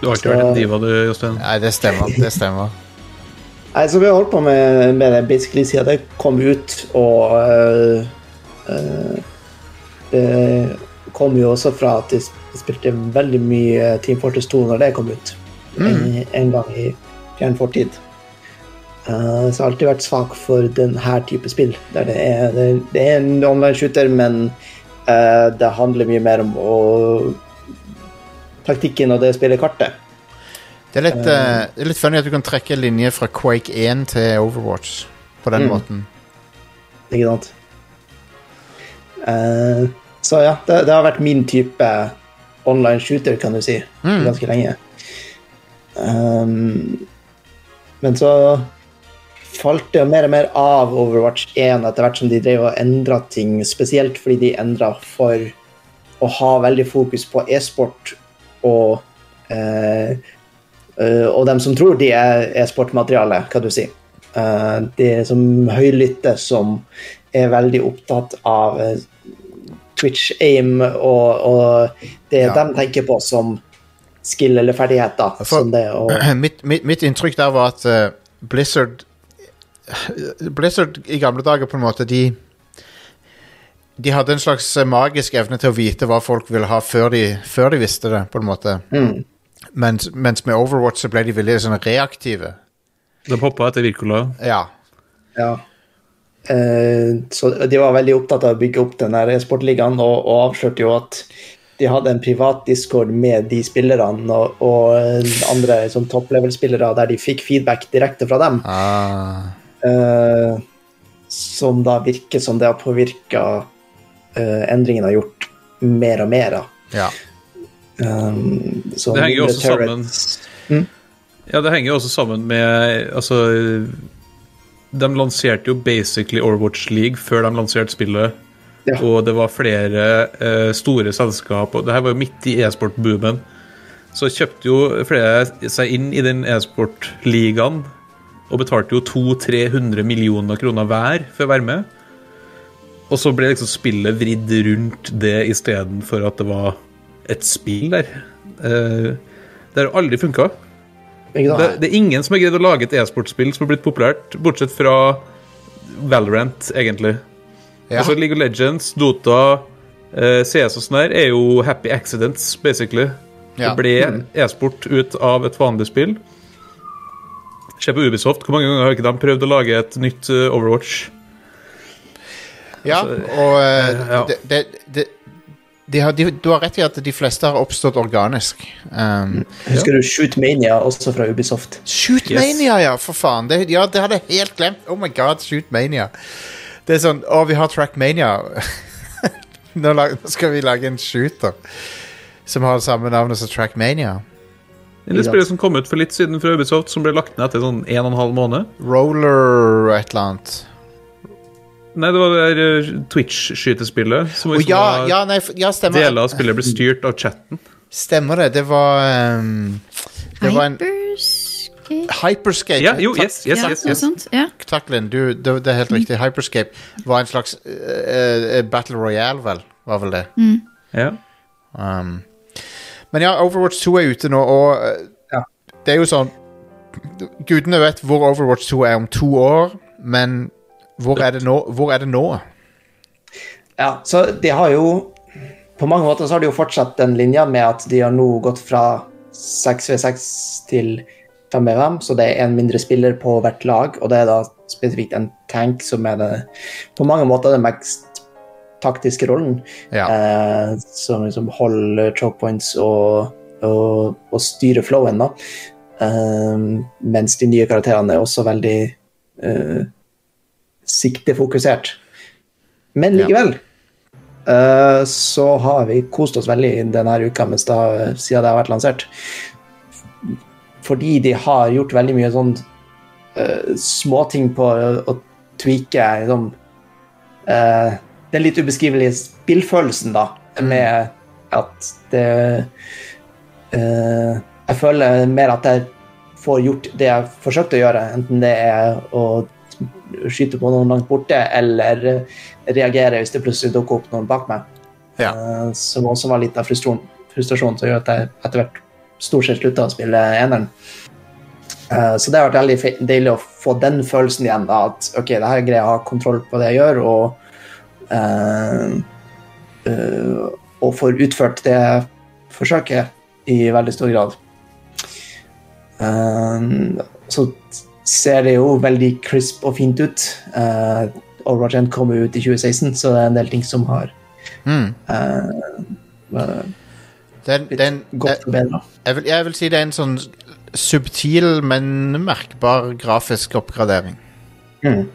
Du har ikke vært en diva, du, Jostein. Nei, det stemmer. Det stemmer. Nei, så Vi har holdt på med, med det basically siden det kom ut, og øh, øh, Det kom jo også fra at de spilte veldig mye Team Fortress 2 når det kom ut. En, en gang i fjern fortid. Uh, så jeg har alltid vært svak for denne type spill. Der det er, det, det er en online-shooter, men uh, det handler mye mer om å, taktikken og det spillet kartet. Det er, litt, uh, det er litt funny at du kan trekke en linje fra Quake 1 til Overwatch på den Mm. måten. Ikke sant? Eh, så ja, det, det har vært min type online shooter, kan du si, Mm. ganske lenge. Um, men så falt det jo mer og mer av Overwatch 1 etter hvert som de drev og endra ting, spesielt fordi de endra for å ha veldig fokus på e-sport og eh, eh, og dem som tror de er e-sportmateriale, kan du si. Eh, de som høylytte som er veldig opptatt av eh, Twitch aim og, og det Ja. de tenker på som skill eller ferdigheter. For- som det og... mitt, mitt, mitt inntrykk der var at uh, Blizzard Blizzard i gamle dager på en måte de De hadde en slags eh, magisk evne til å vite hva folk ville ha før de, før de visste det, på en måte. Mm. Mens, mens med Overwatch så ble de veldig sånn reaktive. De hoppa etter Wirkola. Ja. Ja. Eh, så de var veldig opptatt av å bygge opp den e-sportligaen, og, og avslørte jo at de hadde en privat discord med de spillerne og, og andre sånn top level-spillere der de fikk feedback direkte fra dem. Ah. Uh, som da virker som det har påvirka endringen har gjort mer og mer. Da. ja. Um, Det henger jo også sammen. mm? Ja, det henger jo også sammen med Altså De lanserte jo basically Overwatch League før de lanserte spillet. Ja. Og det var flere eh, store selskap, og det her var jo midt i e-sport-boomen. Så kjøpte jo flere seg inn i den e-sport-ligaen og betalte jo 200-300 millioner kroner hver for å være med. Og så ble liksom spillet vridd rundt det istedenfor at det var et spill der. Eh, det har aldri funka. Det, det er ingen som har greid å lage et e-sportspill som har blitt populært, bortsett fra Valorant, egentlig. Ja. Altså League of Legends, Dota, eh, CS og sånn her er jo happy accidents, basically. Ja. Det ble e-sport ut av et vanlig spill. Se på Ubisoft. Hvor mange ganger har ikke de prøvd å lage et nytt eh, Overwatch? Ja, og uh, ja. det, det, det, de har, de, Du har rett i at de fleste har oppstått organisk. Um, Husker du Shootmania, også fra Ubisoft? Shootmania, ja, for faen. Det, ja, det hadde jeg helt glemt. Oh my god, Shootmania. Det er sånn Å, vi har Trackmania. nå, lag, nå skal vi lage en shooter som har samme navn som Trackmania. Det spillet som kom ut for litt siden fra Ubisoft, som ble lagt ned etter sånn en og en halv måned. Roller et eller annet. Nei, det var det eh, Twitch-skytespillet. Som liksom ja, ja, nei, ja, stemmer. Deler av spillet ble styrt av chatten. Stemmer det. Det var um, Det var en Hyperscape? Hyperscape. Ja, jo, yes, yes, yes, yes. Ja. Takk, Linn. Det, det er helt riktig. Hyperscape var en slags uh, eh, Battle Royale, vel? Var vel det. Ja. Um, men ja, Overwatch 2 er ute nå, og Ja. det er jo sånn Gudene vet hvor Overwatch 2 er om to år, men hvor er det nå? Hvor er det nå? Ja, så de har jo På mange måter så har de jo fortsatt den linja med at de har nå gått fra 6v6 til 5v5, så det er en mindre spiller på hvert lag, og det er da spesifikt en tank som er det, på mange måter den mest taktiske rollen. Ja. Eh, som liksom holder choke points og, og, og styrer flowen, da. Eh, mens de nye karakterene er også veldig eh, siktefokusert. Men Ja. likevel eh, så har vi kost oss veldig denne uka mens det har, siden det har vært lansert. Fordi de har gjort veldig mye sånn uh, småting på å, å tweake liksom, uh, den litt ubeskrivelige spillfølelsen, da, med at det eh, Jeg føler mer at jeg får gjort det jeg forsøkte å gjøre, enten det er å skyte på noen langt borte, eller reagerer hvis det plutselig dukker opp noen bak meg. Ja. Eh, som også var litt av frustrasjon, frustrasjon som gjør at jeg etter hvert stort sett slutta å spille eneren. Eh, så det har vært veldig deilig å få den følelsen igjen, da, at ok, det her greier jeg å ha kontroll på det jeg gjør, og uh, uh, og får utført det jeg forsøker i veldig stor grad. Eh, så ser det jo veldig crisp og fint ut. Uh, Overwatch 1 kom ut i 2016, så det er en del ting som har Mm. uh, Den, den, gått forbedra. jeg, vil, jeg vil si det er en sånn subtil, men merkbar grafisk oppgradering. Mm.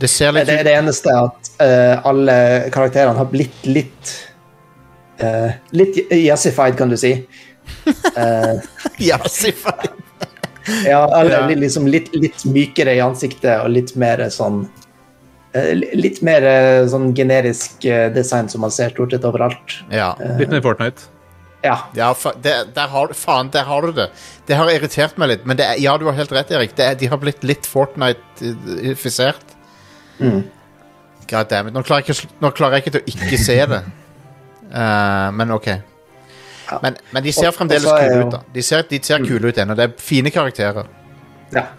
Det ser litt er det eneste at uh, alle karakterene har blitt litt uh, Litt yassified, kan du si. Uh, Ja, si faen. Ja, eller Ja. liksom litt, litt mykere i ansiktet og litt mer sånn eh, Litt mer eh, sånn generisk eh, design som man ser stort sett overalt. Ja. Litt mer Fortnite. Ja. Ja, fa det, der har, faen, der har du det. Det har irritert meg litt. Men det er, ja, du har helt rett, Erik. Det er, de har blitt litt Fortnite-ifisert. Mm. God damn it. Nå klarer, jeg ikke, nå klarer jeg ikke til å ikke se det. Uh, men OK. Ja. Men, men de ser fremdeles og kule ut, da. De ser, de ser kule ut ennå. Det er fine karakterer. ja.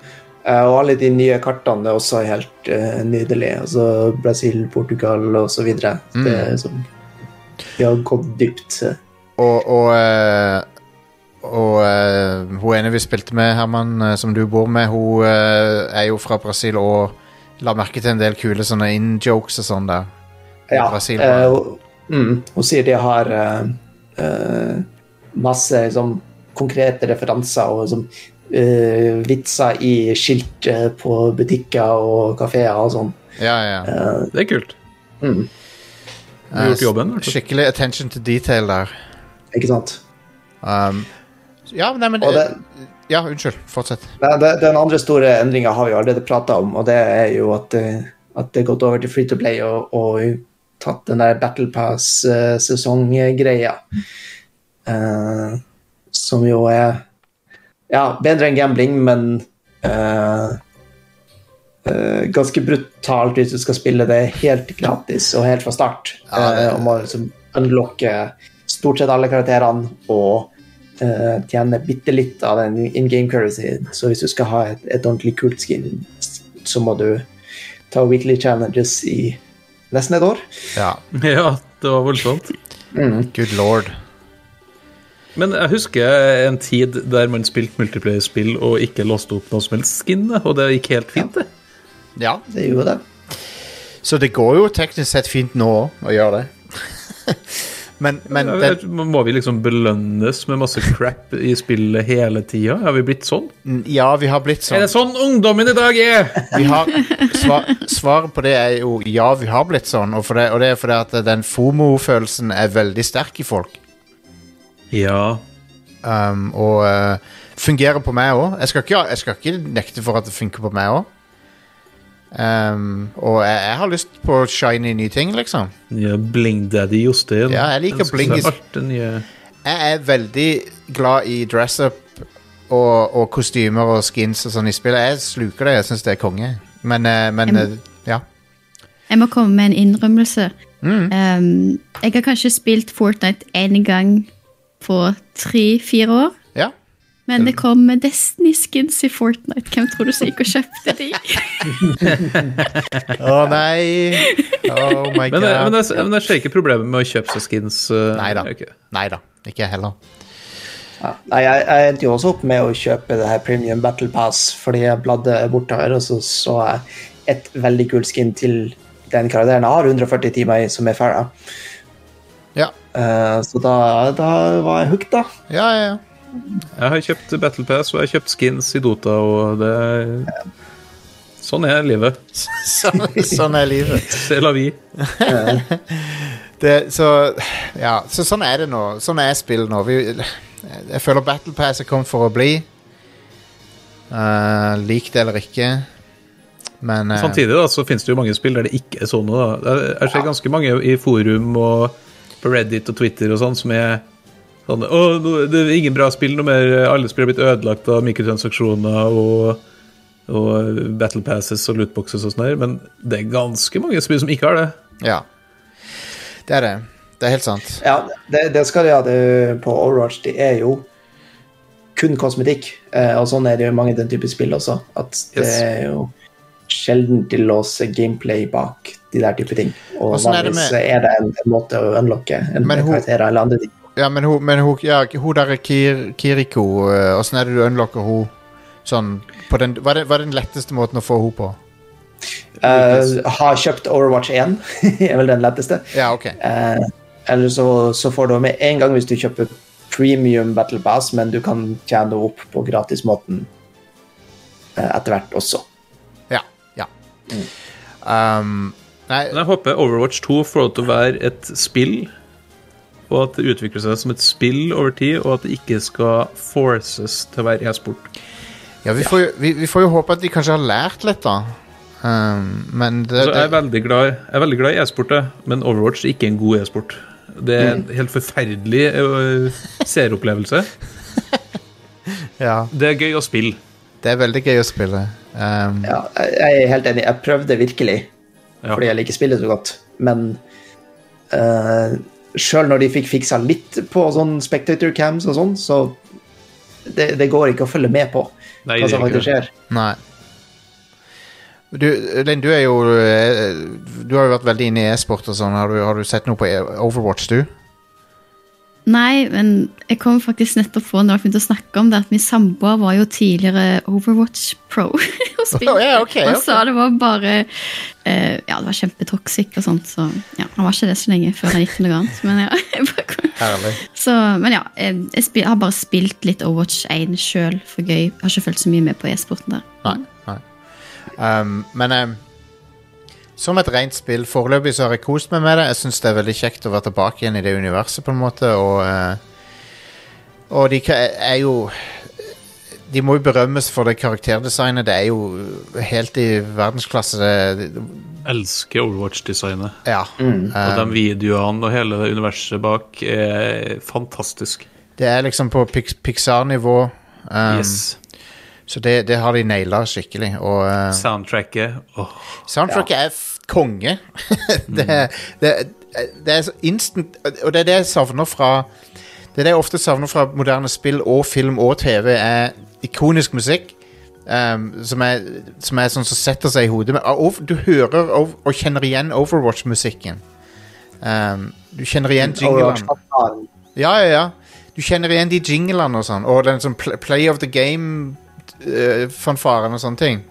Eh, og alle de nye kartene er også helt uh, nydelige. Altså Brasil, Portugal videre. Mm. Det er sånn De har gått dypt. Og, og, eh, og uh, hun ene vi spilte med, Herman, som du bor med, hun uh, er jo fra Brasil og la merke til en del kule sånne in-jokes og sånn der. Ja, Brasil. eh, mm, hun sier de har eh, eh, masse liksom, konkrete referanser og liksom, uh, vitser i skilt på butikker og kafeer og sånn. ja, ja. Uh, Det er kult. mm, gjort jobben. Skikkelig attention to detail der. ikke sant? Um, ja, nei, men det, Ja, unnskyld. Fortsett. Nei, det, Den andre store endringa har vi allerede prata om, og det er jo at, at det er gått over til free to play og, og tatt den der Battle Pass-sesonggreia. Uh, som jo er ja, bedre enn gambling, men uh, uh, ganske brutalt hvis du skal spille det helt gratis og helt fra start. Ja, det- og må liksom unlocke stort sett alle karakterene og tjene bitte litt av den in game currency. Så hvis du skal ha et, et ordentlig kult skin, så må du ta weekly challenges i nesten et år. Ja. Ja, det var voldsomt. Good lord. Men jeg husker en tid der man spilte multiplayer-spill og ikke låste opp noe som helst skin, og det gikk helt fint, det. Ja. Det gjorde det. Så det går jo teknisk sett fint nå òg å gjøre det. men men den, Må vi liksom belønnes med masse crap i spillet hele tida? Har vi blitt sånn? ja, vi har blitt sånn. Er det sånn. sånn ungdommen i dag er? Vi har, svar, svaret på det er jo ja, vi har blitt sånn. Og, det, og det er fordi at den FOMO-følelsen er veldig sterk i folk. Ja. Um, og uh, fungerer på meg òg. Jeg, jeg skal ikke nekte for at det funker på meg òg. Um, og jeg, jeg har lyst på shiny nye ting, liksom. ja Bling Daddy Jostein. Ja, jeg liker bling nye. Jeg er veldig glad i dress-up og, og kostymer og skins og sånn i spillet. Jeg sluker det. Jeg syns det er konge. Men, eh, men Jeg eh, ja. Jeg må komme med en innrømmelse. Mm. Um, jeg har kanskje spilt Fortnite én gang på tre-fire år. Men det kom Destiny skins i Fortnite. Hvem tror du som gikk og kjøpte de? Å nei! Oh my Men, god. jeg- men, det, men jeg ser ikke problemet med å kjøpe seg skins. uh, Neida. Okay. Neida, Ikke jeg heller. Ja. Nei, jeg, jeg endte jo også opp med å kjøpe det her Premium Battle Pass fordi jeg bladde bortover, og så så jeg et veldig kult skin til den karakteren jeg har 140 timer i, som er Farah. Ja. Uh, så da, da var jeg hooked, da. Ja, ja, ja. Jeg har kjøpt Battle Pass og jeg har kjøpt skins i Dota, og det Sånn er livet. Sånn, sånn er livet. C'est la vie. Det, så Ja, så sånn er det nå. Sånn er spill nå. Vi, jeg føler Battle Pass er kommet for å bli. Uh, lik det eller ikke. Men uh, Samtidig da, så finnes det jo mange spill der det ikke er sånn. Da. Jeg, ser ja. ganske mange i forum og på Reddit og Twitter og sånn som er sånn og det er ingen bra spill noe mer. Alle spill har blitt ødelagt av mikrotransaksjoner og, og Battle Passes og lootboxes og sånn her. Men det er ganske mange spill som ikke har det. Ja. Det er det. Det er helt sant. Ja, det, det skal de ha det på Overwatch. Det er jo kun kosmetikk, eh, og sånn er det jo i mange den type spill også. At det Yes. er jo sjelden de låser gameplay bak de der type ting. Og vanligvis er det med- er det en, en måte å unlocke en karakter eller andre ting. Ja, men hun, men hun, ja, hun der Kir, Kiriko, eh, åssen er det du unlocker hun sånn på den, hva, er det, hva er den letteste måten å få hun på? Uh, har kjøpt Overwatch 1, er vel den letteste. Ja, ok. Uh, eller så, så får du med en gang hvis du kjøper premium Battle Pass, men du kan tjene opp på gratismåten uh, etter hvert også. Ja. ja. Um, nei, jeg håper Overwatch 2 får lov til å være et spill, og at det utvikler seg som et spill over tid, og at det ikke skal forces til å være e-sport. ja, vi, får, jo- vi, vi får jo håpe at de kanskje har lært litt, da. Um, men det, altså, jeg er veldig glad, jeg er veldig glad i e-sport, men Overwatch er ikke en god e-sport. Det er en helt forferdelig øh, seeropplevelse. ja, Det er gøy å spille. det er veldig gøy å spille. Um, Ja, jeg jeg er helt enig. Jeg prøvde virkelig, Ja. fordi jeg liker spillet så godt. Men uh, sjøl når de fikk fiksa litt på sånn spectator cams og sånn, så det, det går ikke å følge med på Nei, hva som faktisk skjer. Nei. Du, Linn, du er jo eh, Du har jo vært veldig inne i e-sport og sånn. Har, du- har du sett noe på e- Overwatch, du? Nei, men jeg kom faktisk nettopp på når jeg begynte å snakke om det, at min samboer var jo tidligere Overwatch Pro. og spilte. Å, okay, okay. Og sa det var bare eh, Ja, det var kjempetoxic og sånt, så ja, han var ikke det så lenge før han gikk til noe annet. Men ja, jeg bare kom. Herlig. Så, men ja, jeg, jeg spil, har bare spilt litt Overwatch 1 sjøl for gøy. Jeg har ikke følt så mye med på e-sporten der. Nei. nei. Um, men um, som et rent spill Foreløpig så har jeg kost meg med det. Jeg syns det er veldig kjekt å være tilbake igjen i det universet, på en måte. Og, uh, og de er jo De må jo berømmes for det karakterdesignet. Det er jo helt i verdensklasse. Det, det, Elsker Overwatch-designet. ja. Og de videoene og hele det universet bak er fantastisk. det er liksom på Pixar-nivå. Um, Yes. Så det, det har de naila skikkelig. Og uh, Soundtracket oh. soundtracket er f konge. det, det, det er instant Og det er det jeg savner fra Det er det jeg ofte savner fra moderne spill og film og TV, er ikonisk musikk. Um, som, er, som er sånn som setter seg i hodet. Men, og, du hører og, og kjenner igjen Overwatch-musikken. Um, du kjenner igjen jinglene. Ja, ja, ja. Du kjenner igjen de jinglene og sånn. Og den sånn play of the game-fanfaren og sånne ting.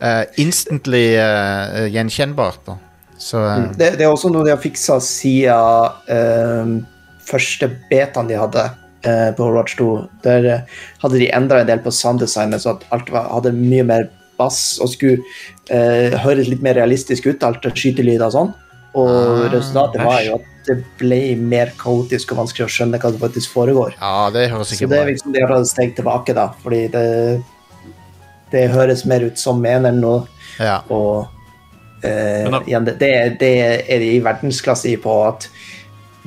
Eh, instantly uh, gjenkjennbart, da. Så uh, Det, det er også noe de har fiksa siden første betaen de hadde på Overwatch 2. Der hadde de endra en del på sounddesignet, så at alt var, hadde mye mer bass og skulle høres litt mer realistisk ut, alt skytelyder og sånn. Og Ah, resultatet var jo at det ble mer kaotisk og vanskelig å skjønne hva som faktisk foregår. ja, det høres Så ikke det er liksom de har tatt et steg tilbake, da, fordi det, det høres mer ut som eneren nå. Ja. Og eh, da- igjen, det, det, det er de i verdensklasse i på at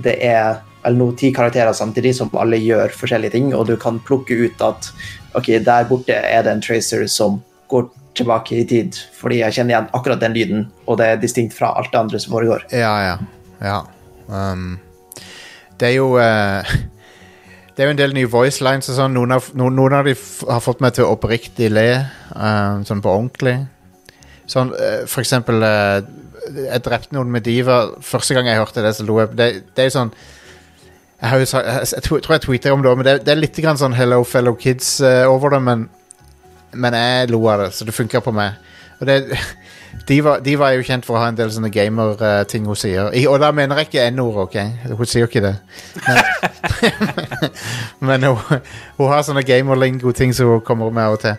det er vel nå ti karakterer samtidig som alle gjør forskjellige ting, og du kan plukke ut at ok, der borte er det en tracer som går tilbake i tid, fordi jeg kjenner igjen akkurat den lyden, og det er distinkt fra alt det andre som foregår. Ja, ja. ja. Um, det er jo eh, Det er jo en del nye voice lines og sånn. Noen av, noen, av de har fått meg til å oppriktig le, eh, sånn på ordentlig. Sånn, eh, for eksempel eh, Jeg drepte noen med diva. Første gang jeg hørte det, så lo jeg. Det, det er jo sånn Jeg, har jo sagt, jeg, jeg, tror- jeg tweeter om det men det, det er litt grann sånn Hello Fellow Kids eh, over det, men, men jeg lo av det, så det funka på meg. Og det Diva, de er jo kjent for å ha en del sånne gamer-ting hun sier. I, og da mener jeg ikke N-ord, OK? Hun sier jo ikke det. Men, hun, hun har sånne gamer-lingo-ting som hun kommer med av og til.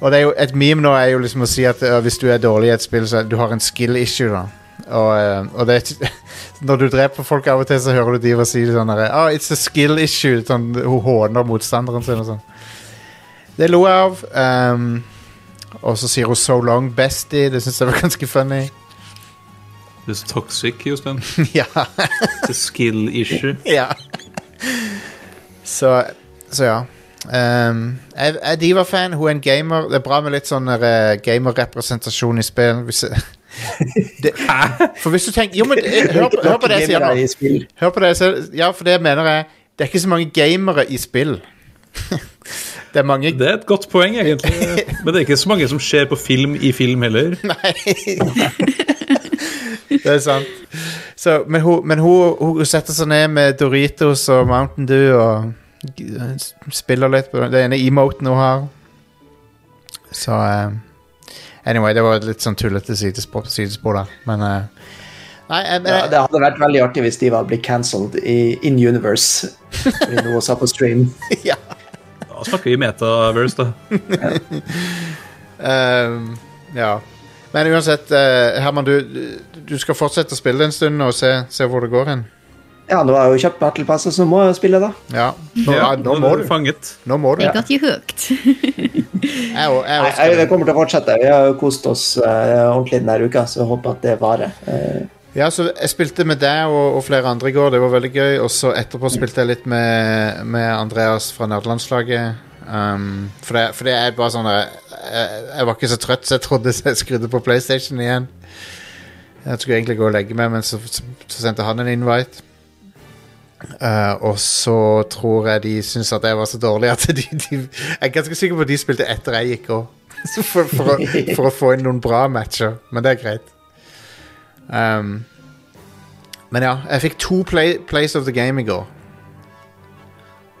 Og jo, et meme nå er jo liksom å si at uh, hvis du er dårlig i et spill, så du har en skill issue, da. Og, uh, og det, når du dreper folk av og til, så hører du Diva si sånn her, oh, It's a skill issue. Sånn, hun håner motstanderen sin og sånn. Det lo jeg av. ehm, og så sier hun 'so long, bestie'. Det syns jeg var ganske funny. Det er så toxic, Jostein. ja. Det er skill issue. ja. Så, så ja. Um, jeg jeg er Diva-fan. Hun er en gamer. Det er bra med litt sånn uh, gamerrepresentasjon i spill. Hvis, det, for hvis du tenker Jo, men eh, hør, på- hør på det jeg sier nå. Hør på det jeg sier. Ja, for det mener jeg Det er ikke så mange gamere i spill. Det er mange Det er et godt poeng, egentlig. Men det er ikke så mange som ser på film i film heller. Nei. det er sant. Så, men hun, men hun, hun setter seg ned med Doritos og Mountain Dew og spiller litt på den ene emoten hun har. Så uh, Anyway, det var et litt sånn tullete sidespor, sidespor der, men uh, Nei, jeg, Ja, det hadde vært veldig artig hvis de var blitt cancelled i in universe. Fordi noe sa på stream. ja. Da snakker vi metaverse, da. um, ja. Men uansett, eh, Herman, du, du skal fortsette å spille en stund og se, se hvor det går hen. Ja, nå har jeg jo kjøpt Battle Pass, så nå må jeg spille, da. Ja, nå, ja, nå må du. Fanget. Nå må du. They got you hooked. Jeg, og- jeg, Nei, jeg, det kommer til å fortsette. Vi har jo kost oss uh, ordentlig denne uka, så jeg håper at det varer. Eh, Ja, så jeg spilte med deg og, og flere andre i går. Det var veldig gøy. Og så etterpå spilte jeg litt med, med Andreas fra nerdelandslaget. Um, for, det, for det er bare sånn jeg, jeg, var ikke så trøtt, så jeg trodde jeg skrudde på PlayStation igjen. Jeg skulle egentlig gå og legge meg, men så, så, så sendte han en invite. Uh, og så tror jeg de syntes at jeg var så dårlig at de, de Jeg er ganske sikker på at de spilte etter jeg gikk òg. For, for, for å få inn noen bra matcher. Men det er greit. Um, men ja, jeg fikk to play, plays of the game i går.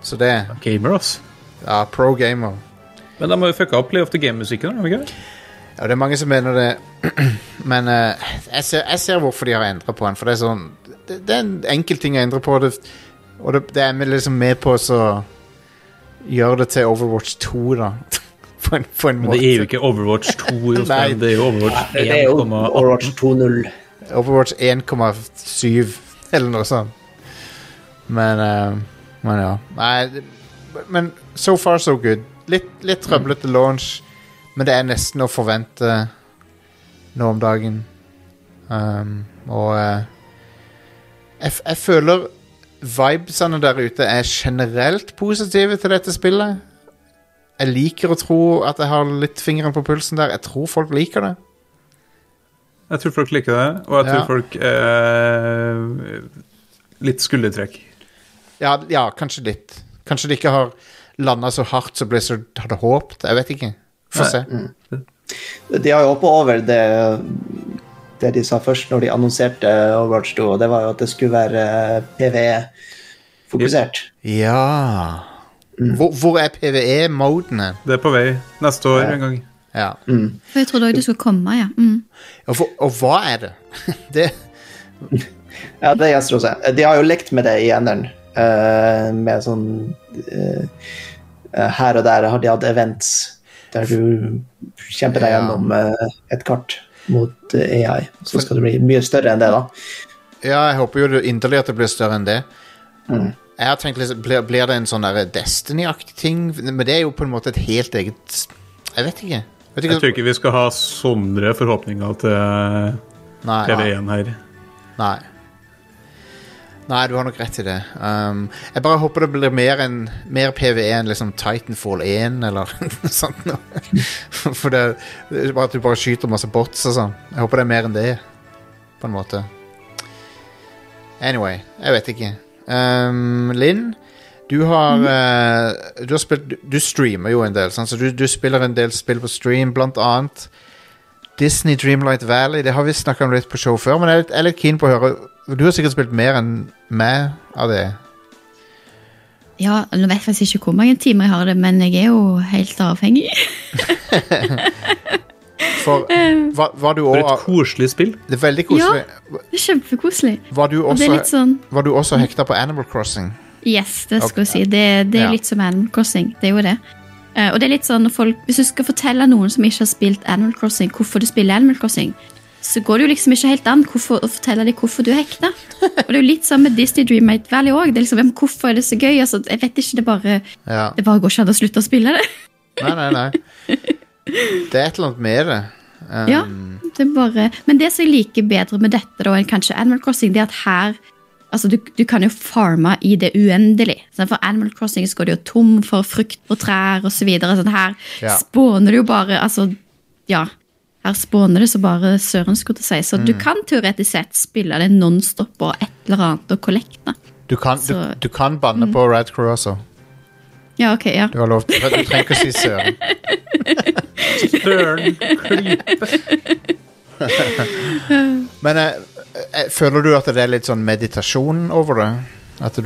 Så det Gamer, ass. Ja, pro gamer. Men da må jo fucke opp Play of the Game-musikken? Ja, det er mange som mener det. Men uh, jeg, ser, jeg ser hvorfor de har endra på den. For det er sånn Det, det er en enkel ting å endre på. Det, og det, det er med- liksom med på å så gjøre det til Overwatch 2, da. på en, på en Men det er jo ikke Overwatch 2, Nei. Jostein. Det er jo Overwatch det er jo 1,18. Overwatch 2.0. Overwatch 1,7 eller noe sånt. Men, uh, men ja. Nei, men so far so good. Litt, litt trøblete launch, men det er nesten å forvente nå om dagen. Um, og uh, jeg, jeg føler vibesene der ute er generelt positive til dette spillet. jeg liker å tro at jeg har litt fingeren på pulsen der. Jeg tror folk liker det. Jeg tror folk liker det, og jeg tror Ja. folk eh, Litt skuldertrekk. Ja, ja, kanskje litt. Kanskje de ikke har landa så hardt som Blizzard hadde håpet. Jeg vet ikke. Få se. se. De har jo hoppa over det, det de sa først når de annonserte Overwatch 2, og det var jo at det skulle være PVE-fokusert. Ja Hvor, hvor er PVE-modene? Det er på vei neste år en gang. Ja. For jeg trodde også det skulle komme, ja. Mm. Og, for, og hva er det? det Ja, det gjenstår å se. De har jo lekt med det i enderen. Uh, med sånn eh, eh, Her og der har de hatt events der du kjemper deg Ja. gjennom uh, et kart mot eh, AI. Så skal det bli mye større enn det, da. Ja, jeg håper jo inderlig at det blir større enn det. Jeg har tenkt liksom, blir, blir det en sånn Destiny-aktig ting? Men det er jo på en måte et helt eget Jeg vet ikke. Ikke Jeg tror ikke vi skal ha sånne forhåpninger til Nei, PV1 her. nei. Nei, du har nok rett i det. Um, jeg bare håper det blir mer, en, mer PVE enn liksom Titanfall 1 eller noe sånt. noe. For det, det er bare at du bare skyter masse bots og sånn. Jeg håper det er mer enn det, på en måte. Anyway, jeg vet ikke. Um, Linn, du har, eh, du har spilt Du streamer jo en del, sant? så du, du spiller en del spill på stream, blant annet Disney Dreamlight Valley. Det har vi snakka om litt på show før, men jeg er litt, jeg er litt keen på å høre Du har sikkert spilt mer enn meg av det. Ja, Nå vet jeg faktisk ikke hvor mange timer jeg har det, men jeg er jo helt avhengig. For var, var du For et koselig spill. Det er veldig koselig. Det er kjempekoselig. Var, du også, og sånn var du også hekta på Animal Crossing? Yes, det skal okay. jeg si. Det, det er Ja. litt som Animal Crossing. Det er jo det. Og det er litt sånn folk, Hvis du skal fortelle noen som ikke har spilt Animal Crossing, hvorfor du spiller Animal Crossing, så går det jo liksom ikke helt an hvorfor, å fortelle dem hvorfor du er hekta. Og det er jo litt sånn med Disney Dreammate Valley òg. Liksom, hvorfor er det så gøy? Altså, jeg vet ikke, det bare, Ja. det bare går ikke an å slutte å spille det. Nei, nei, nei. Det er et eller annet med det. Um, Ja, det er bare Men det som jeg liker bedre med dette da enn kanskje Animal Crossing, det er at her Altså, du, du kan jo farme i det uendelig. Sånn, For Animal Crossing så går det jo tom for frukt på trær osv. Sånn, her Ja. spåner det jo bare Altså, ja. Her spåner det så bare søren, skulle jeg si. Så Mm. du kan teoretisk sett spille det nonstop og et eller annet og kollekte. Du kan, du, Så- du kan banne på Rad Crew også. Ja, ok, ja. Du har lov til Du trenger ikke å si søren. Søren klype. Men eh, føler du at det er litt sånn meditasjon over det?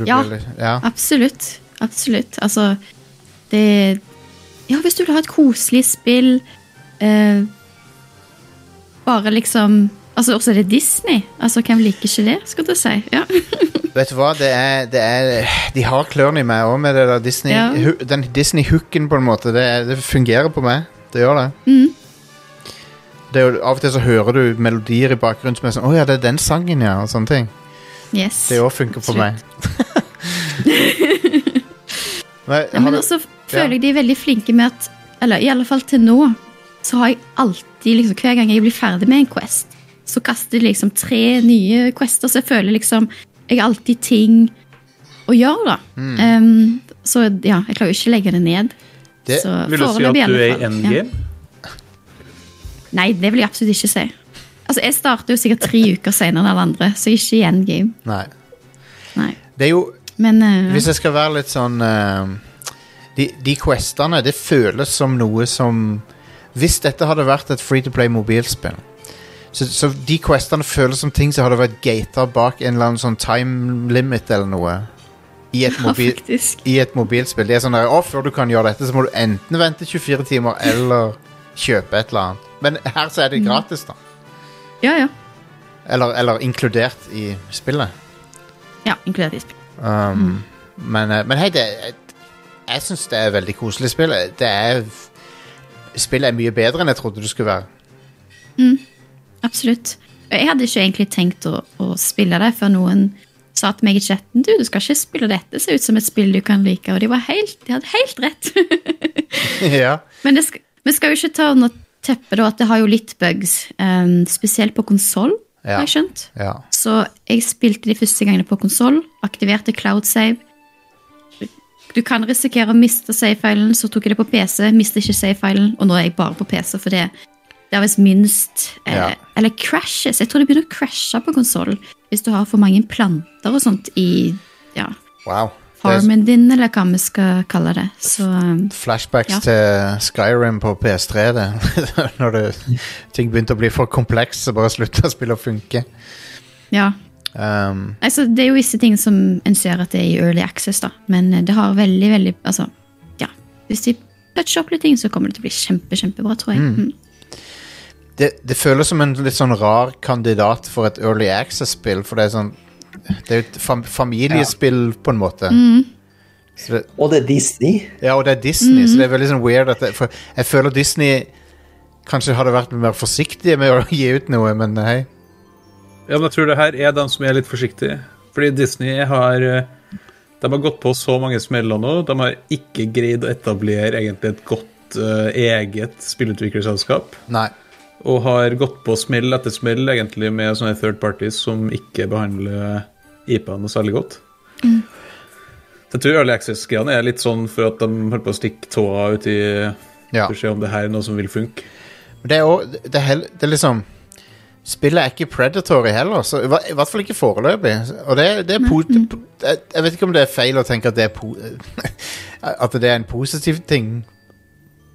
Ja. litt, ja. Absolutt. Absolutt. Altså, det Ja, hvis du vil ha et koselig spill eh, Bare liksom Altså, også er det Disney. Altså, Hvem liker ikke det, skal du si? Ja. Vet du hva, det er, det er De har klørne i meg òg med det der Disney Ja. hu, Den Disney-hooken, på en måte. Det, det fungerer på meg. Det gjør det. Mm. Det er jo, av og til så hører du melodier i bakgrunnen som er sånn Å ja, det er den sangen, ja. Og sånne ting. Yes. Det òg funker på meg. men, Ja, men også føler jeg de er veldig flinke med at Eller i alle fall til nå, så har jeg alltid, liksom, hver gang jeg blir ferdig med en Quest, så kaster de liksom tre nye Quester, så jeg føler liksom Jeg har alltid ting å gjøre, da. Mm. Um, så ja, jeg klarer jo ikke å legge det ned. Det- så Vil du si at du er i endgame? ja. Nei, det vil jeg absolutt ikke si. Altså, Jeg starter jo sikkert tre uker senere enn alle andre, så ikke i endgame. nei. Nei. Det er jo Men uh, Hvis jeg skal være litt sånn uh, de, de questene, det føles som noe som Hvis dette hadde vært et free to play mobilspill så, så de questene føles som ting som hadde vært gata bak en eller annen sånn time limit eller noe. I et, mobil, ja, i et mobilspill. Det er sånn der, å, Før du kan gjøre dette, så må du enten vente 24 timer eller kjøpe et eller annet. Men her så er det gratis, da. Ja, ja. Eller, eller inkludert i spillet. Ja, Inkludert i spillet. Um, men, eh, men hei, det, jeg, syns det er veldig koselig spill. Det er Spillet er mye bedre enn jeg trodde det skulle være. Absolutt. Jeg hadde ikke egentlig tenkt å, å spille det før noen sa til meg i chatten du, du skal ikke spille dette, det ser ut som et spill du kan like. Og de, var helt, de hadde helt rett. ja. Men det skal, vi skal jo ikke ta under teppet da, at det har jo litt bugs, um, spesielt på konsoll, Ja. har jeg skjønt. ja. Så jeg spilte de første gangene på konsoll, aktiverte cloud save. du kan risikere å miste save-filen, så tok jeg det på PC, mister ikke save-filen, og nå er jeg bare på PC, for det, det er visst minst eh, Ja. Eller crashes. Jeg tror det begynner å crashe på konsollen hvis du har for mange planter og sånt i ja, Wow. Er din, eller hva vi skal kalle det. Så um, flashbacks Ja. til Skyrim på PS3, det. Når det, ting begynte å bli for komplekse, bare slutta spillet å funke. ja. Um, Altså, det er jo visse ting som en ser at det er i early access, da. Men eh, det har veldig, veldig Altså, ja. Hvis de toucher opp litt ting, så kommer det til å bli kjempe, kjempebra, tror jeg. Mm. det, det føles som en litt sånn rar kandidat for et early access-spill, for det er sånn Det er jo et fam familiespill, på en måte. Så det, Og det er Disney. ja, og det er Disney, så det er veldig sånn weird at det, For jeg føler Disney kanskje hadde vært mer forsiktige med å gi ut noe, men hei. Ja, men jeg tror det her er dem som er litt forsiktige. Fordi Disney har eh, De har gått på så mange smeller nå. De har ikke greid å etablere egentlig et godt uh, eget spillutviklerselskap. Nei. Og har gått på smell etter smell egentlig med sånne third parties som ikke behandler IP-ene særlig godt. Jeg tror Early Access-greiene er litt sånn for at de holder på å stikke tåa ut i Ja. For å se om det her er noe som vil funke. Men det er òg det, det er liksom Spillet er ikke predatory heller, så, i, i hvert fall ikke foreløpig. Og det, det er po jeg, jeg vet ikke om det er feil å tenke at det er po At det er en positiv ting,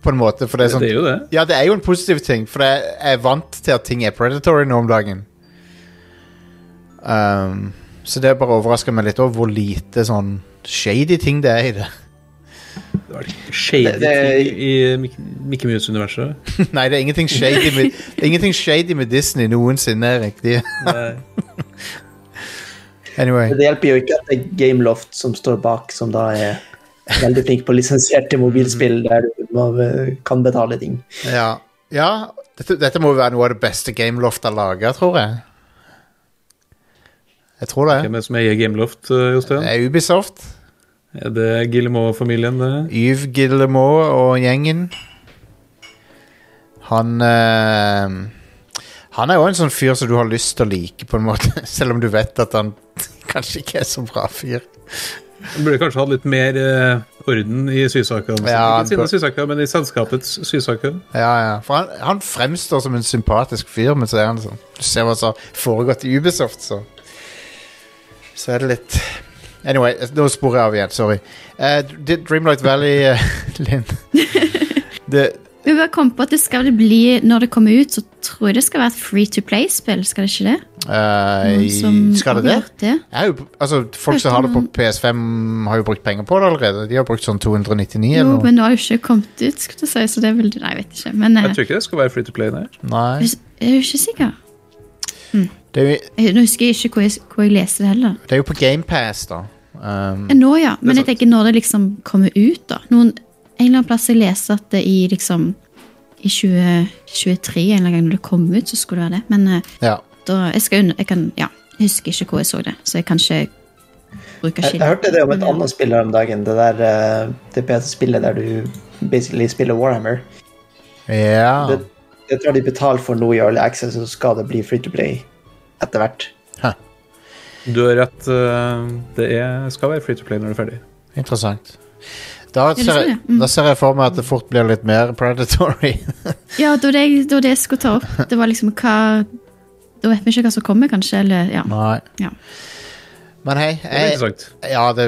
på en måte. For det er sånn Det er jo det. Ja, det er jo en positiv ting, for jeg er vant til at ting er predatory nå om dagen. Um, så det bare overrasker meg litt over hvor lite sånn shady ting det er i det. Det var shady Det- det- ting i Mikke Mickey Mouse-universet. Nei, det er ingenting shady med, ingenting shady med Disney noensinne, riktig. Anyway. Det hjelper jo ikke at det er Gameloft som står bak, som da er veldig flink på lisensierte mobilspill der du må, kan betale ting. Ja, ja dette, dette må være noe av det beste Gameloft har laga, tror jeg. Jeg tror det. Hvem er det som eier Gameloft, eh, Jostein? Det er Ubisoft. Er det Guillemot-familien, det? Yves Guillemot og gjengen. Han øh, Han er jo en sånn fyr som du har lyst til å like, på en måte. Selv om du vet at han kanskje ikke er så bra fyr. Han burde kanskje hatt litt mer uh, orden i sysakene. Ja, Ikke sine sysaker, men i selskapets sysaker. Ja, ja. For han, han fremstår som en sympatisk fyr, men så er han sånn Du ser hva som har foregått i Ubisoft, så Så er det litt Anyway, nå sporer jeg av igjen. Sorry. Uh, Dreamlight Valley, uh, Linn Vi bare kom på at det skal det bli, Når det kommer ut, så tror jeg det skal være et free to play-spill. Skal det ikke det? Uh, Skal det det? det? Jeg jo, altså, folk som har det på PS5, har jo brukt penger på det allerede. De har brukt sånn 299 Jo, eller noe. men nå har jo ikke kommet ut, skulle jeg si, så det vel Nei, jeg vet ikke. Men eh, Jeg tror ikke det skal være free to play nei. Nei. jeg er jo ikke sikker. Det er, jo, Jeg, nå husker jeg ikke hvor jeg, hvor jeg leser det heller. det er jo på GamePass, da. Um, Eh, Nå, ja. Men jeg tenker når det liksom kommer ut, da. Noen, en eller annen plass jeg leste at det i liksom I 2023, en eller annen gang det kom ut, så skulle det være det. Men eh, ja. da jeg skal jeg kan, ja, jeg husker ikke hvor jeg så det, så jeg kan ikke bruke Jeg, jeg hørte det om et annet spill her om dagen, det der eh, det PC-spillet der du basically spiller Warhammer. ja. Det, jeg tror de betaler for noe i Early Access, så skal det bli free to play etter hvert. Du har rett. eh, Det er, skal være free to play når det er ferdig. Interessant. Da ser, sånn, ja? Mm. da ser jeg for meg at det fort blir litt mer predatory. Ja, det var det, jeg- det var det jeg skulle ta opp. Det var liksom hva Da vet vi ikke hva som kommer, kanskje, eller ja. Nei. Ja. Men hei, jeg, det ja, det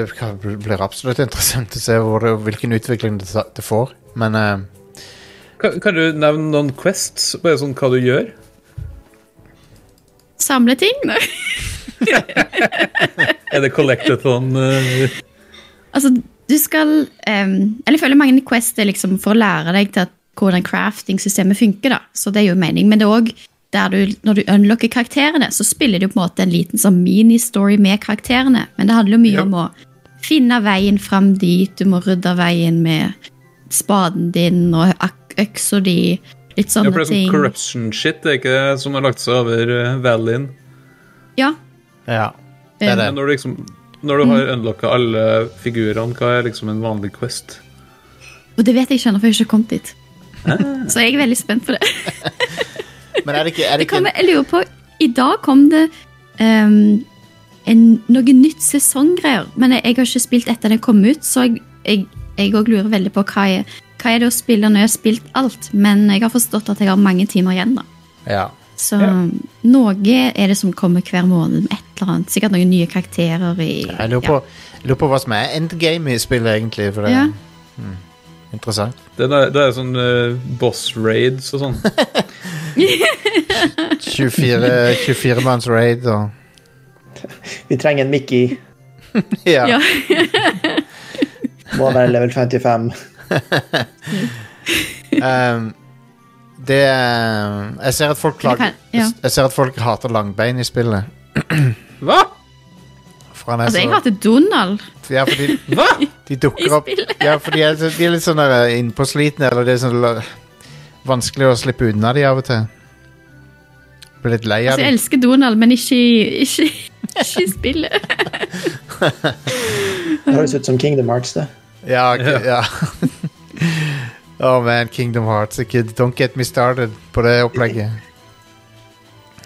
blir absolutt interessant å se hvor det, hvilken utvikling det, det får. Men uh, Kan, kan du nevne noen quests? Bare sånn hva du gjør? Samle ting? Nei. Er det collectathon? Uh... Altså, du skal um, Eller jeg føler mange Quest er liksom for å lære deg til at hvordan crafting-systemet funker. da, så det er jo mening, Men det er òg der du, når du unlocker karakterene, så spiller du på en måte en liten sånn mini-story med karakterene. Men det handler jo mye Ja. om å finne veien fram dit. Du må rydde veien med spaden din og øksa di. Litt Ja, sånne for det er sånn ting. corruption shit, det er ikke det som har lagt seg over uh, Valin. Ja, ja. Det er Men det. når du liksom når du har unlocka alle figurene, hva er liksom en vanlig quest? og det vet jeg ikke ennå, for jeg har ikke kommet dit. Så jeg er veldig spent på det. Men er det ikke, er det Det ikke kommer, jeg lurer på, I dag kom det um, en, noe nytt sesonggreier. Men jeg, jeg har ikke spilt etter den kom ut, så jeg jeg jeg òg lurer veldig på hva er, hva er det å spille når jeg har spilt alt, men jeg har forstått at jeg har mange timer igjen. da. Ja. Så noe er det som kommer hver måned med et eller annet. Sikkert noen nye karakterer i Jeg lurer på, jeg lurer på hva som er endgame i spillet, egentlig. For det Ja. Hmm. Interessant. Det er, det er sånn uh, boss raids og sånn. 24, 24 manns raid og Vi trenger en Mickey. Ja. Ja. Må være level 55. Um, det er- Jeg ser at folk klager kan- ja. Jeg ser at folk hater langbein i spillet. Hva?! For han er Altså, jeg så hater Donald Ja, fordi Hva?! de dukker opp. Ja, for de er, de er litt sånn eh, innpåslitne, eller det er sånn vanskelig å slippe unna de av og til. Blir litt lei av Altså, jeg elsker Donald, men ikke, ikke, ikke i spillet. Det høres ut som Kingdom Hearts, det. Ja, okay, ja. oh man, Kingdom Hearts. Ikke, don't get me started på det opplegget.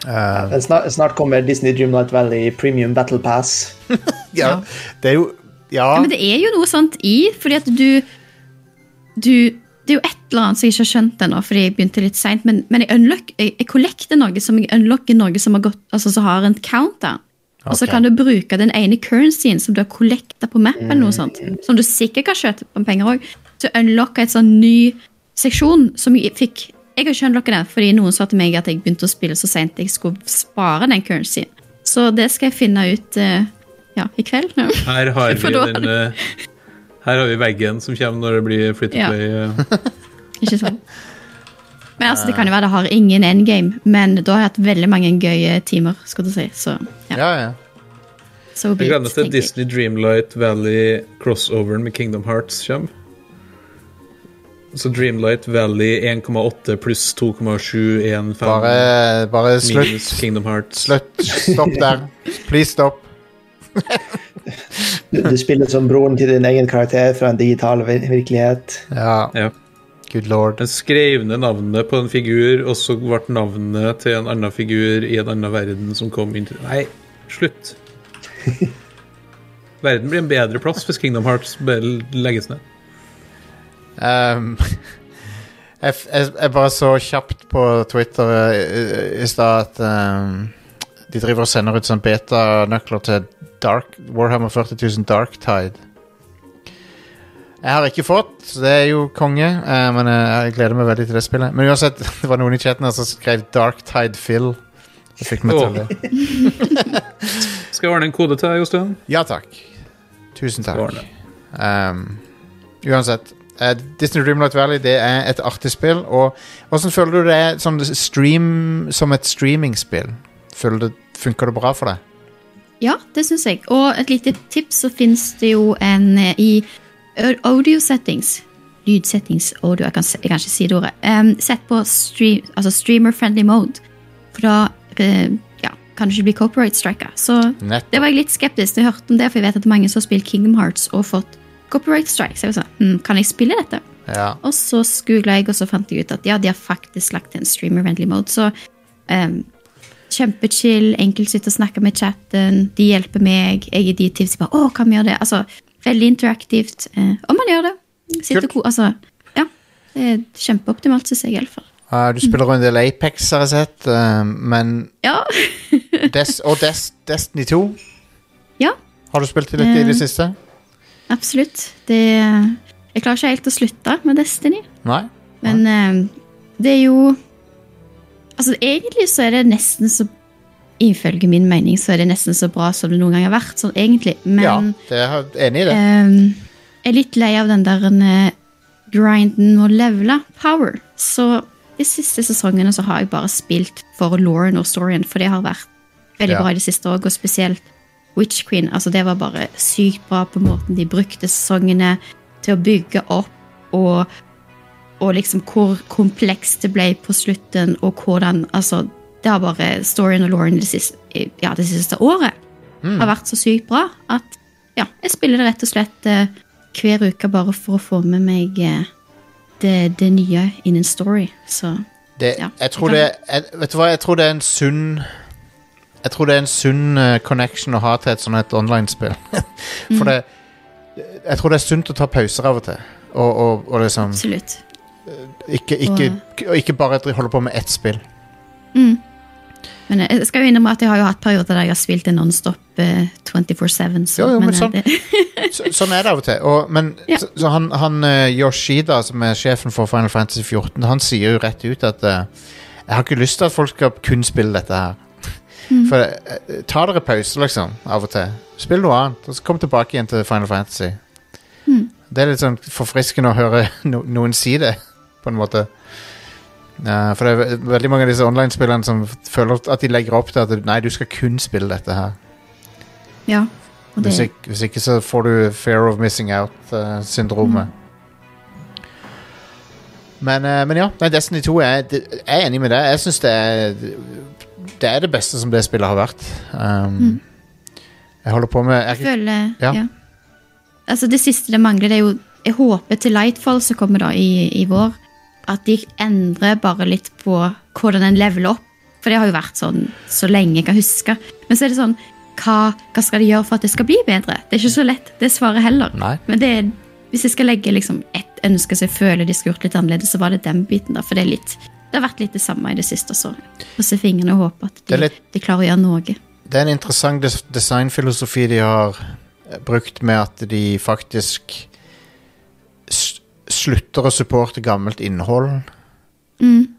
Uh, ja, snart, snart kommer Disney Dreamlight Valley Premium Battle Pass. ja, det er jo Ja. Ja, men det er jo noe sånt i, fordi at du Du Det er jo et eller annet som jeg ikke har skjønt ennå, fordi jeg begynte litt seint, men, men jeg, unlock, jeg, jeg kollekter noe som jeg unlocker noe som har, gått, altså, som har en counter. Og så kan du bruke den ene currencyen som du har collecta på map, eller noe sånt, som du sikkert kan kjøpe på penger òg, til å unlocke et sånn ny seksjon som jeg fikk Jeg har ikke unlocka den fordi noen sa til meg at jeg begynte å spille så seint jeg skulle spare den currencyen. Så det skal jeg finne ut eh, ja, i kveld. Ja. Her har vi den eh, Her har vi veggen som kommer når det blir free to Ja. play. eh. Ikke sånn. Men altså, Det kan jo være det har ingen endgame, men da har jeg hatt veldig mange gøye timer. skal du si. Så ja, ja, ja. so Jeg gleder meg til. Disney Dreamlight Valley crossoveren med Kingdom Hearts kommer. Så Dreamlight Valley 1,8 pluss 2,715 Bare, bare slutt. Kingdom Hearts. Slutt. Stopp der. Please stopp. Du, du spiller som broren til din egen karakter fra en digital vir virkelighet. Ja, Ja. good lord. Den skrev ned navnet på en figur, og så ble navnet til en annen figur i en annen verden som kom inn til Nei, slutt. Verden blir en bedre plass hvis Kingdom Hearts legges ned. Um, jeg, jeg, jeg bare så kjapt på Twitter eh, i, i stad at um, de driver og sender ut sånn beta-nøkler til Dark, Warhammer 40 000 Darktide. Jeg har ikke fått, så det er jo konge, Uh, men jeg, jeg gleder meg veldig til det spillet. Men uansett, det var noen i chatten her som skrev Darktide Phil. Det fikk meg til det. Skal jeg ordne en kode til deg, Jostein? Ja takk. Tusen takk. Um, uansett. Eh, Disney Dreamlight Valley det er et artig spill. Og Hvordan føler du det er som, stream, som et streamingspill? Føler Funker det bra for deg? Ja, det syns jeg. Og et lite tips, så fins det jo en eh, i audio settings Lydsettings audio, jeg kan, jeg kan ikke si det ordet. Um, sett på stream, altså streamer-friendly mode. For da uh, ja, kan du ikke bli copyright striker. Så Nettopp. det var jeg litt skeptisk til. Jeg hørte om det, for jeg vet at mange som har spilt Kingdom Hearts og fått copyright strike. Så jeg var sånn, hm, kan jeg spille dette? Ja. Og så googla jeg, og så fant jeg ut at ja, de har faktisk lagt en streamer-vennlig mode. Så um, kjempechill, enkelt sitte og snakke med chatten, de hjelper meg, jeg gir de tips. Bare, å, kan vi gjøre det? Altså, veldig interaktivt. Uh, og man gjør det. Sitter Kult. ko altså, ja, det er kjempeoptimalt, syns jeg iallfall. Uh, du spiller en del Apex, har jeg sett. uh, men Ja. Des Og Des Destiny 2? ja, Har du spilt litt i det siste? siste? Absolutt. Det Jeg klarer ikke helt å slutte med Destiny. Nei? Men eh, det er jo Altså, egentlig så er det nesten så Ifølge min mening så er det nesten så bra som det noen gang har vært. Sånn egentlig. Men ja, det er enig i det. Um, jeg er litt lei av den der eh, grinden og levele power. Så de siste sesongene så har jeg bare spilt for Lauren og storyen, for det har vært veldig Ja. bra i det siste òg, og spesielt Witch Queen. Altså, det var bare sykt bra på måten de brukte sesongene til å bygge opp, og, og liksom hvor komplekst det ble på slutten, og hvordan Altså, det har bare storyen og Lauren det siste, ja, det siste året har vært så sykt bra at ja, jeg spiller det rett og slett eh, hver uke bare for å få med meg eh, det, det nye innen en story. Så det ja, jeg tror det det jeg, Vet du hva, jeg tror det er en sunn Jeg tror det er en sunn eh, connection å ha til et sånt et online-spill. For det Jeg tror det er sunt å ta pauser av og til. Og, og, og liksom Absolutt. ikke, ikke, og ikke bare holde på med ett spill. Mm. Men jeg skal jo innrømme at jeg har jo hatt perioder der jeg har spilt det nonstop eh, 24-7. Så, Jo, jo, men eh, sånn- det, Så, sånn er det av og til. Og, men Ja. så, så han, han eh, Yoshida, som er sjefen for Final Fantasy 14, han sier jo rett ut at eh, jeg har ikke lyst til at folk skal kun spille dette her. For eh, Ta dere pause, liksom, av og til. Spill noe annet, og så kom tilbake igjen til Final Fantasy. Det er litt sånn forfriskende å høre no, noen si det, på en måte. Uh, for det er veldig mange av disse online-spillerne som føler at de legger opp til at nei, du skal kun spille dette her. ja. Og Hvis ikke, hvis ikke så får du fear of missing out-syndromet. Men, eh, men ja, Destiny 2 er, jeg er enig med deg. Jeg syns det er Det er det beste som det spillet har vært. Um, Jeg holder på med jeg, føler Ja. ja. Altså Det siste det mangler, det er jo Jeg håper til Lightfall som kommer da i, i vår, at de endrer bare litt på hvordan en leveler opp. For det har jo vært sånn så lenge jeg kan huske. Men så er det sånn hva, hva skal de gjøre for at det skal bli bedre? Det er ikke så lett, det svaret heller. Nei. Men det er, hvis jeg skal legge liksom ett ønske som jeg føler de skulle gjort litt annerledes, så var det den biten. da, For det er litt det har vært litt det samme i det siste. Så krysse fingrene og håpe at de, litt- de klarer å gjøre noe. Det er en interessant des designfilosofi de har eh, brukt med at de faktisk slutter å supporte gammelt innhold. Mm.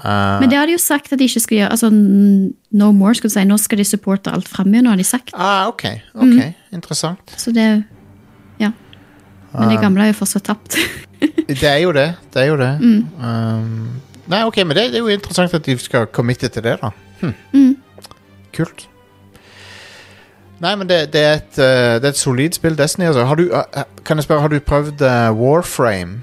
Uh, Men det har de jo sagt at de ikke skal gjøre. altså No more, skal du si. Nå skal de supporte alt framover, har de sagt. ah, ok, ok, interessant. Så det Ja. Men det gamle er jo fortsatt tapt. Det er jo det. Det er jo det. Um, nei, ok, men det, det er jo interessant at de skal committe til det, da. Hm. Kult. Nei, men det, det, er et, uh, det er et solid spill, Destiny. Altså. Har du, uh, kan jeg spørre, har du prøvd uh, Warframe?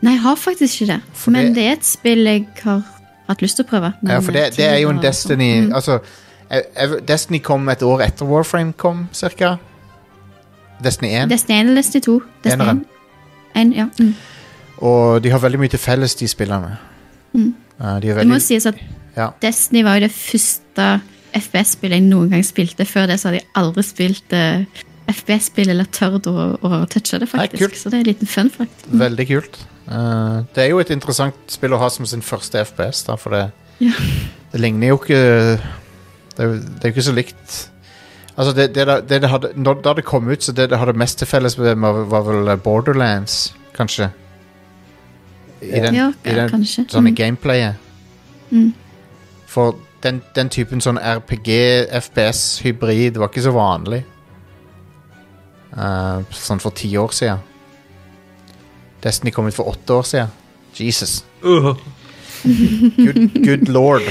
Nei, jeg har faktisk ikke det. For Men det- er et spill jeg har hatt lyst til å prøve. Ja, for det, det er jo en Destiny. Mm. Altså, Destiny kom et år etter Warframe kom, cirka. Destiny 1. Destiny 1 eller Destiny 2? Destiny 1. 1. En, ja. Mm. Og de har veldig mye til felles, de spillerne. Mm. Uh, de er Det må sies at Ja. Destiny var jo det første FPS-spillet jeg noen gang spilte. Før det så hadde jeg aldri spilt uh, FPS-spill eller tørt å, å touche det, faktisk. Nei, så det er en liten fun fact. Veldig kult. Uh, det er jo et interessant spill å ha som sin første FPS, da, for det, Ja. det ligner jo ikke Det er jo det er jo ikke så likt Altså, det, det, hadde, når, Da det kom ut, så det det hadde mest til felles med var vel Borderlands, kanskje. I den, Ja, i den kanskje. sånn Mm. gameplayet. Mm. For den, den typen sånn RPG-FPS-hybrid var ikke så vanlig. Uh, sånn for ti år siden. Destiny kom ut for åtte år siden. Jesus. Uh, Good, good lord.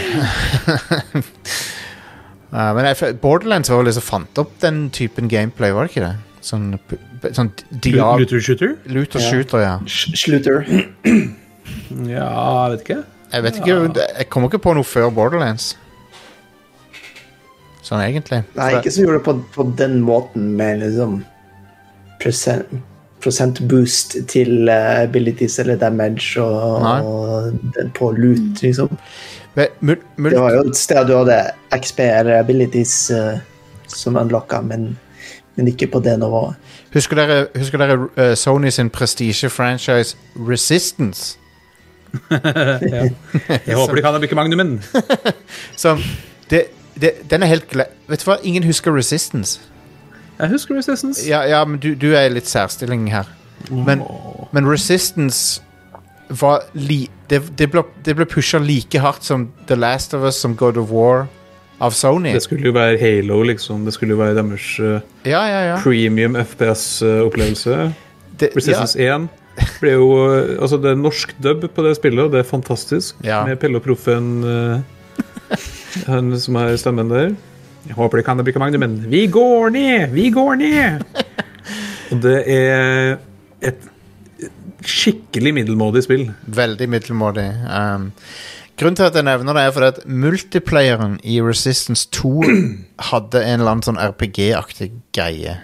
Uh, men Borderlands var vel det som fant opp den typen gameplay, var det ikke det? Sånn, sånn. Luther Shooter? Looter Ja. shooter, ja. Sh- Slutter. Ja, jeg vet ikke. Jeg vet ikke, jeg kommer ikke på noe før Borderlands. Sånn egentlig. Nei, ikke som gjorde det på, på den måten, med liksom prosent, prosent boost til eh, abilities eller damage og, Nei. og den på loot, liksom. Men mul mul Det var jo et sted du hadde XP eller abilities eh, som unlocka, men, men ikke på det nivået. Husker dere, husker dere uh, Sony sin prestige-franchise Resistance? Ja. Jeg håper de kan bruke magnumen. Som det, det, Den er helt gle... Vet du hva? Ingen husker Resistance. Jeg husker Resistance. Ja, ja men du, du er i litt særstilling her. Men, men Resistance var li... Det, det ble, det ble pusha like hardt som The Last of Us, som God of War av Sony. Det skulle jo være Halo, liksom. Det skulle jo være deres uh, Ja, ja, ja. premium FPS-opplevelse. Ja. Resistance 1 ble jo Altså, det er norsk dub på det spillet, og det er fantastisk. Ja. Med Pelle og Proffen, eh, han som er stemmen der. Jeg håper det kan bruke magnumen. Vi går ned! Vi går ned! og det er et skikkelig middelmådig spill. Veldig middelmådig. Um, grunnen til at jeg nevner det, er fordi at multiplayeren i Resistance 2 hadde en eller annen sånn RPG-aktig greie.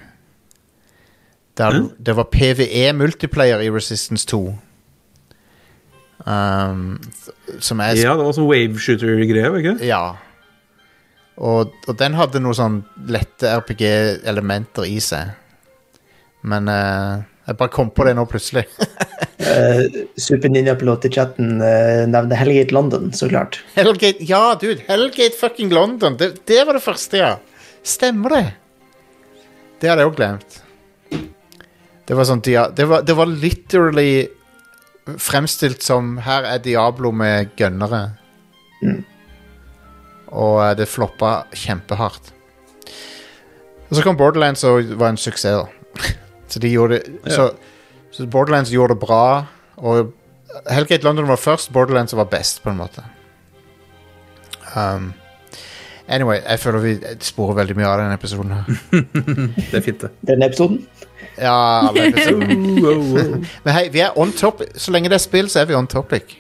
Der, Det var PVE-multiplayer i Resistance 2. Um, som er Ja, det var sånn waveshooter-greier, det ikke? Ja. Og, og den hadde noen sånn lette RPG-elementer i seg. Men uh, jeg bare kom på det nå plutselig. uh, Super Ninja-pilot i chatten uh, nevner Hellgate London, så klart. Hellgate, ja, dude. Hellgate fucking London. Det, det var det første, ja. Stemmer det. Det hadde jeg òg glemt. Det var sånn dia det, var, det var literally fremstilt som Her er Diablo med gønnere. Og eh, det floppa kjempehardt. Og så kom Borderlands og var en suksess. Så de gjorde ja. så, så Borderlands gjorde det bra. Og Hellgate London var først, Borderlands var best, på en måte. Um, anyway, jeg føler vi sporer veldig mye av denne episoden her. Det er fint, det. Denne episoden. Ja, episoder. Men hei, vi er on topic. Så lenge det er spill, så er vi on topic.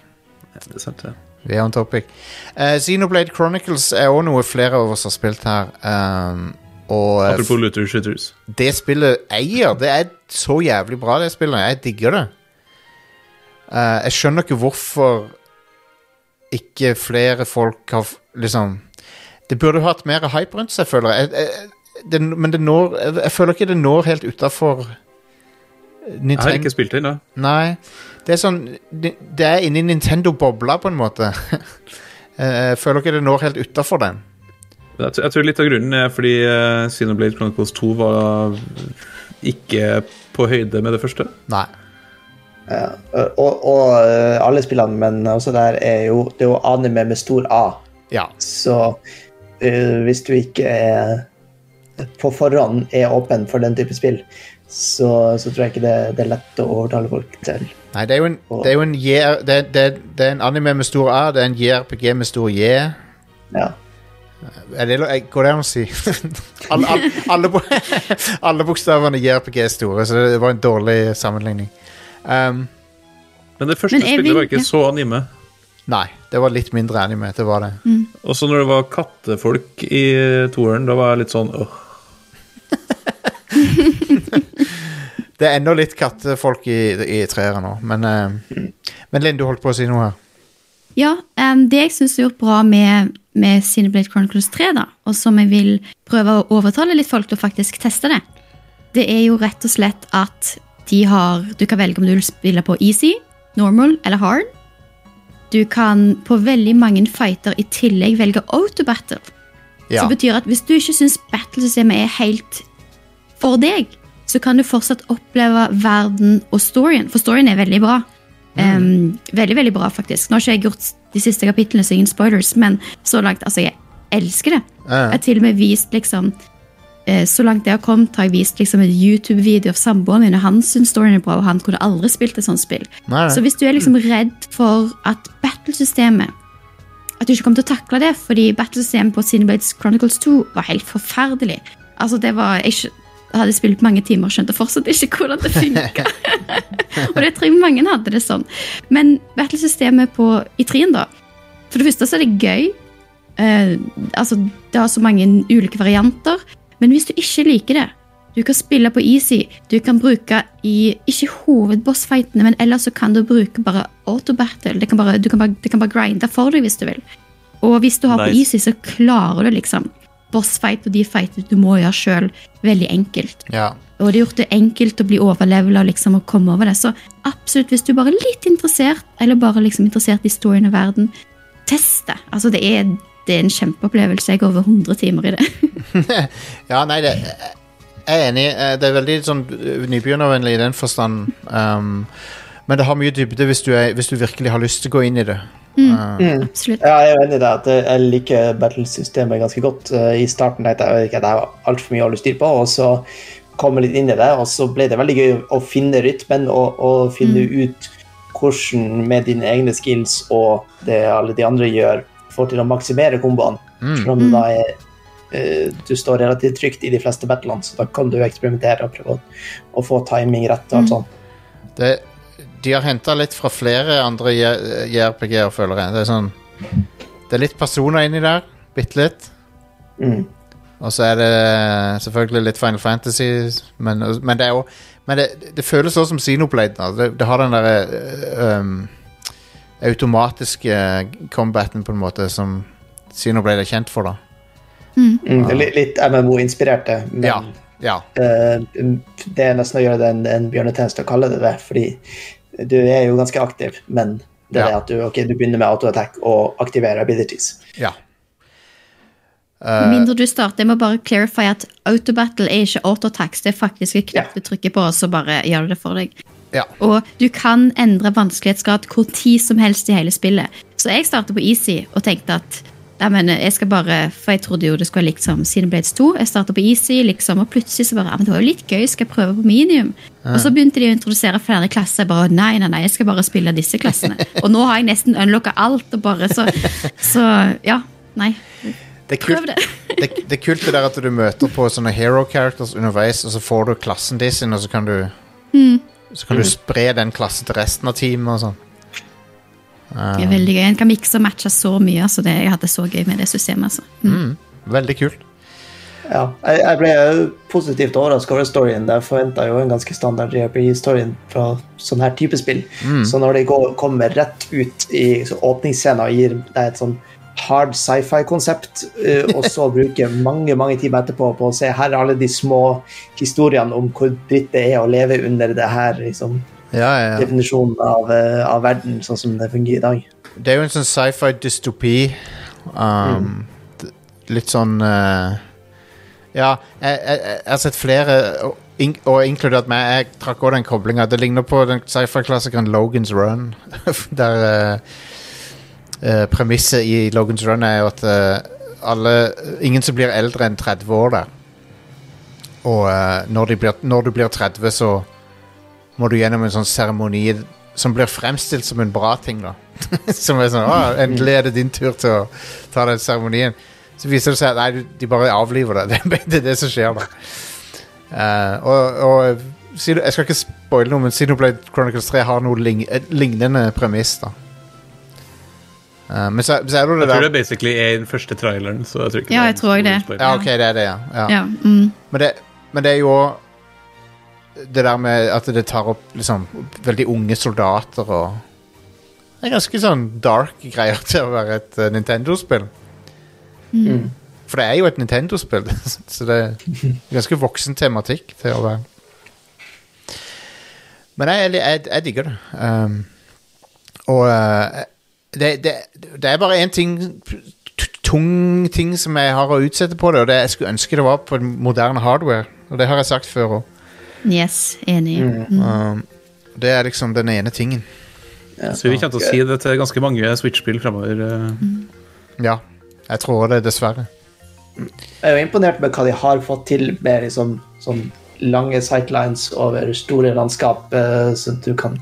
Ja, Det er sant, ja. Vi er on topic. Uh, Xenoblade Chronicles er også noe flere av oss har spilt her. Um, og uh, Apropos Luther Shooters. det spillet eier. Det er så jævlig bra, det spillet. Jeg digger det. Uh, jeg skjønner ikke hvorfor ikke flere folk har liksom Det burde hatt mer hype rundt seg, føler jeg. jeg, jeg det, men det når jeg, jeg føler ikke det når helt utafor Jeg har ikke spilt det da. Nei. Det er sånn Det det er inni Nintendo-bobla, på en måte. Eh, jeg føler ikke det når helt utafor den. Jeg, tror- litt av grunnen er fordi uh, Xenoblade Chronicles 2 var ikke på høyde med det første. Nei. Ja, og, og eh, alle spillene, men også der er jo Det er jo anime med stor A. Ja. Så uh, hvis du ikke er på forhånd er åpen for den type spill, så, så tror jeg ikke det, det er lett å overtale folk til. Nei, det er jo en, det er jo en, JR det, det, det er en anime med stor A, det er en JRPG med stor J. Ja. Er det, går det an å si? alle, alle, alle, alle bokstavene i JRPG er store, så det var en dårlig sammenligning. Um, Men det første Men spillet vil- var ikke ja. så anime. nei, det var litt mindre anime. Det var det. Og så når det var kattefolk i toeren, da var jeg litt sånn åh. Det er enda litt kattefolk i, i treere nå, men, uh, men Linn, du holdt på å si noe her. Ja, um, det jeg syns er gjort bra med, med Cineblade Chronicles 3, da, og som jeg vil prøve å overtale litt folk til å faktisk teste det, det er jo rett og slett at de har Du kan velge om du vil spille på easy, normal eller hard. Du kan på veldig mange fighter i tillegg velge auto battle. Ja. Som betyr at hvis du ikke syns battlesystemet er helt for deg, så kan du fortsatt oppleve verden og storyen, for storyen er veldig bra. Um, veldig, veldig bra, faktisk. Nå har ikke jeg gjort de siste kapitlene, så ingen spoilers, men så langt, altså, jeg elsker det. Jeg har til og med vist, liksom eh, Så langt jeg har kommet, har jeg vist liksom en YouTube-video av samboeren min, og han syns storyen er bra, og han kunne aldri spilt et sånt spill. Nei, Så hvis du er liksom redd for at battlesystemet At du ikke kommer til å takle det, fordi battlesystemet på Cineblades Chronicles 2 var helt forferdelig. Altså, det var ikke hadde spilt mange timer og skjønte fortsatt ikke hvordan det funka. og det tror jeg mange hadde det sånn. Men battlesystemet på, i trien, da For det første så er det gøy. Uh, altså, det har så mange ulike varianter. Men hvis du ikke liker det Du kan spille på easy. Du kan bruke i ikke hovedbossfightene, men ellers så kan du bruke bare autobattle. Det kan bare, du kan bare, det kan bare grinde for deg hvis du vil. Og hvis du har på easy, så klarer du liksom bossfight og de fighter du må gjøre sjøl, veldig enkelt. Ja. Og det har gjort det enkelt å bli overlevela liksom, og komme over det. Så absolutt, hvis du bare er litt interessert, eller bare liksom interessert i storyen og verden, test det. Altså, det er, det er en kjempeopplevelse. Jeg går over 100 timer i det. ja, nei, det Jeg er enig. Eh, Det er veldig sånn eh, nybegynnervennlig i den forstand. Um, men det har mye dybde hvis du, er, hvis du virkelig har lyst til å gå inn i det. Uh, Absolutt. Ja, jeg er enig i det. at Jeg liker battlesystemet ganske godt. Eh, I starten tenkte jeg ikke at jeg har altfor mye å holde styr på, og så kom jeg litt inn i det, og så ble det veldig gøy å finne rytmen og, og finne ut hvordan med dine egne skills og det alle de andre gjør, får til å maksimere komboene. Selv om det da er eh, du står relativt trygt i de fleste battlene, så da kan du eksperimentere og prøve å, å få timing rett og alt sånt. det, de har henta litt fra flere andre JRPG-er, føler jeg. Det er sånn Det er litt personer inni der. Bitte litt. Mm. Og så er det selvfølgelig litt Final Fantasy, men, men det er jo Men det, det føles også som Xenoblade. Da. Det, det har den derre um, automatiske combaten, på en måte, som Xenoblade er kjent for, da. Mm. det er Litt, litt MMO-inspirerte, men Ja. Ja. Uh, det er nesten å gjøre det en, en bjørnetjeneste å kalle det det, fordi du er jo ganske aktiv, men det er Ja. det at du, okay, du begynner med auto-attack og aktiverer abilities. ja. Uh, mindre du starter, jeg må bare clarify at autobattle er ikke autotax. Det er faktisk et knapp du trykker på, og så bare gjør du det for deg. ja. Og du kan endre vanskelighetsgrad hvor tid som helst i hele spillet. Så jeg startet på easy og tenkte at Nei, men jeg skal bare, For jeg trodde jo det skulle være likt som Blades 2. Jeg startet på easy, liksom, og plutselig så bare ja, men det var jo litt gøy, skal jeg prøve på medium? Og så begynte de å introdusere flere klasser. Jeg bare, nei, nei, nei, jeg skal bare spille disse klassene. og nå har jeg nesten unlocka alt. og bare så, så ja, nei. Det kult, Prøv det. det, det er kult det der at du møter på sånne hero characters underveis, og så får du klassen de sin, og så kan du Så kan du spre den klassen til resten av teamet og sånn. Det er veldig gøy. En kan mikse og matche så mye. altså det, Jeg hadde så gøy med det systemet. altså. Mm. Veldig kult. Ja, jeg, jeg ble positivt overraska over storyen. Jeg forventa jo en ganske standard JRPG-storyen fra sånn her type spill. Så når de går, kommer rett ut i så åpningsscenen og gir deg et sånn hard sci-fi-konsept, eh, og så bruke mange mange timer etterpå på å se her er alle de små historiene om hvor dritt det er å leve under det her liksom, Ja, ja, definisjonen av, eh, av verden sånn som det fungerer i dag. Det er jo en sånn sci-fi dystopi. Um, mm. Litt sånn uh, Ja, jeg, jeg, jeg har sett flere, og, in, og inkludert meg. Jeg trakk også den koblinga. Det ligner på den sci-fi-klassikeren Logan's Run. Der uh, uh, premisset i Logan's Run er jo at alle Ingen som blir eldre enn 30 år der. Og når, blir, når du blir 30, så må du gjennom en sånn seremoni som blir fremstilt som en bra ting, da. som er sånn Å, endelig er det din tur til å ta den seremonien. Så viser det seg at nei, de bare avliver det. Det er det, er som skjer, da. Uh, og og jeg skal ikke spoile noe, men Sinoblade Chronicles 3 har noe lignende premiss, da. uh, men så, så er det det Jeg tror det det basically er den første traileren. Så jeg tror ikke Ja, det er jeg tror det. Ja, ok, det er det, ja. ja. Ja, mm. Men, det, men det er jo også det der med at det tar opp liksom veldig unge soldater og Det er ganske sånn dark greier til å være et uh, Nintendo-spill. For det er jo et Nintendo-spill, så det er ganske voksen tematikk til å være. Men jeg, jeg, jeg digger det. Um, og uh, det, det, det er bare én ting tung ting som jeg har å utsette på det, og det jeg skulle ønske det var på moderne hardware. Og det har jeg sagt før òg. Yes, enig. Mm. Um, det er liksom den ene tingen. Så vi kommer til å si det til ganske mange Switch-spill fremover. Mm. Ja. Jeg tror det, dessverre. Jeg er jo imponert med hva de har fått til med liksom, sånn lange sightlines over store landskap, eh, så du kan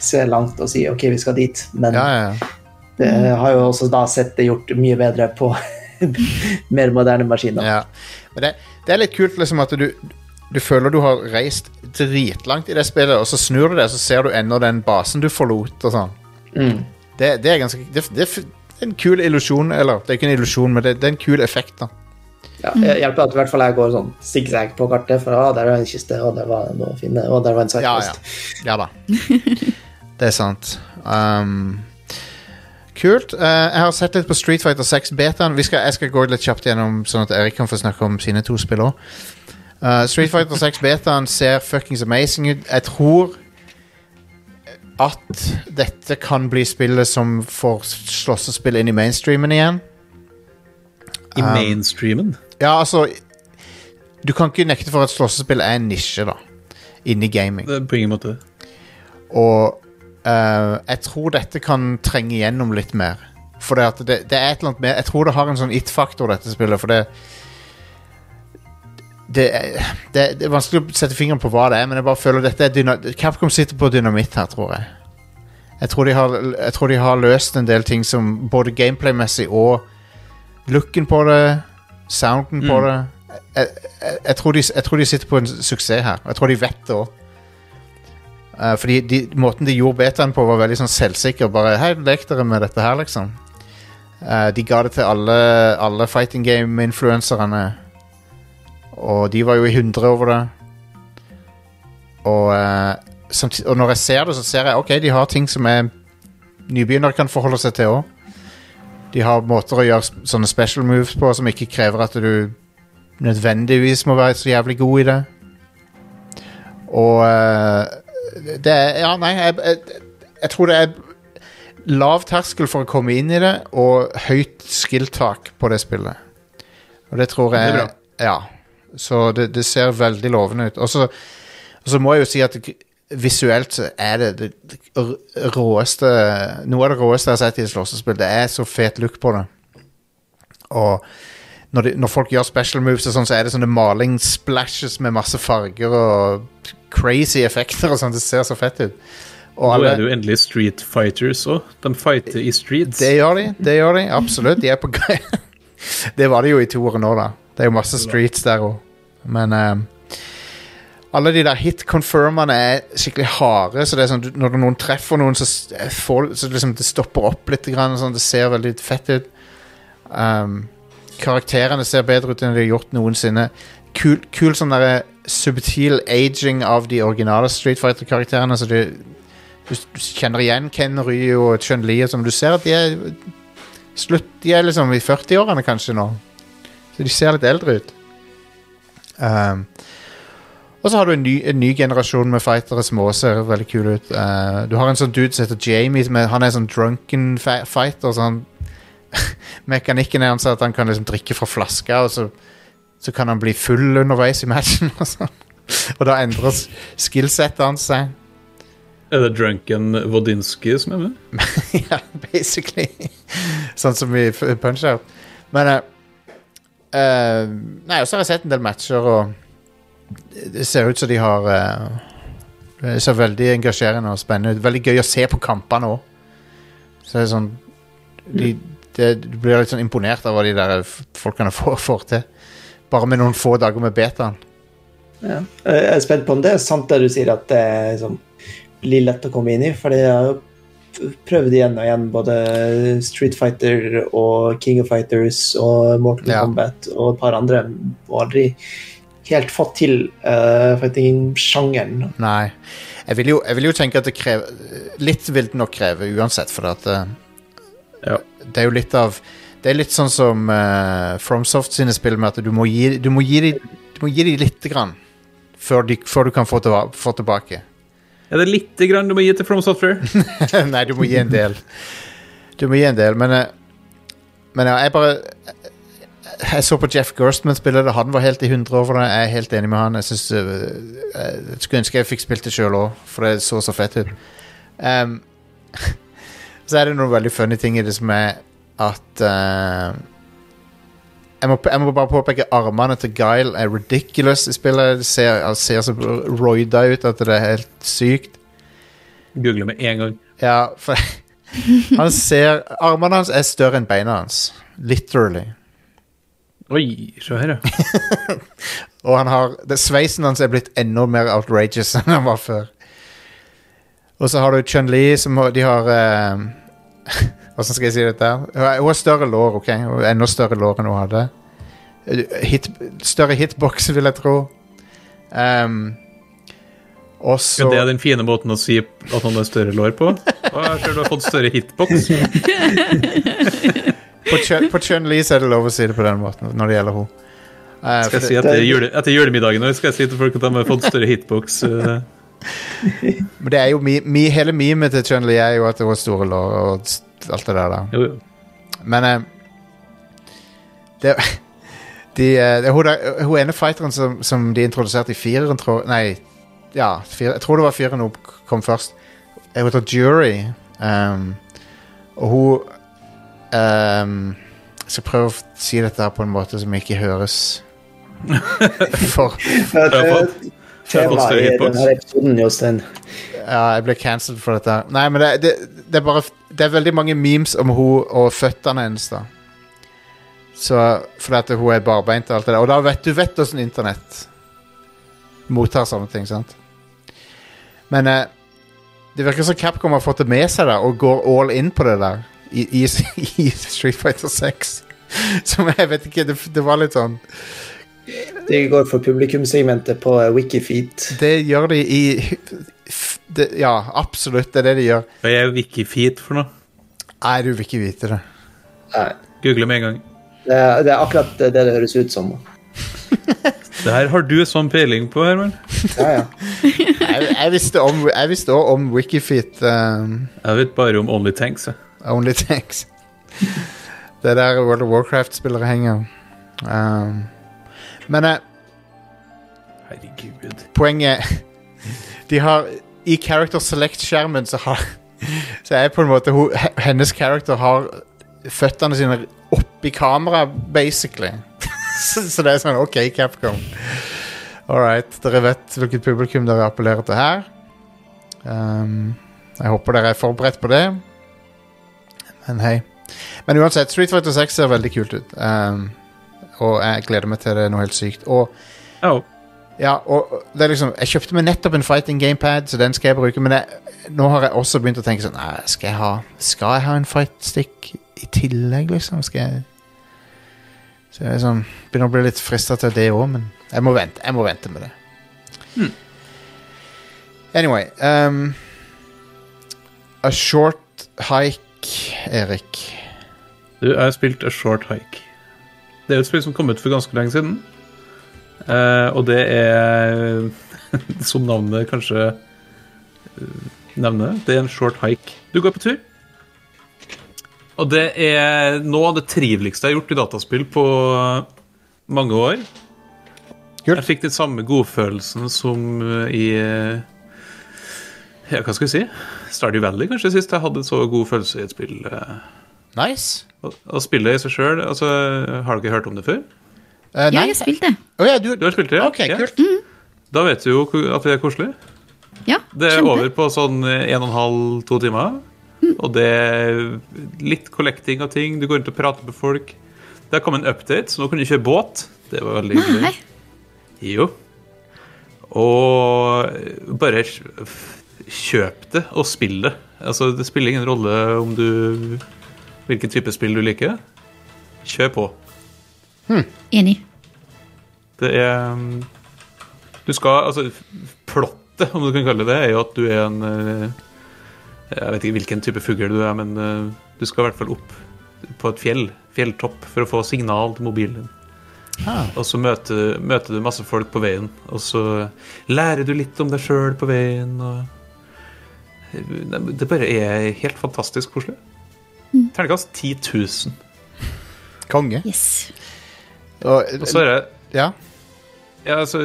se langt og si ok, vi skal dit. Men Ja, ja, ja. det har jo også da sett det gjort mye bedre på mer moderne maskiner. Ja. Men det, det er litt kult liksom at du Du føler du har reist dritlangt i det spillet, og så snur du deg, så ser du ennå den basen du forlot. og sånn. Mm. Det, det er ganske det, det er en kul illusjon, eller det er ikke en illusjon, men det, det er en kul effekt. da. Ja, det hjelper at i hvert fall jeg går sånn zigzag på kartet, for ah, der er en kiste, og der var noe å finne, og der var en Ja, ja. ja da. Det er sant. Um, kult. Uh, jeg har sett litt på Street Fighter 6 betaen. Skal, jeg skal gå litt kjapt gjennom, sånn at Erik kan få snakke om sine to spill òg. Street Fighter 6 betaen ser fuckings amazing ut. Jeg tror at dette kan bli spillet som får slåssespill inn i mainstreamen igjen. I mainstreamen. Ja, altså Du kan ikke nekte for at slåssespill er en nisje, da. Inni gaming. På ingen måte. Og uh, jeg tror dette kan trenge gjennom litt mer. For det, det, det er et eller annet med Jeg tror det har en sånn it-faktor, dette spillet. For det det, det Det er vanskelig å sette fingeren på hva det er, men jeg bare føler dette er Capcom sitter på dynamitt her, tror jeg. Jeg tror, de har, jeg tror de har løst en del ting som både gameplay-messig og looken på det, sounden på det jeg, jeg, jeg, tror de, jeg tror de sitter på en suksess her. og Jeg tror de vet det òg. Uh, fordi de, måten de gjorde betaen på, var veldig sånn selvsikker. Bare Hei, lek dere med dette her, liksom. Uh, de ga det til alle, alle fighting game-influenserne. Og de var jo i hundre over det. Og, eh, samtid- og når jeg ser det, så ser jeg ok, de har ting som er nybegynnere kan forholde seg til òg. De har måter å gjøre sånne special moves på som ikke krever at du nødvendigvis må være så jævlig god i det. Og eh, det er Ja, nei, jeg, jeg, jeg tror det er lav terskel for å komme inn i det, og høyt skill-tak på det spillet. Og det tror jeg Det. Ja. Så det, det ser veldig lovende ut. Og så, må jeg jo si at visuelt så er det det, det råeste Noe av det råeste jeg har sett i et slåssespill. Det er så fet look på det. Og når, de, når folk gjør special moves, og sånn, så er det sånne maling-splashes med masse farger og crazy effekter og sånn. Det ser så fett ut. Og Nå er det jo endelig Street Fighters òg. De fighter i streets. det gjør de, det gjør de, absolutt. De er på gøy. Det var det jo i toeren nå, da. Det er jo masse streets der òg. Men eh, alle de der hit-confirmene er skikkelig harde, så det er sånn, når noen treffer noen, så, eh, får, så liksom, det stopper opp litt. Grann, sånn, det ser veldig fett ut. Um, karakterene ser bedre ut enn de har gjort noensinne. Kul, kul sånn der, subtil aging av de originale Street Fighter-karakterene. Så det, du kjenner igjen Ken Ryu og Chun-Li sånn. Du ser at de er slutt, De er liksom i 40-årene kanskje nå. Så de ser litt eldre ut. Um, og så har du en ny, en ny generasjon med fightere som også ser veldig kule ut. Uh, du har en sånn dude som heter Jamie. Som er, han er sånn drunken fighter. Så han, mekanikken er hans at han kan liksom drikke fra flaska, og så, så kan han bli full underveis i matchen. Og, sånn. og da endrer skillsettet hans seg. Er det Drunken Wodinski som er med? ja, basically. sånn som i Punch-Out. Men eh, eh, Nei, og så har jeg sett en del matcher, og det ser ut som de har uh, Det ser veldig engasjerende og spennende ut. Veldig gøy å se på kampene òg. Så det er sånn de, det, Du blir litt sånn imponert av hva de der folkene får, får til. Bare med noen få dager med betaen. Ja. Jeg er spent på om det er sant det du sier, at det liksom, blir lett å komme inn i. For det er jo prøvd igjen og igjen både Street Fighter og King of Fighters og Mortal Ja. Kombat og et par andre, og aldri helt fått til uh, fighting-sjangeren. Nei. Jeg vil, jo, jeg vil jo tenke at det krever Litt vil det nok kreve uansett, for at uh, Ja. det er jo litt av Det er litt sånn som uh, FromSoft sine spill med at du må gi, du må gi dem litt grann før, de, før du kan få, til, få tilbake. Er det lite grann du må gi til From Software? Nei, du må gi en del. Du må gi en del, men eh, Men ja, jeg bare Jeg så på Jeff Gerstmann spille det. Han var helt i hundre over det. Jeg er helt enig med han. Jeg, synes, eh, jeg skulle ønske jeg fikk spilt det sjøl òg, for det så så fett ut. Um, så er det noen veldig funny ting i det som er at eh, jeg, må, jeg må bare påpeke armene til Guile er ridiculous i spillet. Det ser, han ser så roida ut at det er helt sykt. Google med en gang. Ja, for han ser Armene hans er større enn beina hans. Literally. Oi, se her, ja. Og han har det, Sveisen hans er blitt enda mer outrageous enn han var før. Og så har du Chun-Li, som de har eh, Hvordan skal jeg si dette? Hun har- større lår, OK? Enda større lår enn hun hadde. Hit, større hitbox, vil jeg tro. Um, og så Ja, det er den fine måten å si at han har større lår på. Å, jeg ser du har fått større hitbox. På Chun- På Chun-Li er det lov å si det på den måten når det gjelder henne. Uh, Skal jeg si etter, jule, etter julemiddagen skal jeg si til folk at de har fått større hitbox. eh. Men det er jo mi, mi, hele memet til Chun-Li er jo at det var store lår og alt det der. da Jo, jo. Men eh, det, de, eh, hun, hun ene fighteren som, som de introduserte i fireren, tror Nei, ja, fire, jeg tror det var fireren hun kom først. Hun heter Jury. Um, og hun um, Jeg skal prøve å si dette på en måte som ikke høres for Det Temaet i denne episoden, Jostein. Ja, jeg ble cancelled for dette. Nei, men det, det, det er bare Det er veldig mange memes om hun og føttene hennes, da. Så Fordi at hun er barbeint og alt det der. Og da vet du vet hvordan internett mottar sånne ting, sant? Men eh, det virker som Capcom har fått det med seg da og går all in på det der i, i, i Street Fighter 6. Som jeg vet ikke Det, det var litt sånn De går for publikumssegmentet på eh, Wikifeet. Det gjør de i det, Ja, absolutt. Det er det de gjør. Hva er Wikifeet for noe? Nei, du vil ikke vite det. Nei, Google med en gang. Det er, det er akkurat det det høres ut som. Det her har du sånn peiling på, Herman. Ja, ja. Jeg, jeg visste om Jeg visste også om Wikifeet um, Jeg vet bare om Only Tanks. jeg. Only Tanks. Det er der World of Warcraft-spillere henger. Um, men eh, Herregud. poenget De har I Character Select-skjermen så har Så er på en måte hun, Hennes character har føttene sine oppi kamera, basically. så, så det er sånn OK, Capcom. All right. Dere vet hvilket publikum dere appellerer til her. Um, jeg håper dere er forberedt på det. Men hei. Men uansett, Street Fighter 6 ser veldig kult ut. Um, og jeg gleder meg til det er noe helt sykt. Og oh. ja, og det er liksom Jeg kjøpte meg nettopp en fighting gamepad, så den skal jeg bruke. Men jeg, nå har jeg også begynt å tenke sånn nei, Skal jeg ha Skal jeg ha en fightstick i tillegg, liksom? Skal jeg Så jeg liksom, begynner å bli litt frista til det òg, men jeg må vente Jeg må vente med det. Anyway um, A short hike, Erik. Du, jeg har spilt A Short Hike. Det er et spill som kom ut for ganske lenge siden. Uh, og det er, som navnet kanskje eh, nevner, det er en short hike. Du går på tur. Og det er noe av det triveligste jeg har gjort i dataspill på mange år. Kult. Jeg fikk den samme godfølelsen som i Ja, hva skal vi si? Stardew Valley, kanskje, sist jeg hadde så god følelse i et spill. eh. Nice. Å å spille i seg sjøl altså, Har dere hørt om det før? Eh, Ja, jeg spilte. Oh, ja, du, Du har spilt det? ja? OK, Ja. kult. Da vet du jo at det er koselig. Ja, Det er kjempe. over på sånn en og en halv, to timer. Og det er litt collecting av ting. Du går rundt og prater med folk. Det har kommet en update, så nå kan du kjøre båt. Det var veldig hyggelig. Jo. Og bare kjøp det og spill det. Altså, det spiller ingen rolle om du hvilken type spill du liker. Kjør på. Enig. Det er um, Du skal Altså, plottet, om du kan kalle det det, er jo at du er en eh, Jeg vet ikke hvilken type fugl du er, men eh, du skal i hvert fall opp på et fjell, fjelltopp, for å få signal til mobilen din. Ah. Og så møter, møter du masse folk på veien, og så lærer du litt om deg sjøl på veien. Og det bare er helt fantastisk koselig. Terningkast 10 000. Konge. Yes. Og, Og så er det ja. Ja, altså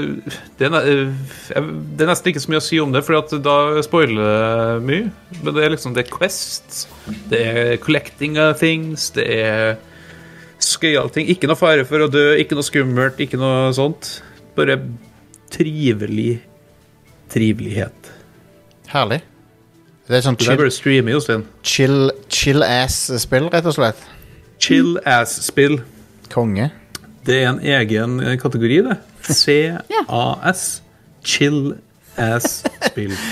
det er, eh, det er nesten ikke så mye å si om det, for at da spoiler det mye. Men det er liksom Det er Quest, det er collecting of things, det er skøyale ting. Ikke noe fare for å dø, ikke noe skummelt, ikke noe sånt. Bare trivelig trivelighet. Herlig. Det er sånn chill, streame, Jostein. chill, chill ass-spill, rett og slett. Chill ass-spill. Konge. Det er en egen eh, kategori, det. CAS. Chill ass-spill.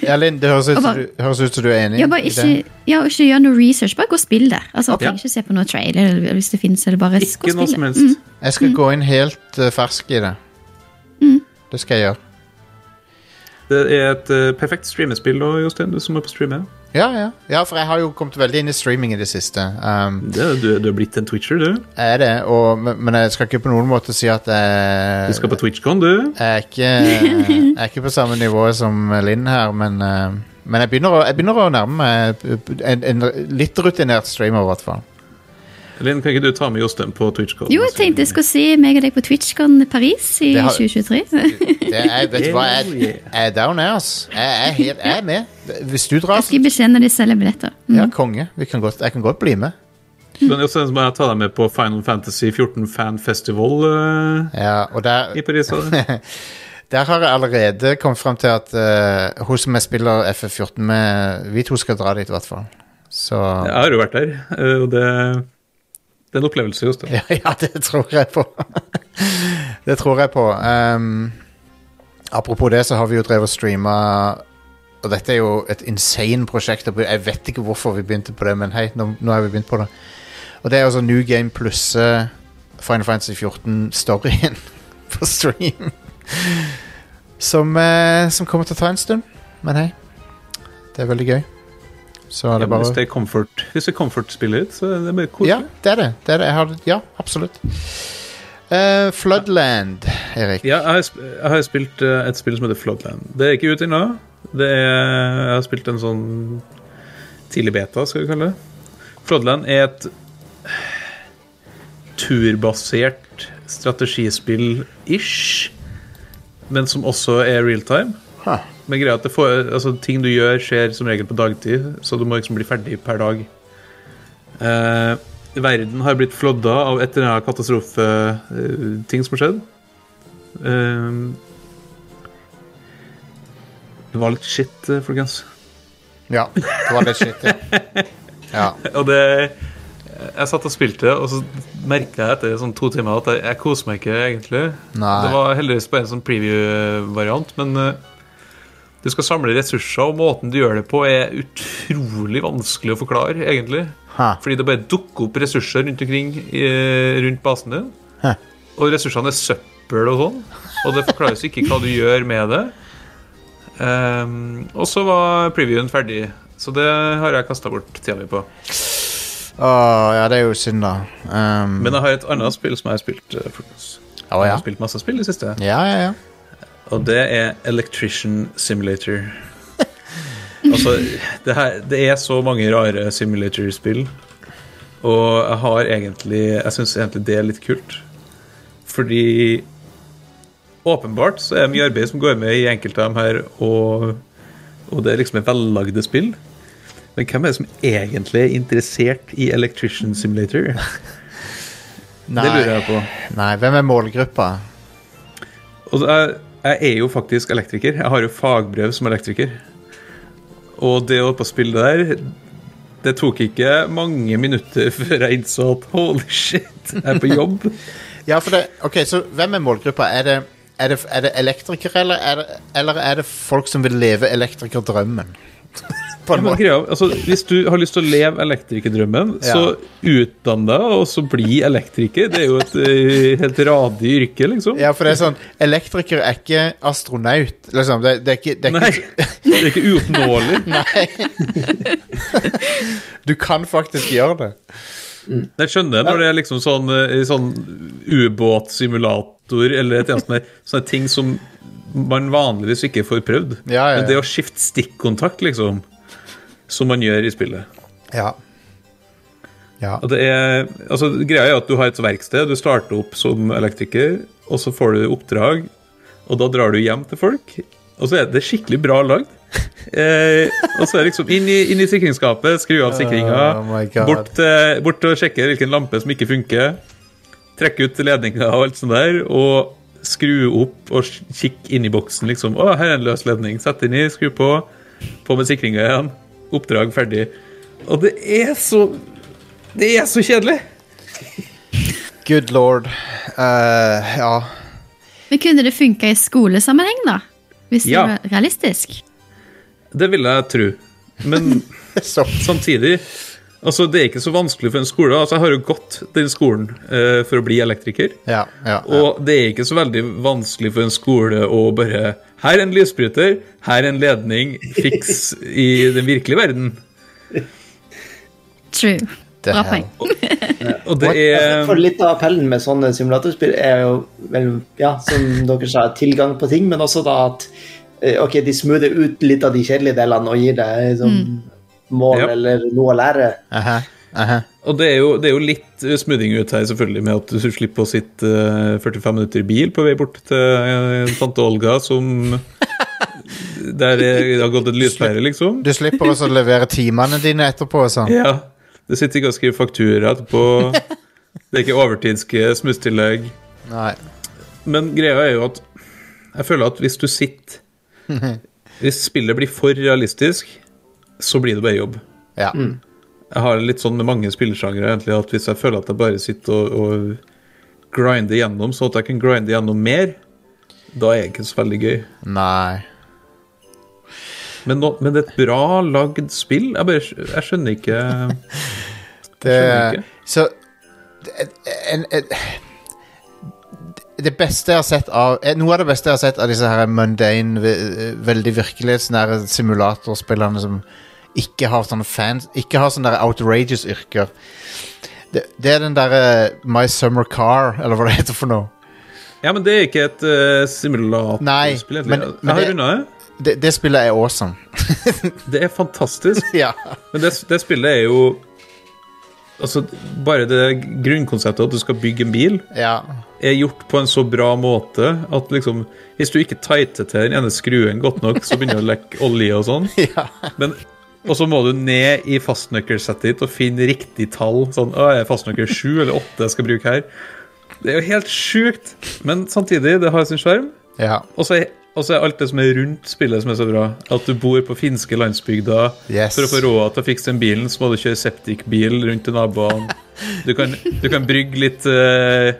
Ja, Linn, det høres ut, bare- du, høres ut som du er enig Ja, i ikke, det. ja, ikke gjør noe research, bare gå og spill det. Altså, okay. trenger ikke se på noe trailer eller hvis det finnes, eller bare gå og spill det. helst. Jeg skal gå inn helt eh, fersk i det. Det skal jeg gjøre. Det er et uh, perfekt streamespill, da, Jostein, du som er på stream Ja, ja. ja, for jeg har jo kommet veldig inn i streaming i det siste. Um, Det, du, du er blitt en twitcher, du. er det, og, men men jeg skal ikke på noen måte si at jeg Du skal på TwitchCon, du. Jeg er ikke, jeg er ikke på samme nivå som Linn her, men, uh, men jeg, begynner å, jeg begynner å nærme meg en, en litt rutinert streamer, i hvert fall. Linn, kan ikke du ta med Jostein på TwitchCon? Jo, jeg tenkte jeg skulle se meg og deg på TwitchCon Paris i Det har- 2023. Det er, vet du hva, jeg, jeg er down her, ass. Jeg er, helt, jeg er med. Hvis du drar, Jeg skal gi beskjed når de selger billetter. Mm. ja, konge. Vi kan godt, jeg kan godt bli med. Men Jostein, så må jeg ta deg med på Final Fantasy 14 Fan Festival uh, Ja, og der, i Paris. der har jeg allerede kommet frem til at uh, hun som jeg spiller FF14 med, vi to skal dra dit, i hvert fall. Så Jeg har jo vært der, eh, og det, det er en opplevelse, Jostein. Ja, ja, det tror jeg på. det tror jeg på. Um, apropos det, så har vi jo drevet og streama Og dette er jo et insane prosjekt. Jeg vet ikke hvorfor vi begynte på det, men hei, nå har vi begynt på det. Og det er altså New Game pluss eh, Final Fantasy 14-storyen på stream. som, uh, som kommer til å ta en stund. Men hei, det er veldig gøy. Så er det men hvis det er comfort Hvis det er comfort-spillet, så er det bare koselig. ja, det er det. det, er det. Har, ja, absolutt. Uh, Floodland, Erik. Ja, jeg har, jeg har spilt uh, et spill som heter Floodland. Det er ikke ute ennå. Det jeg har spilt en sånn tidlig beta, skal vi kalle det. Floodland er et turbasert strategispill-ish, men som også er realtime. Huh. Men greia at får, altså, ting du gjør, skjer som regel på dagtid, så du må liksom bli ferdig per dag. Eh, verden har blitt flodda av et eller annet katastrofeting som har skjedd. Eh, det var litt shit, eh, folkens. Ja, det var litt shit, ja. ja. Og det Jeg satt og spilte, og så merka jeg etter sånn to timer at jeg, jeg koser meg ikke egentlig. Nei. Det var heldigvis bare en sånn preview-variant, men eh, du skal samle ressurser, og måten du gjør det på, er utrolig vanskelig å forklare, egentlig. Ha. Fordi det bare dukker opp ressurser rundt omkring i, rundt basen din. Ha. Og ressursene er søppel og sånn. Og det forklares ikke hva du gjør med det. Um, og så var previewen ferdig, så det har jeg kasta bort tida mi på. Åh, ja, det er jo synd, da. Um, Men jeg har et annet spill som jeg har spilt. Uh, oh, ja. Jeg har spilt masse spill i det siste. ja, ja, ja. Og det er Electrician Simulator. altså, det, her, det er så mange rare simulator-spill. Og jeg har egentlig Jeg syns egentlig det er litt kult. Fordi åpenbart så er det mye arbeid som går med i enkelte av dem her, og, og det er liksom et vellagde spill. Men hvem er det som egentlig er interessert i Electrician Simulator? Nei, Det lurer jeg på. Nei, hvem er målgruppa? Og jeg, jeg er jo faktisk elektriker. Jeg har jo fagbrev som elektriker. Og det å holde på å spille der Det tok ikke mange minutter før jeg innså at holy shit, jeg er på jobb. Ja, for det, ok, så hvem er målgruppa? Er det, er det, er det elektrikere, eller er det, eller er det folk som vil leve elektrikerdrømmen? Ja, greia, altså, hvis du har lyst til å leve elektrikerdrømmen, Ja. så utdann deg, og så bli elektriker. Det er jo et eh, helt radig yrke, liksom. Ja, for det er sånn Elektriker er ikke astronaut, liksom. Det, det er ikke, det er Nei, ikke det er ikke uoppnåelig. Nei. Du kan faktisk gjøre det. Jeg skjønner når det er liksom sånn, eh, sånn ubåtsimulator eller et sånt der, sånne ting som man vanligvis ikke får prøvd. Ja, ja, Men det ja. å skifte stikkontakt, liksom, som man gjør i spillet Ja. Ja. Er, altså Greia er at du har et verksted, du starter opp som elektriker, og så får du oppdrag, og da drar du hjem til folk, og så er det skikkelig bra lagd. Eh, og så er det liksom inn i, inn i sikringsskapet, skru av sikringa, Oh bort, eh, bort og sjekke hvilken lampe som ikke funker, trekke ut ledninga og alt sånt der, og skru opp og kikke inn i boksen, liksom. Å, her er en løs ledning. Sett inn i, skru på, på med sikringa igjen. Oppdrag ferdig. Og det er så Det er så kjedelig! Good lord. Uh, ja. Men kunne det funka i skolesammenheng, da? Hvis det var realistisk? Det vil jeg tro. Men samtidig Altså, Det er ikke så vanskelig for en skole. Altså, Jeg har jo gått den skolen eh, for å bli elektriker. Ja, ja, ja. Og det er ikke så veldig vanskelig for en skole å bare Her er en lysbryter, her er en ledning, fiks i den virkelige verden. True. Bra poeng. Og det er For litt av appellen med sånne simulatorspill er jo vel, ja, som dere sa, tilgang på ting, men også da at ok, de smoother ut litt av de kjedelige delene og gir deg sånn, mål Ja. eller noe å lære. Aha, aha. Og det er, jo, det er jo litt eh, smoothing ut her, selvfølgelig, med at du slipper å sitte eh, 45 minutter i bil på vei bort til eh, tante Olga, som Der det har gått et lyspære, liksom. Du slipper også å levere timene dine etterpå og sånn. Ja. Du sitter ikke og skriver faktura etterpå. Det er ikke overtidske smusstillegg. Nei. Men greia er jo at jeg føler at hvis du sitter Hvis spillet blir for realistisk, så blir det bare jobb. Ja. Jeg har litt sånn med mange spillsjangre egentlig, at hvis jeg føler at jeg bare sitter og, og grinder gjennom, så at jeg kan grinde gjennom mer, da er det ikke så veldig gøy. Nei. Men, no, men det er et bra lagd spill. Jeg, bare, jeg skjønner ikke Det, skjønner ikke. så en, en, en, Det beste jeg har sett av eh, Noe av det beste jeg har sett av disse her mundane, veldig virkelighetsnære simulatorspillene som ikke har sånne fans Ikke har sånne der outrageous yrker, Det, det er den derre My Summer Car, eller hva det heter for noe. Ja, men det er ikke et uh, simulatorspill. Nei, men- men det- det. Det, det spillet er awesome. Det er fantastisk. ja. Men det, det spillet er jo Altså, bare det grunnkonseptet at du skal bygge en bil, ja. er gjort på en så bra måte at liksom Hvis du ikke tighter til den ene skruen godt nok, så begynner det å lekke olje og sånn. ja. Men og så må du ned i fastnøkkelsettet ditt og finne riktig tall. Sånn, å, er fastnøkkel 7 eller 8 jeg skal bruke her? Det er jo helt sjukt. Men samtidig, det har sin sjarm. ja. Og så er, og så er alt det som er rundt spillet som er så bra. At du bor på finske landsbygda. Yes. For å få råd til å fikse den bilen, så må du kjøre septikbil rundt til naboene. Du kan, du kan brygge litt eh,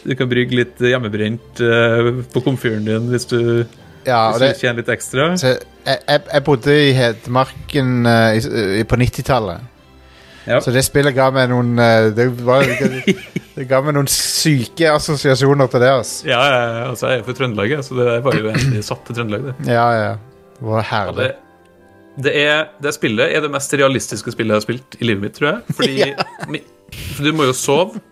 Du kan brygge litt hjemmebrent eh, på komfyren din hvis du, ja hvis det, du tjener litt ekstra. så jeg, jeg, jeg bodde i Hedmarken eh, på 90-tallet. Ja. Så det spillet ga meg noen eh, det, var, det, det ga meg noen syke assosiasjoner til det. Altså. Ja, ja, ja, altså jeg er fra Trøndelag, så det er jo egentlig satt til Trøndelag. det. Ja, ja. Det var Ja, herlig. det, det, er, det spillet er det mest realistiske spillet jeg har spilt i livet mitt, tror jeg. Fordi mi- for du må jo sove.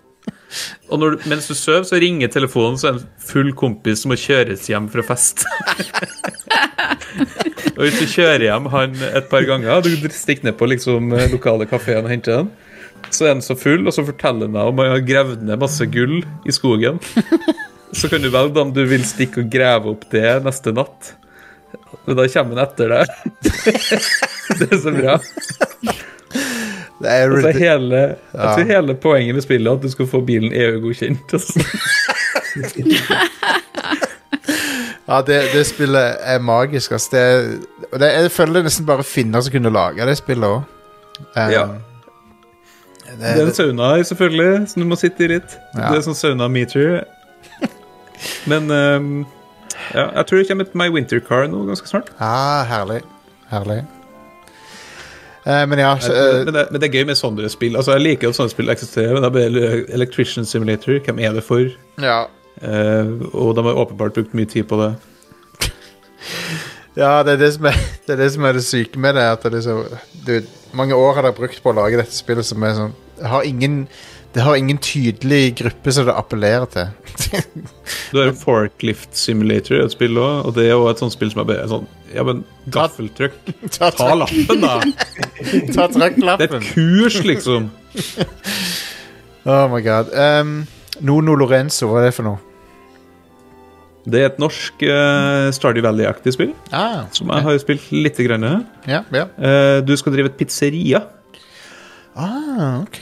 Og du, mens du sover, så ringer telefonen, så er det en full kompis som må kjøres hjem fra fest. og hvis du kjører hjem han et par ganger, du stikker ned på liksom lokale kafeen og henter den, så er han så full, og så forteller han om han har gravd ned masse gull i skogen. Så kan du velge om du vil stikke og grave opp det neste natt. Men da kommer han etter deg. det er så bra. Det Altså, hele, Ja. tror hele poenget med spillet er at du skal få bilen EU-godkjent. Altså. Ja, det, det spillet er magisk. Altså. Det, det, jeg føler det er nesten bare finner som kunne lage det spillet òg. Ja. Det er en sauna her, selvfølgelig, som du må sitte i litt. Ja. Det er sånn sauna-meter. Men um, ja, jeg tror det kommer et My Winter Car nå ganske snart. ah, herlig. Herlig. Eh, men ja så, eh, men, det, men det er gøy med sånne spill. Altså, Jeg liker at sånne spill eksisterer, men det er Electrician Simulator. Hvem er det for? ja. Uh, og de har åpenbart brukt mye tid på det. ja, det er det som er det, er det som er det syke med det. At det er så du, Mange år har de brukt på å lage dette spillet som er sånn har ingen, det har ingen tydelig gruppe som det appellerer til. Du har Forklift Simulator, et spill òg, og det er jo et sånt spill som er sånn Ja, men gaffeltrykk. Ta, Ta lappen, da! ta Det er et kurs, liksom. Oh my god. Um, Nono Lorenzo, hva er det for noe? Det er et norsk uh, Stardew Valley-aktig spill, Ah, som jeg har spilt litt. grann. ja, ja. Uh, du skal drive et pizzeria Ah, ok.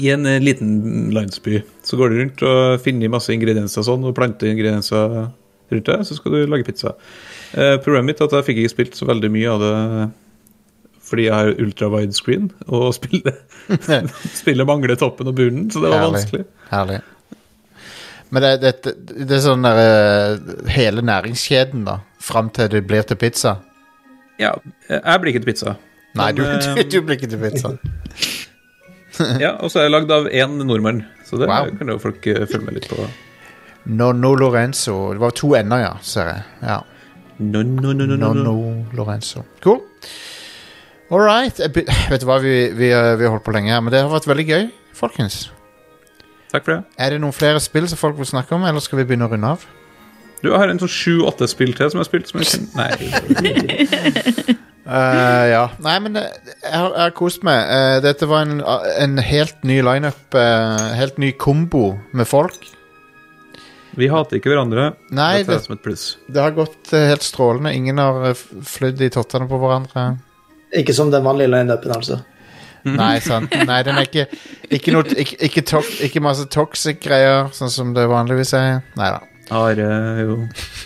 i en uh, liten landsby. Så går du rundt og finner masse ingredienser sånn, og planter ingredienser rundt det, så skal du lage pizza. Eh, problemet mitt er at jeg fikk ikke spilt så veldig mye av det fordi jeg har ultrawide screen, og spillet, spillet mangler toppen og bunnen, så det var Herlig. vanskelig. Herlig. Men det, det, det er sånn der eh, hele næringskjeden, da. Fram til det blir til pizza. Ja, jeg blir ikke til pizza. Nei, du, Men, du, eh, du blir ikke til pizza. Ja, og så er jeg lagd av én nordmann, så det Wow. kan jo folk eh, følge med litt på. Nonno Lorenzo. Det var to ender, ja, ser jeg. Ja. No, no, no, no, no, no. Lorenzo. Cool. All right. Vet du hva, vi, vi, eh, vi har holdt på lenge her, men det har vært veldig gøy, folkens. Takk for det. Er det noen flere spill som folk vil snakke om, eller skal vi begynne å runde av? Du har en sånn sju-åtte spill til som jeg har spilt. Som jeg kan Nei. Uh, ja. Nei, men eh, jeg har, har kost meg. Uh, dette var en, en helt ny lineup, uh, helt ny kombo med folk. Vi hater ikke hverandre. Nei, Dette er det, som et pluss. det har gått eh, helt strålende. Ingen har eh, flydd i tottene på hverandre. Ikke som den vanlige lineupen, altså. Nei, sant. Nei, den er ikke Ikke, noe, ikke, ikke, tok, ikke masse toxic greier, sånn som det vanligvis er. Nei da. Are er jo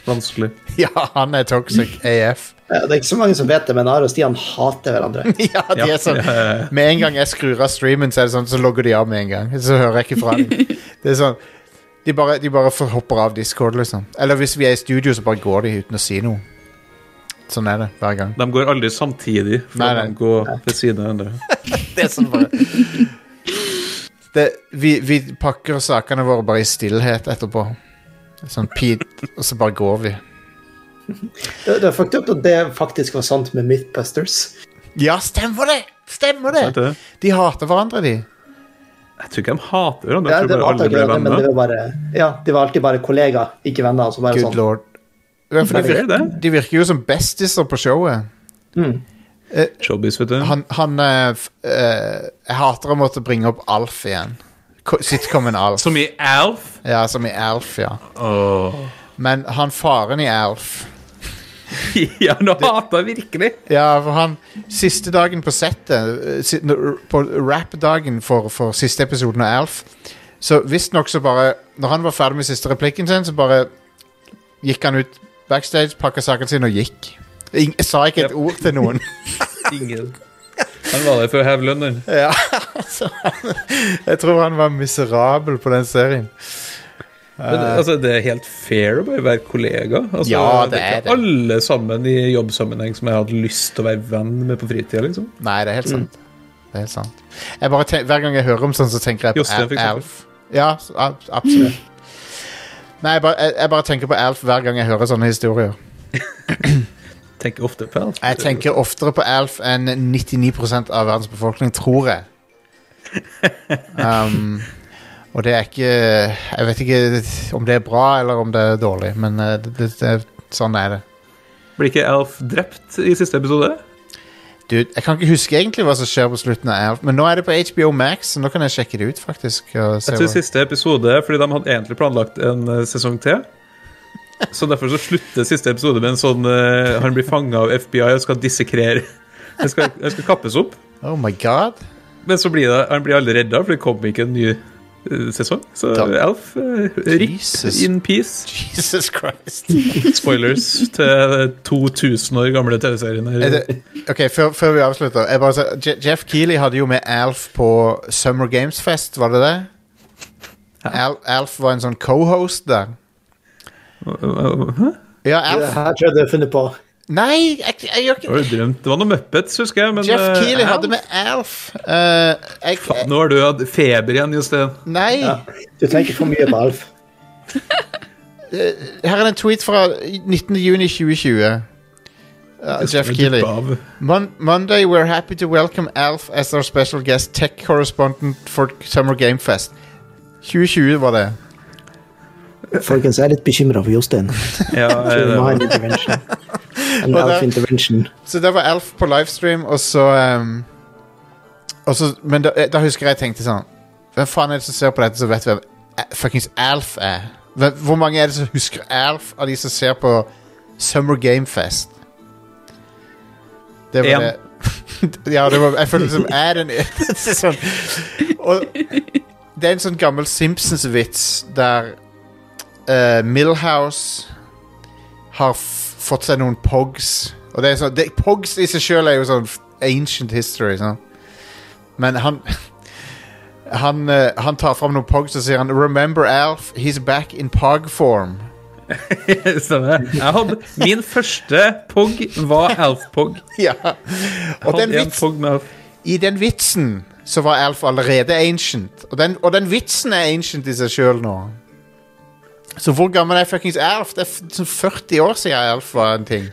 vanskelig. Ja, han er toxic AF. Ja, Det er ikke så mange som vet det, men Are og Stian hater hverandre. Ja, de Ja, er sånn ja, ja. Med en gang jeg skrur av streamen, så er det sånn, så logger de av med en gang. Så hører jeg ikke fra dem. Det er sånn De bare, de bare hopper av Discord, liksom. Eller hvis vi er i studio, så bare går de uten å si noe. Sånn er det hver gang. De går aldri samtidig, for Nei, nei. de går ved siden av hverandre. Det er sånn bare det, vi, vi pakker sakene våre bare i stillhet etterpå. Sånn pit, og så bare går vi. Det, det er fucked up at det faktisk var sant med Mythbusters. Ja, stemmer det! Stemmer det? De hater hverandre, de. Jeg tror ikke de hater hverandre. Ja, de ble akkurat det, men det var bare Ja, de var alltid bare kollegaer, ikke venner. Altså bare Good sånn. lord. Ja, for de, er virker, de virker jo som bestiser på showet. Showbiz, vet du. Han, han eh, eh, Jeg hater å måtte bringe opp Alf igjen. Sitcomen Alf. Som i Alf. Ja, som i Alf, ja. Oh. Men han faren i Alf Ja, nå hater jeg virkelig. Ja, for han Siste dagen på settet, eh, på rap-dagen for, for siste episoden av Alf, så visstnok så bare Når han var ferdig med siste replikken sin, så bare gikk han ut backstage, pakka sakene sine og gikk. Jeg sa ikke et Yep. ord til noen. Ingen. Han var der for å heve lønnen. ja, altså, jeg tror han var miserabel på den serien. Men, altså, det er helt fair å bare være kollega. Altså, Ja, det det er det. alle sammen i jobbsammenheng som jeg hadde lyst til å være venn med på fritida, liksom. Nei, det er helt sant. Det er helt sant. Jeg bare tenk, hver gang jeg hører om sånn, så tenker jeg på Jostein. Alf. Ja, absolutt. Nei, jeg bare, jeg, jeg bare tenker på Alf hver gang jeg hører sånne historier. Tenker ofte på Alf. Jeg tenker oftere på Alf enn 99% av verdens befolkning, tror jeg. Um, og det er ikke Jeg vet ikke om det er bra eller om det er dårlig, men eh, det, det, det, sånn er det. Blir ikke Alf drept i siste episode? Dude, jeg kan ikke huske egentlig hva som skjer på slutten av Alf, men nå er det på HBO Max, så nå kan jeg sjekke det ut, faktisk. Tror hva- siste episode, fordi de hadde egentlig planlagt en eh, sesong til. Så derfor så slutter siste episode med en sånn uh, Han blir fanga av FBI og skal dissekrere Han skal, skal kappes opp. Oh my god. Men så blir det, han blir aldri redda, for det kommer ikke en ny sesong. Så Da- Alf, uh, rip Jesus. in peace. Jesus Christ. Spoilers til 2000 år gamle TV-serien. her. Er ok, før, før vi avslutter jeg bare, Jeff Keeley hadde jo med Alf på Summer Games Fest, var det det? Al, Alf var en sånn co-host der. Hæ? Ja, Alf. Ja, her tror jeg har funnet på. Nei, jeg, jeg gjør ikke det. Det var noe Muppets, husker jeg. Men, Jeff eh, Keeley hadde med Alf. Uh, jeg, Faen, Nå har du hatt feber igjen, Jostein. nei, Ja. Du tenker for mye på Alf. her er en tweet fra 19. juni 2020. Jeff Keeley. Mon Monday, we're happy to welcome Alf as our special guest tech correspondent for Summer Game Fest. 2020 var det. Folkens, jeg er litt bekymra for Jostein. Ja, en Alf intervention. Så det var Alf på livestream, og så, um, og så Men da, da husker jeg jeg tenkte sånn Hvem faen er det som ser på dette, som vet hvem A- fuckings Alf er? Hvor mange er det som husker Alf av de som ser på Summer Game Fest? Det var En. det. ja, det var, jeg føler liksom er den det er sånn, Og det er en sånn gammel Simpsons-vits der uh, Millhouse har fått seg noen pogs. Og det er sånn, det, Pogs i seg sjøl er jo sånn ancient history. Sånn. Men han han, uh, han tar fram noen pogs og sier han Remember Alf, he's back in pog form. Stemmer. Jeg hadde, min første pog var Alf-pog. ja. Og den vits. I den vitsen så var Alf allerede ancient. Og den, og den vitsen er ancient i seg sjøl nå. Så hvor gammel er fuckings Alf? Det er sånn 40 år siden Alf var en ting.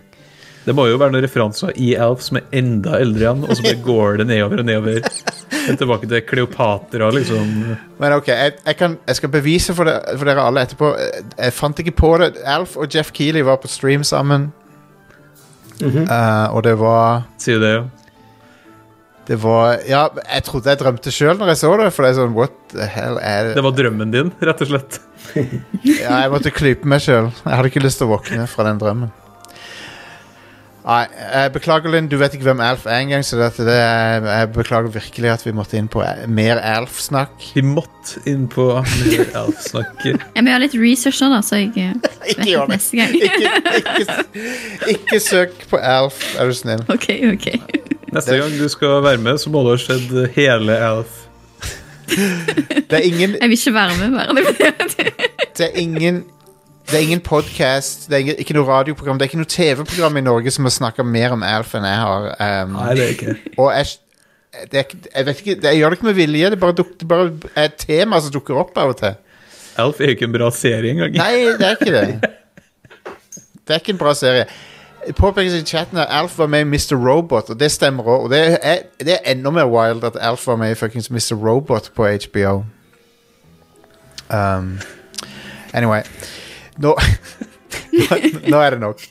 Det må jo være noen referanser i Alf som er enda eldre igjen, og så bare går det nedover og nedover. Tilbake til Kleopatra, liksom. Men ok, jeg, jeg, kan, jeg skal bevise for, det, for dere alle etterpå. Jeg fant ikke på det. Alf og Jeff Keeley var på stream sammen. Eh, og det var Sier du det, jo. Det var Ja, jeg trodde jeg drømte sjøl når jeg så det. For det er sånn, what the hell er Det det? var drømmen din, rett og slett. Ja, jeg måtte klype meg sjøl. Jeg hadde ikke lyst til å våkne fra den drømmen. Nei, jeg beklager, Linn. Du vet ikke hvem Alf er engang. Så dette, det er, jeg beklager virkelig at vi måtte inn på mer Alf-snakk. Vi måtte inn på mer Alf-snakk. Jeg må gjøre litt research nå, da, så jeg eh, Ikke gjør det. neste gang. Ikke, ikke, ikke søk på Alf, er du snill. ok, ok. Neste gang du skal være med, så må du ha sett hele Alf. Det er ingen Jeg vil ikke være med bare. Det er ingen Det er ingen podcast Det er ingen, ikke noe radioprogram Det er ikke noe TV-program i Norge som har snakket mer om Alf enn jeg har um, Nei, det er ikke Og jeg, det er, jeg vet ikke det, Jeg gjør det ikke med vilje Det bare, duk, det bare er et tema som dukker opp av og til Alf er jo ikke en bra serie engang. Nei, det er ikke det Det er ikke en bra serie påpekes i chatten at Alf var med i Mr. Robot, og det stemmer òg. Det er, det er enda mer wild at Alf var med i fuckings Mr. Robot på HBO. Um, anyway. Nå, nå, er det nok.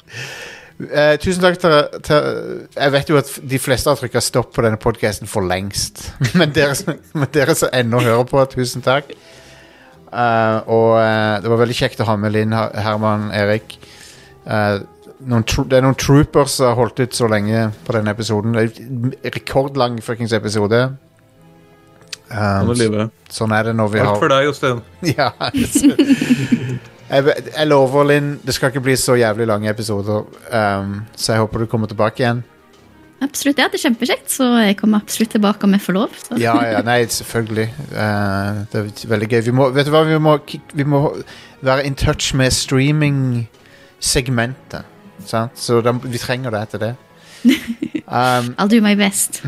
Uh, tusen takk til, til Jeg vet jo at de fleste har trykka stopp på denne podkasten for lengst. Men dere, men dere som ennå hører på, tusen takk. Uh, og uh, det var veldig kjekt å ha med Linn, Herman, Erik. Eh, noen tro, det er noen troopers som har holdt ut så lenge på denne episoden. Det er en rekordlang fuckings episode. Um, Sånn er sånn er det når vi Alt har for deg, Jostein. ja. jeg, jeg lover, Linn, det skal ikke bli så jævlig lange episoder. Um, så jeg håper du kommer tilbake igjen. Absolutt, Jeg det er kjempekjekt, så jeg kommer absolutt tilbake om jeg får lov. Så. Ja, ja, nei, selvfølgelig. Uh, det er veldig gøy. Vi må, vet du hva, vi må, vi må være in touch med streaming-segmentet. Sant? Så de, vi trenger det til det. Um, I'll do my best.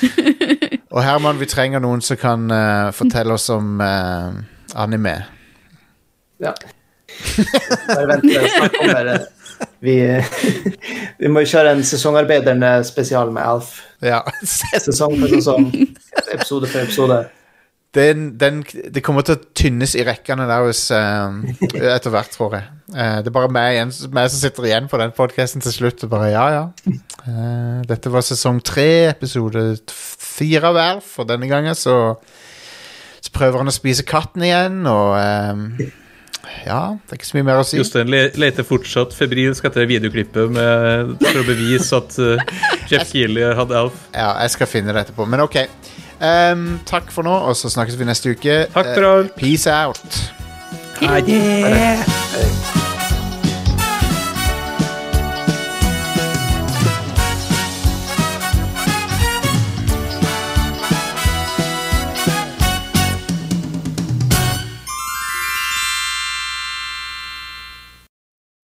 og Herman, vi trenger noen som kan uh, fortelle oss om uh, anime. Ja. Bare vent, det snart kommer. Vi, vi må jo kjøre en Sesongarbeiderne spesial med Alf. Ja. Sesong for sesong, episode for episode. Den, den, det kommer til å tynnes i rekkene der hvis, uh, etter hvert, tror jeg. Uh, det er bare meg, igjen, meg som sitter igjen på den podkasten til slutt. Og bare, ja, ja. Uh, dette var sesong tre, episode fire hver. For denne gangen så, så prøver han å spise katten igjen, og ja, det er ikke så mye mer å si. Jostein leter fortsatt febrilsk etter videoklippet med, for å bevise at Jeff Keeley hadde Alf. Ja, jeg skal finne det etterpå, men ok. Um, takk for nå, og så snakkes vi neste uke. Takk for eh, alt. Peace out. Adjø.